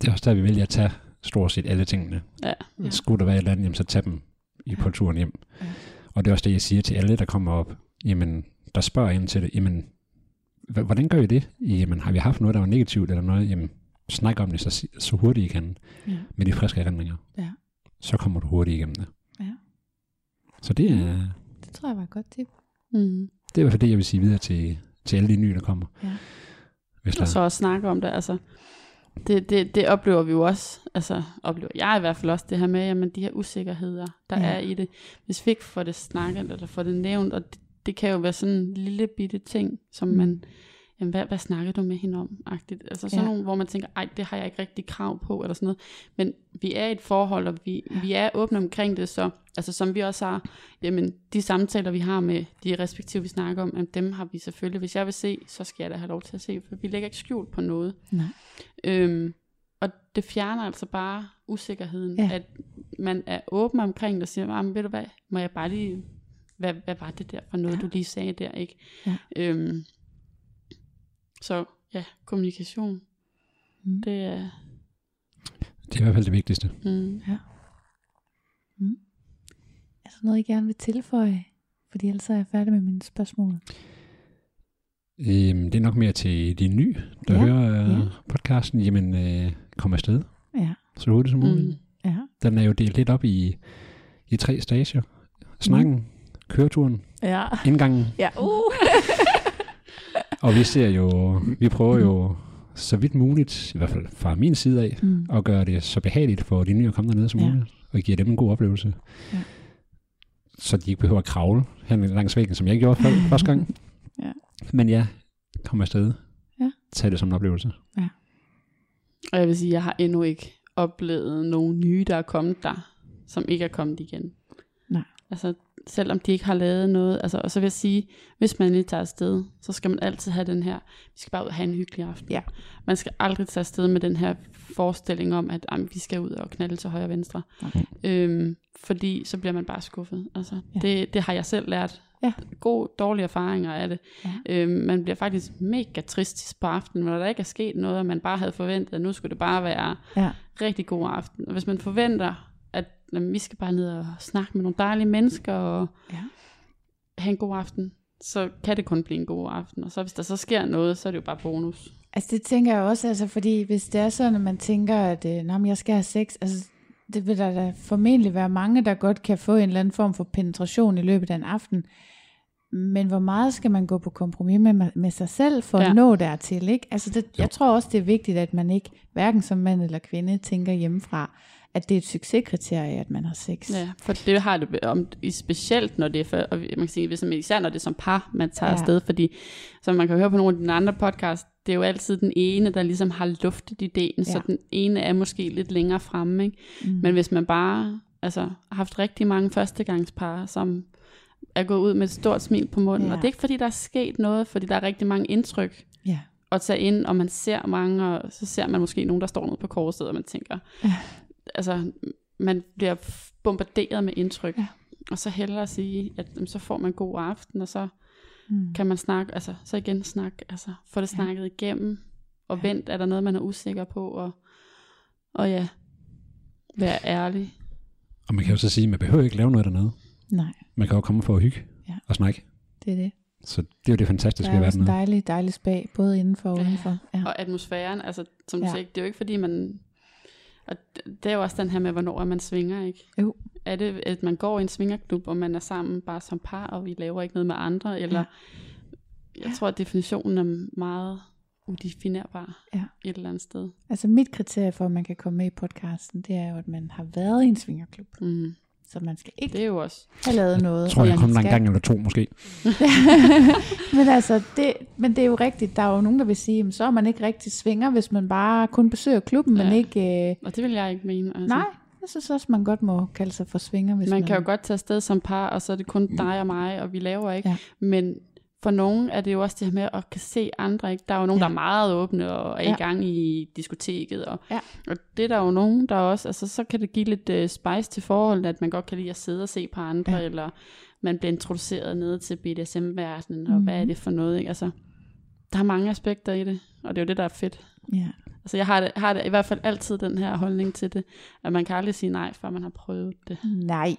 Det er også der, vi vælger at tage stort set alle tingene. Ja. Ja. Skulle der være et eller andet, jamen, så tag dem i på turen hjem. Ja. Og det er også det, jeg siger til alle, der kommer op. Jamen, der spørger ind til det. Jamen, hvordan gør I det? Jamen, har vi haft noget, der var negativt eller noget? Jamen, snak om det så, så hurtigt I kan. Ja. Med de friske erindringer. Ja. Så kommer du hurtigt igennem det. Ja. Så det er, Det tror jeg var et godt tip. mm. det er i hvert fald det, jeg vil sige videre til, til alle de nye, der kommer. Ja. Hvis der, Og så også snakke om det, altså... Det, det, det oplever vi jo også, altså oplever jeg i hvert fald også, det her med, jamen de her usikkerheder, der ja. er i det. Hvis vi ikke får det snakket, eller får det nævnt, og det, det kan jo være sådan en lille bitte ting, som Mm. man, jamen hvad, hvad snakker du med hende om? -agtigt. Altså sådan Ja. ja. nogle, hvor man tænker, ej, det har jeg ikke rigtig krav på, eller sådan noget. Men vi er i et forhold, og vi, vi er åbne omkring det, så altså som vi også har, jamen de samtaler, vi har med de respektive, vi snakker om, jamen, dem har vi selvfølgelig. Hvis jeg vil se, så skal jeg da have lov til at se, for vi lægger ikke skjult på noget. Nej. Øhm, og det fjerner altså bare usikkerheden, Ja. ja. at man er åben omkring det og siger, "Ah, men ved du hvad, må jeg bare lige, hvad, hvad var det der for noget, Ja. ja. du lige sagde der, ikke? Ja. Øhm, så ja, kommunikation, Mm. det er, det er i hvert fald det vigtigste. mm, Er der noget, I gerne vil tilføje? Fordi ellers er jeg færdig med mine spørgsmål. Øhm, det er nok mere til de nye, der Ja, ja, hører ja. ja. podcasten. Jamen, øh, kom afsted Ja. så hurtigt som muligt. mm, Ja. Den er jo delt lidt op i, i tre stager. Snakken, mm. Køreturen, Ja. indgangen. Ja. Uh. Og vi ser jo, vi prøver jo så vidt muligt, i hvert fald fra min side af, Mm. at gøre det så behageligt for de nye at komme dernede som Ja. ja. muligt, og give dem en god oplevelse. Ja. Så de ikke behøver at kravle hen langs væggen, som jeg gjorde før, første gang. Ja. Men ja, kom afsted. Ja. Tag det som en oplevelse. og jeg vil sige, jeg har endnu ikke oplevet nogen nye, der er kommet der, som ikke er kommet igen. Altså, selvom de ikke har lavet noget, altså, og så vil jeg sige, hvis man lige tager afsted, så skal man altid have den her, vi skal bare ud og have en hyggelig aften. Ja. Man skal aldrig tage afsted med den her forestilling om, at jamen, vi skal ud og knalde til højre og venstre. Nej. Øhm, fordi så bliver man bare skuffet. Altså, Ja. det, det har jeg selv lært. Ja. God, dårlige erfaringer af det. Ja. Øhm, man bliver faktisk mega trist på aftenen, når der ikke er sket noget, og man bare havde forventet, at nu skulle det bare være Ja. rigtig god aften. Og hvis man forventer, vi skal bare ned og snakke med nogle dejlige mennesker og Ja. have en god aften, så kan det kun blive en god aften. Og så hvis der så sker noget, så er det jo bare bonus. Altså det tænker jeg også, altså fordi hvis det er sådan, at man tænker, at øh, Nå, men jeg skal have sex, altså det vil der da formentlig være mange, der godt kan få en eller anden form for penetration i løbet af en aften. Men hvor meget skal man gå på kompromis med, med sig selv for ja. at nå dertil, ikke? Altså det, jeg tror også, det er vigtigt, at man ikke, hverken som mand eller kvinde, tænker hjemmefra, at det er et succeskriterie, at man har sex. Ja, for det har det om, i specielt når det er for, og man kan sige, hvis man, især når det er som par, man tager Ja. afsted, fordi som man kan høre på nogle af de andre podcast, det er jo altid den ene, der ligesom har luftet ideen, ja. Så den ene er måske lidt længere fremme, ikke? Mm. Men hvis man bare altså, har haft rigtig mange førstegangspar, som er gået ud med et stort smil på munden, Ja. og det er ikke fordi, der er sket noget, fordi der er rigtig mange indtryk Ja. at tage ind, og man ser mange, og så ser man måske nogen, der står nede på korset, og man tænker. Altså, man bliver bombarderet med indtryk, Ja. og så hellere at sige, at så får man en god aften, og så Mm. kan man snakke, altså, så igen snakke, altså, få det Ja. snakket igennem, og Ja. ja. vent, er der noget, man er usikker på, og, og ja, være ærlig. Og man kan jo så sige, at man behøver ikke lave noget dernede. Nej, Man kan jo komme for at hygge Ja. og snakke. det er det. Så det er jo det fantastiske Der ved er at også være en dejlig, dejlig spag, både indenfor og Ja. udenfor. Ja. Og atmosfæren, altså som du Ja. ja. siger, det er jo ikke fordi, man... Og det er jo også den her med, hvornår man svinger, ikke? Jo. Er det, at man går i en svingerklub, og man er sammen bare som par, og vi laver ikke noget med andre, eller... Ja. Jeg tror, at definitionen er meget udefinerbar Ja. et eller andet sted. Altså mit kriterie for, at man kan komme med i podcasten, det er jo, at man har været i en svingerklub. Mm. Så man skal ikke Det er jo også... have lavet noget. Jeg tror, jeg kom der en gang eller to måske. men altså, det, men det er jo rigtigt. Der er jo nogen, der vil sige, at så er man ikke rigtig svinger, hvis man bare kun besøger klubben, ja. men ikke... Øh, Og det vil jeg ikke mene. Altså. nej, jeg synes også, man godt må kalde sig for svinger, hvis man... Man kan jo godt tage afsted som par, og så er det kun dig og mig, og vi laver ikke. Ja. Men for nogen er det jo også det her med at kan se andre. Ikke? Der er jo nogen, Ja. der er meget åbne og er Ja. i gang i diskoteket. Og, Ja. og det er der jo nogen, der også, altså så kan det give lidt uh, spice til forholdet, at man godt kan lide at sidde og se på andre, Ja. eller man bliver introduceret ned til BDSM-verdenen, og Mhm. hvad er det for noget? Ikke? Altså, der er mange aspekter i det, og det er jo det, der er fedt. Ja. Altså jeg har det, har det i hvert fald altid den her holdning til det, at man kan aldrig sige nej, før man har prøvet det. Nej.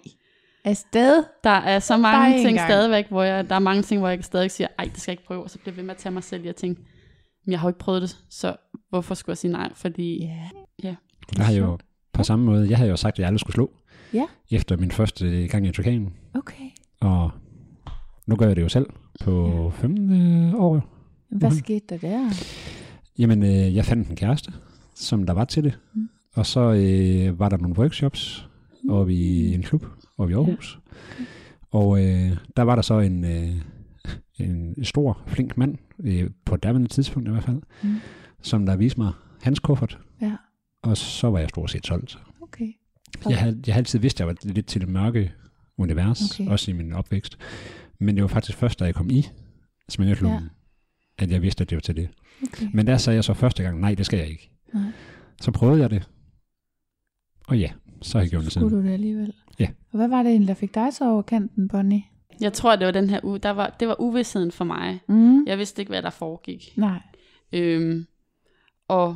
Afsted. Der er så Bare mange én ting gang. stadigvæk, hvor jeg, der er mange ting, hvor jeg stadig siger, ej, det skal jeg ikke prøve, og så bliver jeg ved med at tage mig selv i at tænke, men jeg har jo ikke prøvet det, så hvorfor skulle jeg sige nej? Fordi Ja. Der har jeg jo på samme måde, jeg havde jo sagt, at jeg aldrig skulle slå. Ja. Efter min første gang i Turkanen. Okay. Og nu gør jeg det jo selv på ja. fem øh, år. Hvad Mhm. skete der der? Jamen, øh, jeg fandt en kæreste, som der var til det. Mm. Mm. Og så øh, var der nogle workshops mm. oppe i en klub oppe i Aarhus. Ja. Og øh, der var der så en, øh, en stor, flink mand, øh, på daværende tidspunkt i hvert fald, Mm. som der viste mig hans kuffert. Ja. Og så var jeg stort set solgt. Okay. Jeg havde, jeg havde altid vidst, at jeg var lidt til det mørke univers, Okay. okay. også i min opvækst. Men det var faktisk først, da jeg kom i svingerklubben, Ja. at jeg vidste, at det var til det. okay. Men der sagde jeg så første gang, nej, det skal jeg ikke. Nej. Så prøvede jeg det. Og ja, så har jeg gjort det Skulle siden. du det alligevel? Ja. Og hvad var det egentlig, der fik dig så over kanten, Bonnie? jeg tror, det var den her uge, der var, det var uvidsheden for mig. Mm. Jeg vidste ikke, hvad der foregik. Nej. Øhm, og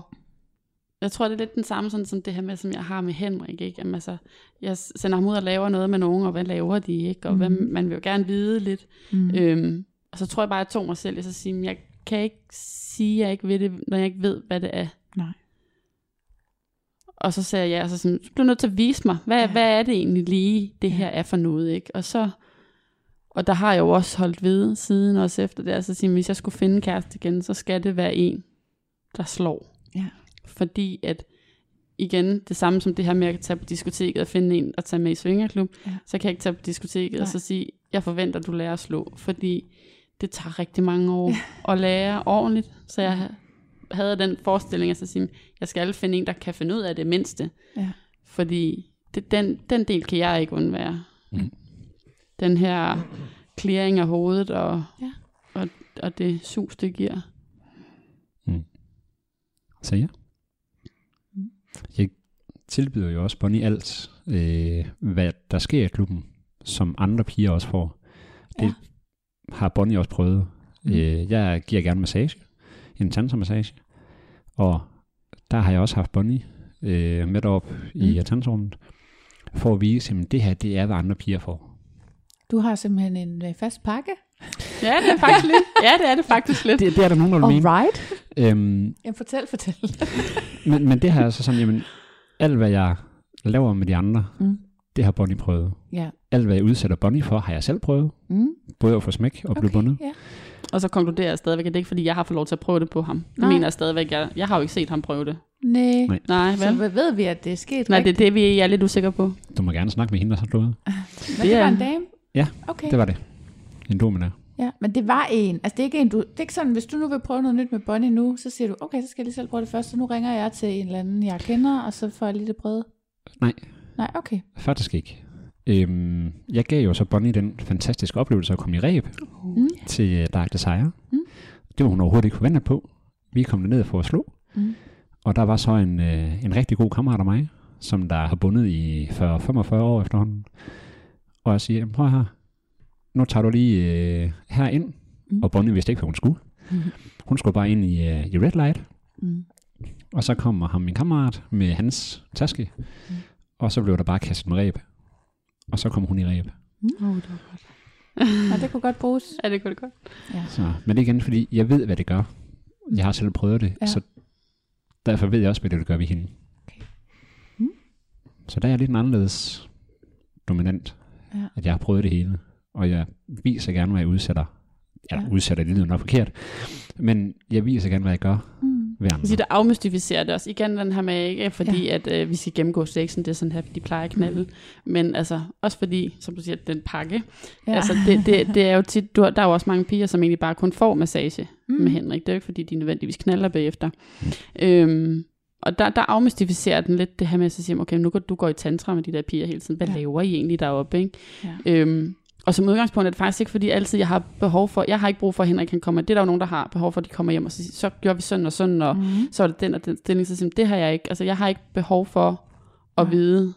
jeg tror, det er lidt den samme, sådan som det her med, som jeg har med Henrik. Ikke? Jamen, altså, jeg sender ham ud og laver noget med nogen, og hvad laver de ikke? Og mm. hvad, man vil jo gerne vide lidt. Mm. Øhm, og så tror jeg bare, at jeg tog mig selv i at sige, "Men jeg kan ikke sige, at jeg ikke ved det, når jeg ikke ved, hvad det er. Nej. Og så sagde jeg ja, og så, sådan, så blev nødt til at vise mig, hvad, Ja. ja. hvad er det egentlig lige, det her er for noget, ikke? Og så, og der har jeg jo også holdt ved siden, også efter det, altså sige, hvis jeg skulle finde kæreste igen, så skal det være en, der slår. Ja. Fordi at, igen, det samme som det her med at tage på diskoteket og finde en og tage med i svingerklub, Ja. så kan jeg ikke tage på diskoteket Nej. og så sige, jeg forventer, at du lærer at slå, fordi det tager rigtig mange år at lære ordentligt. Så jeg havde den forestilling at så sige, jeg skal finde en, der kan finde ud af det mindste. Ja. Fordi det, den, den del kan jeg ikke undvære. Mm. Den her clearing af hovedet og, Ja. og, og det sus, det giver. Så ja. Mm. Jeg tilbyder jo også Bonnie alt, øh, hvad der sker i klubben, som andre piger også får. Det Ja. har Bonnie også prøvet. Mm. Øh, jeg giver gerne massage, en tantramassage, og der har jeg også haft Bonnie øh, med op mm. i tantrummet, for at vise, at det her, det er, hvad andre piger får. Du har simpelthen en øh, fast pakke. Ja, det er faktisk lidt. Ja, det er det faktisk lidt. Det, det er der nogen, der vil mene. Alright. Øhm, Jamen, fortæl, fortæl. men, men det her er så sådan, jamen, alt hvad jeg laver med de andre, Mm. det har Bonnie prøvet. Ja. Alt hvad jeg udsætter Bonnie for, har jeg selv prøvet. Mm. Både at få smæk og blive bundet. ja. Og så konkluderer jeg stadigvæk, at det er ikke fordi, jeg har fået lov til at prøve det på ham. Det Nej. mener jeg stadigvæk. Jeg, jeg har jo ikke set ham prøve det. Nej. Nej. Nej, Så vel? hvad ved vi, at det er sket Nej, det er rigtigt? det, vi er lidt usikre på. Du må gerne snakke med hende, der har slået. Men det var er- en dame? Ja, Okay. Det var det. En dominar. Ja, men det var en. Altså det er ikke en, du, det er ikke sådan, hvis du nu vil prøve noget nyt med Bonnie nu, så siger du, okay, så skal jeg lige selv prøve det først, så nu ringer jeg til en eller anden, jeg kender, og så får jeg lige det prøvet. Nej. Nej, okay. Faktisk ikke. Øhm, jeg gav jo så Bonnie den fantastiske oplevelse at komme i ræb Mm. til uh, Dark Desire. Mm. Det var hun overhovedet ikke forventet på. Vi kom ned for at slå. Mm. Og der var så en, øh, en rigtig god kammerat af mig, som der har bundet i 40-45 år efterhånden. Og jeg siger, prøv her, nu tager du lige øh, herind. Mm. Mm. Og Bonnie vidste ikke, hvad hun skulle. Mm. Hun skulle bare ind i, øh, i red light. Mm. Og så kommer ham min kammerat med hans taske. Mm. Og så blev der bare kastet med ræb. Og så kom hun i ræb. Oh, det var godt. Ja, det kunne godt bruges. Ja, det kunne det godt. Så, men det er igen, fordi jeg ved, hvad det gør. Jeg har selv prøvet det, Ja. ja. så derfor ved jeg også, hvad det gør ved hende. der er jeg lidt en anderledes dominant. Ja. At jeg har prøvet det hele. Og jeg viser gerne, hvad jeg udsætter. Eller Ja. ja. udsætter, det lyder nok forkert. Men jeg viser gerne, hvad jeg gør Mm. Andre. siger, det afmystificerer det også. Igen den her med, ikke fordi ja. at øh, vi skal gennemgå sexen, det er sådan her, de plejer at knalde. Men altså, også fordi, som du siger, den pakke. Ja. Altså, det, det, det er jo tit, du, der er jo også mange piger, som egentlig bare kun får massage mm. med Henrik. Det er jo ikke, fordi de nødvendigvis knaller bagefter. Mm. Øhm, og der, der afmystificerer den lidt det her med at så sige, okay, nu går du går i tantra med de der piger hele tiden. Hvad ja. laver I egentlig deroppe? Ikke? Ja. Øhm, og som udgangspunkt er det faktisk ikke, fordi altid jeg har behov for, jeg har ikke brug for, at Henrik kan komme. Det er der jo nogen, der har behov for, at de kommer hjem og så, siger, så gjorde vi sådan og sådan, og Mm. så er det den og den stilling, så siger det har jeg ikke. Altså, jeg har ikke behov for at Nej. vide.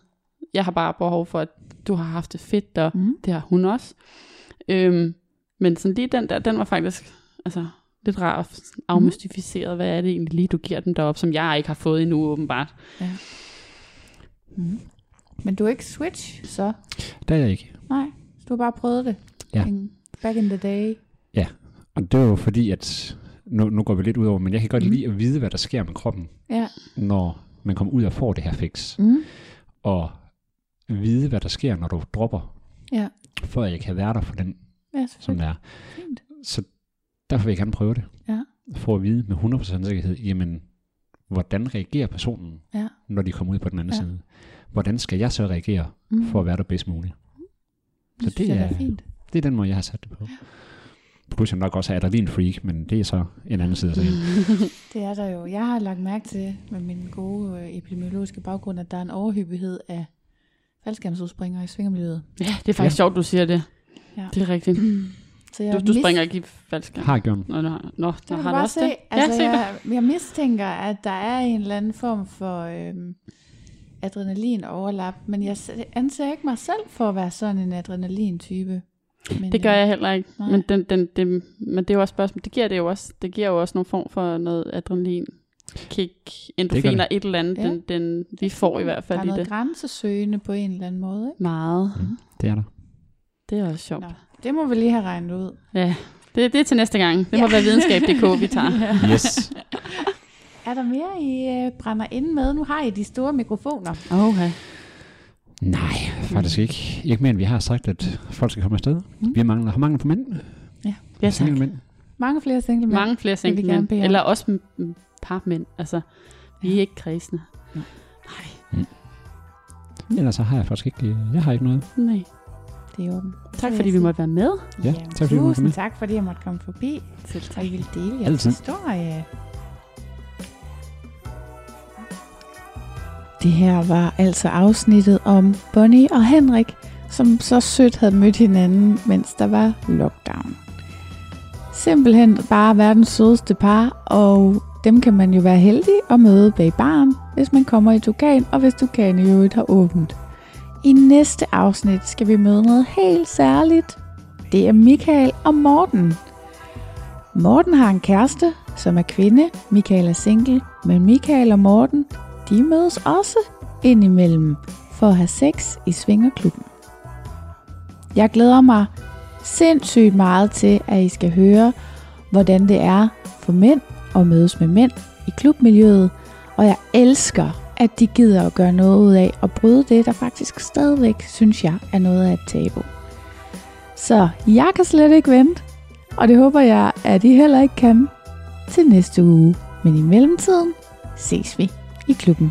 Jeg har bare behov for, at du har haft det fedt, og Mm. det har hun også. Øhm, men sådan lige den der, den var faktisk altså, lidt rar og afmystificeret. Hvad er det egentlig lige, du giver dem derop, som jeg ikke har fået endnu, åbenbart. Mm. Men du er ikke switch, så? Der er jeg ikke. Nej, du har bare prøvet det? Ja. Back in the day? Og det er jo fordi, at nu, nu går vi lidt ud over, men jeg kan godt Mm. lide at vide, hvad der sker med kroppen, Ja. når man kommer ud og får det her fix. Mm. Og vide, hvad der sker, når du dropper, Ja. for at jeg kan være der for den, Ja, som det er. Fint. Så derfor vil jeg gerne prøve det. Ja. For at vide med 100% sikkerhed, jamen, hvordan reagerer personen, Ja. når de kommer ud på den anden Ja. ja. side? Hvordan skal jeg så reagere, Mm. for at være der bedst muligt? Det, så det jeg, er- er fint. Det er den måde, jeg har sat det på. Plus jeg nok også er adrenalin-freak, men det er så en anden side af sagen. Det er der jo. Jeg har lagt mærke til med min gode øh, epidemiologiske baggrund, at der er en overhyppighed af faldskærmsudspringere i svingermiljøet. Ja, det er faktisk ja. sjovt, du siger det. Ja. Det er rigtigt. Så jeg Du, du mis- springer ikke i faldskærm. Har gjort. Nå, nå, nå, Det kan har du også se. det? Altså, ja, se jeg, jeg mistænker, at der er en eller anden form for øhm, adrenalin-overlap, men jeg se- anser ikke mig selv for at være sådan en adrenalin-type. Men, Det gør øh, jeg heller ikke. Nej. Men, den, den, den, men det er jo også spørgsmål. Det giver det jo også. Det giver jo også nogle form for noget adrenalin. Kick, endorfiner, et eller andet. Ja. Den, den, vi får i hvert Der fald er i noget det. grænsesøgende på en eller anden måde. Ikke? Meget. Det er der. Det er også sjovt. Nå, det må vi lige have regnet ud. Ja, det, det er til næste gang. Det må Ja. være videnskab.dk, vi tager. Yes. Er der mere, I øh, brænder ind med? Nu har I de store mikrofoner. Okay. Nej, faktisk ikke. Ikke mere end vi har sagt, at folk skal komme afsted. Mm. Mm. Vi mangler, har manglet på mænd. Ja, tak. Single mænd. Mange flere single mænd. Mange flere single mænd. Eller også parmænd. Altså, vi er ikke kredsende. Ja. Nej, Ellers så har jeg faktisk ikke, jeg har ikke noget. nej. Det er åbent. Tak fordi vi måtte være med. Ja, tak fordi du måtte Tusind med. tak, fordi jeg måtte komme forbi. Selv Og I ville dele jeres Altid. historie. Det her var altså afsnittet om Bonnie og Henrik, som så sødt havde mødt hinanden, mens der var lockdown. Simpelthen bare verdens sødeste par, og dem kan man jo være heldig at møde bag baren, hvis man kommer i Dukan, og hvis Dukan i øvrigt har åbent. I næste afsnit skal vi møde noget helt særligt. Det er Michael og Morten. Morten har en kæreste, som er kvinde. Michael er single, men Michael og Morten, de mødes også indimellem for at have sex i Svingerklubben. Jeg glæder mig sindssygt meget til, at I skal høre, hvordan det er for mænd at mødes med mænd i klubmiljøet, og jeg elsker, at de gider at gøre noget ud af at bryde det, der faktisk stadigvæk, synes jeg, er noget af et tabu. Så jeg kan slet ikke vente, og det håber jeg, at I heller ikke kan til næste uge. Men i mellemtiden ses vi i klubben.